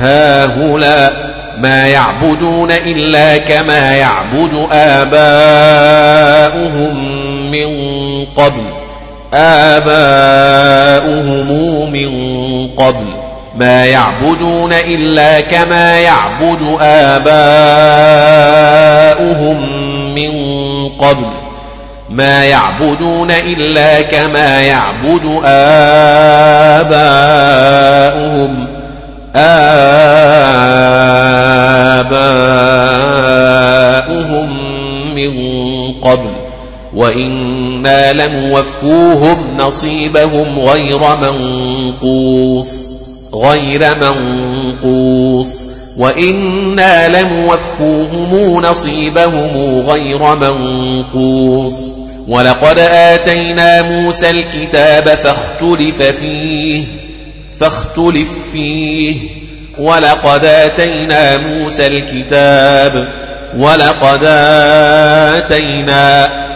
هؤلاء ما يعبدون إلا كما يعبد آباؤهم من قبل. آباؤهم من قبل ما يعبدون إلا كما يعبد آباؤهم من قبل ما يعبدون إلا كما يعبد آباؤهم آباؤهم من قبل وإنا لنوفوهم نصيبهم غير منقوص غير منقوص. وإنا لنوفوهم نصيبهم غير منقوص. ولقد آتينا موسى الكتاب فاختلف فيه فاختلف فيه. ولقد آتينا موسى الكتاب ولقد آتينا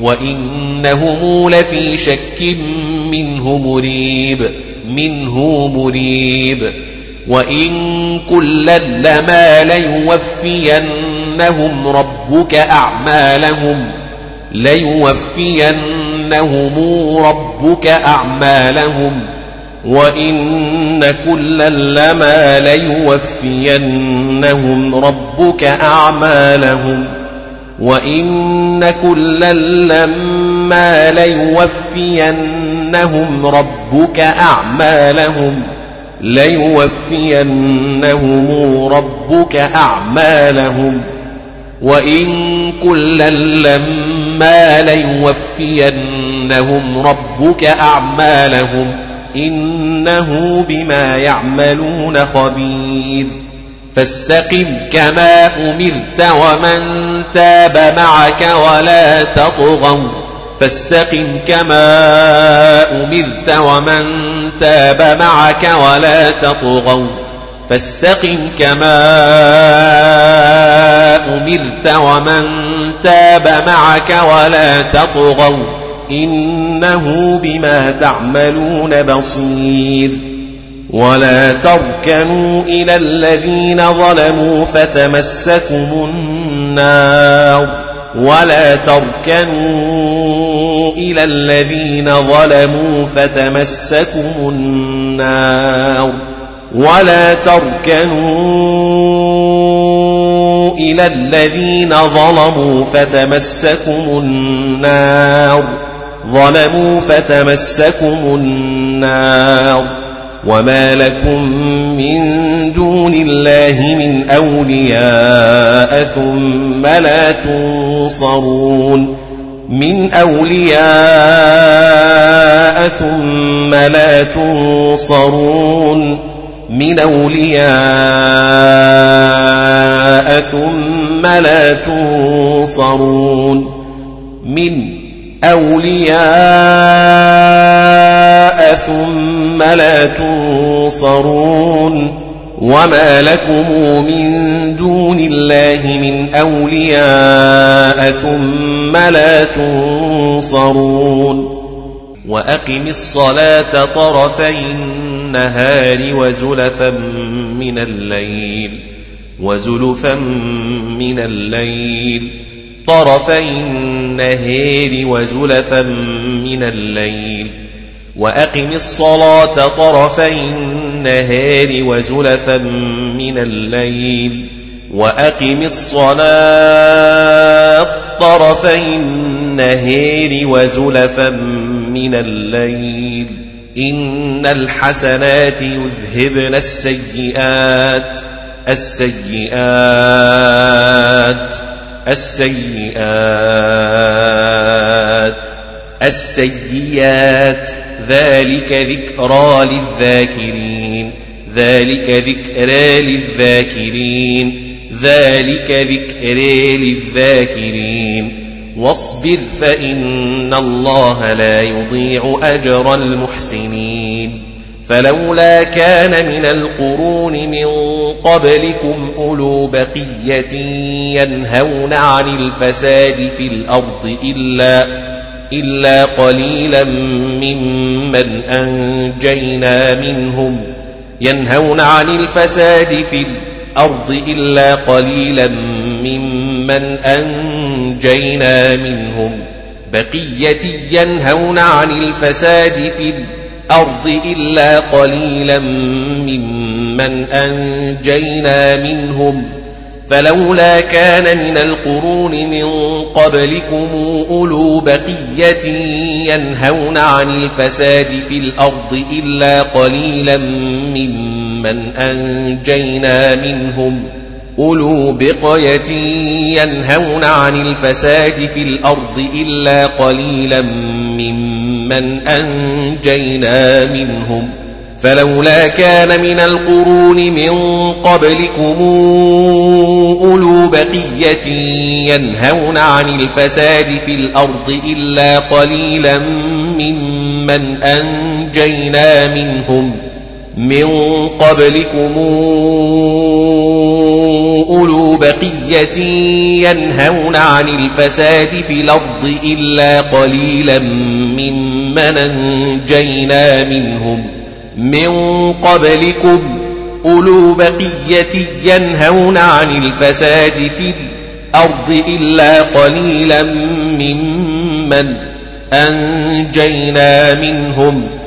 وإنهم لفي شك منه مريب منه مريب. وإن كلا لما ليوفينهم ربك أعمالهم ليوفينهم ربك أعمالهم. وإن كلا لما ليوفينهم ربك أعمالهم. وإن كلا لما ليوفينهم ربك أعمالهم ليوفينهم ربك أعمالهم وإن كلا لما ليوفينهم ربك أعمالهم إنه بما يعملون خبير فاستقم كما أمرت ومن تاب معك ولا تطغوا. فاستقم كما أمرت ومن تاب معك ولا تطغوا. فاستقم كما أمرت ومن تاب معك ولا تطغوا. إنه بما تعملون بصير. ولا تركنوا إلى الذين ظلموا فتمسكم النار ولا تركنوا إلى الذين ظلموا فتمسكم النار ولا تركنوا من الذين ظلموا فتمسكم النار ظلموا فتمسكم النار وما لكم من دون الله من أولياء ثم لا تنصرون من أولياء ثم لا تنصرون من أولياء ثم لا تنصرون من أولياء ثم لا تنصرون وما لكم من دون الله من أولياء ثم لا تنصرون وأقم الصلاة طرفي النهار وزلفا من الليل وزلفا من الليل طرفي النهار وزلفا من الليل وأقم الصلاة طرفي النهار وزلفا من الليل وأقم الصلاة طرفي النهار وزلفا من الليل إن الحسنات يذهبن السيئات السيئات السيئات. السيئات. ذلك ذكرى للذاكرين. ذلك ذكرى للذاكرين. ذلك ذكرى للذاكرين. واصبر فإن الله لا يضيع أجر المحسنين. فلولا كان من القرون من قبلكم أولو بقية ينهون عن الفساد في الأرض إلا إلا قليلا ممن أنجينا منهم ينهون عن الفساد في الأرض إلا قليلا ممن أنجينا منهم بقية ينهون عن الفساد في الأرض إلا قليلا ممن أنجينا منهم. فلولا كان من القرون من قبلكم أولو بقية ينهون عن الفساد في الأرض إلا قليلا ممن أنجينا منهم. أولو بقية ينهون عن الفساد في الأرض إلا قليلا ممن أنجينا منهم فلولا كان من القرون من قبلكم أولو بقية ينهون عن الفساد في الأرض إلا قليلا ممن أنجينا منهم من قبلكم أولو بقية ينهون عن الفساد في الأرض إلا قليلا ممن أنجينا منهم. من قبلكم أولو بقية ينهون عن الفساد في الأرض إلا قليلا ممن أنجينا منهم.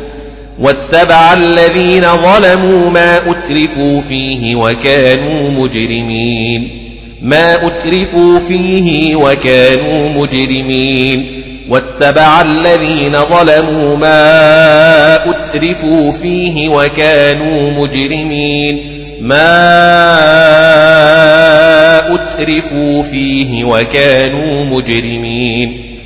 واتبع الذين ظلموا ما أترفوا فيه وكانوا مجرمين. ما أترفوا فيه وكانوا مجرمين. واتبع الذين ظلموا ما أترفوا فيه وكانوا مجرمين. ما أترفوا فيه وكانوا مجرمين.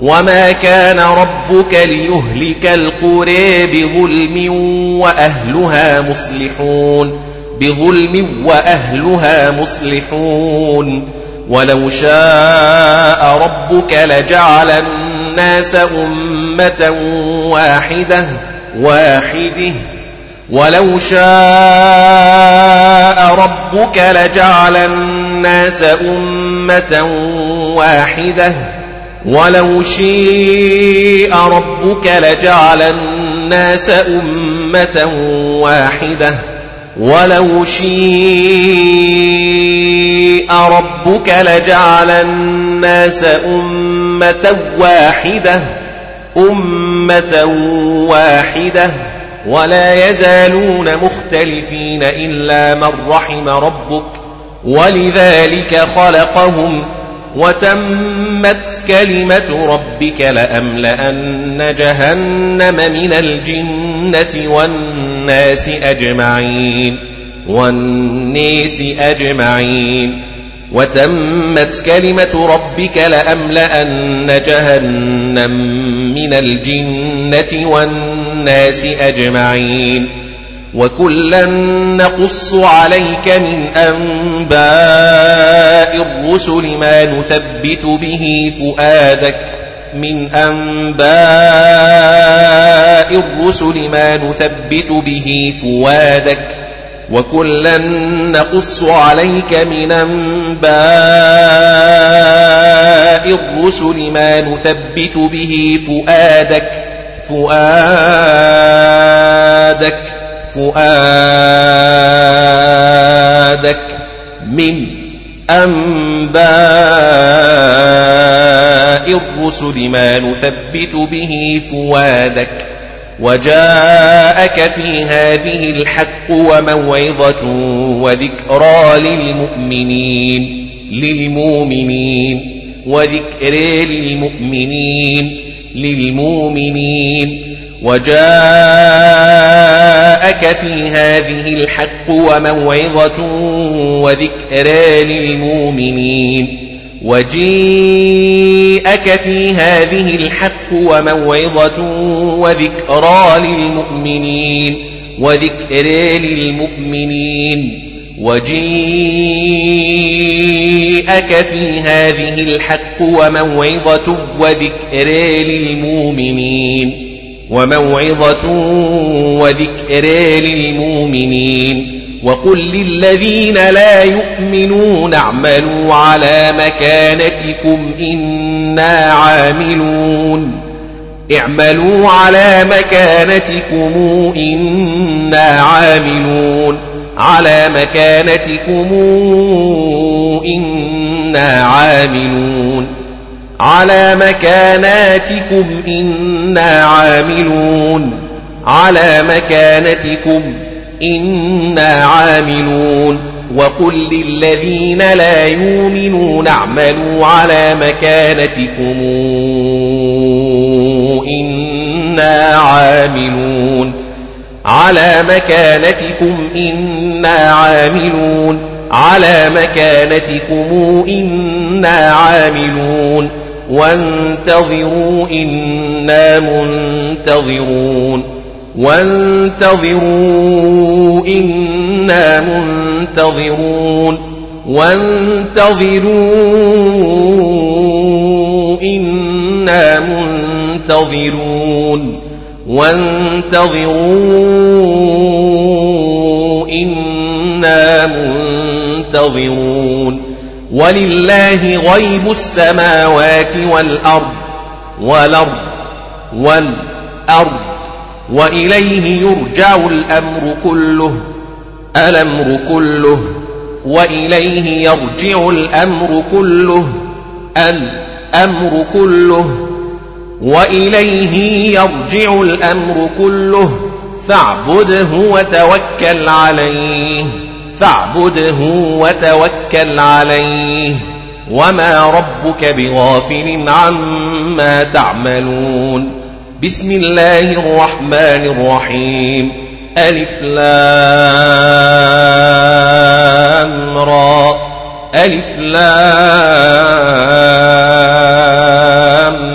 وما كان ربك ليهلك القرى بظلم وأهلها مصلحون بظلم وأهلها مصلحون ولو شاء ربك لجعل الناس أمة واحدة واحدة. ولو شاء ربك لجعل الناس أمة واحدة ولو شيء ربك لجعل الناس أمة واحدة. ولو شيء ربك لجعل الناس أمة واحدة. أمة واحدة. ولا يزالون مختلفين إلا من رحم ربك. ولذلك خلقهم وتمت كلمة ربك لأملأن جهنم من الجنة والناس أجمعين والناس أجمعين. وتمت كلمة ربك لأملأن جهنم من الجنة والناس أجمعين. وكلا نقص عليك من أنباء الرسل ما نثبت به فؤادك من أنباء الرسل ما نثبت به فؤادك وكلا نقص عليك من أنباء الرسل ما نثبت به فؤادك فؤادك فؤادك من أنباء الرسل ما نثبت به فؤادك وجاءك في هذه الحق وموعظة وذكرى للمؤمنين للمؤمنين وذكر للمؤمنين للمؤمنين. وجاءك في هذه الحق وموعظة وذكر للمؤمنين وجيءك في هذه الحق وموعظة وذكرى للمؤمنين وذكر للمؤمنين وجيءك في هذه الحق وموعظة وذكر للمؤمنين وموعظة وذكر للمؤمنين وقل للذين لا يؤمنون اعملوا على مكانتكم إنا عاملون اعملوا على مكانتكم إنا عاملون على مكانتكم إنا عاملون على مكاناتكم إنا عاملون. على مكانتكم إنا عاملون. وقل للذين لا يؤمنون اعملوا على مكانتكم إنا عاملون. على مكانتكم إنا عاملون. على مكانتكم إنا عاملون. وانتظروا إنا منتظرون وانتظروا إنا منتظرون وانتظروا إنا منتظرون وانتظروا إنا منتظرون ولله غيب السماوات والأرض والأرض والأرض وإليه يرجع الأمر كله الأمر كله وإليه يرجع الأمر كله الأمر كله وإليه يرجع الأمر كله فاعبده وتوكل عليه. فاعبده وتوكل عليه. وما ربك بغافل عما تعملون. بسم الله الرحمن الرحيم. ألف لام را. ألف لام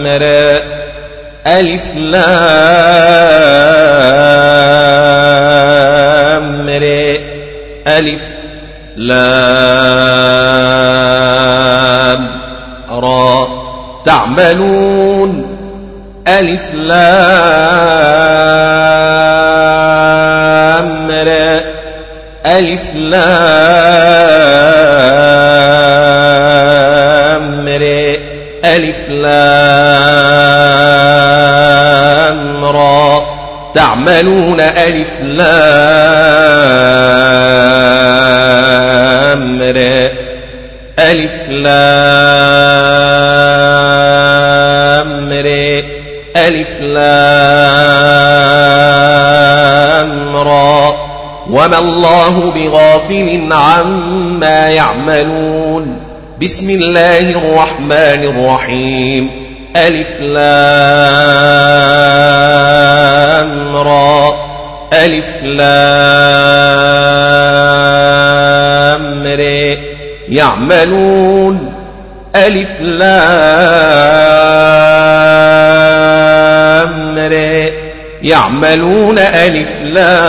را. ألف لام را. ألف لام را تعملون ألف لام را ألف لام را ألف لام را تعملون ألف لام را ألف لام را ألف لام را وما الله بغافل عما يعملون. بسم الله الرحمن الرحيم. ألف لام را. ألف لام را يعملون. ألف لام را يعملون. ألف لام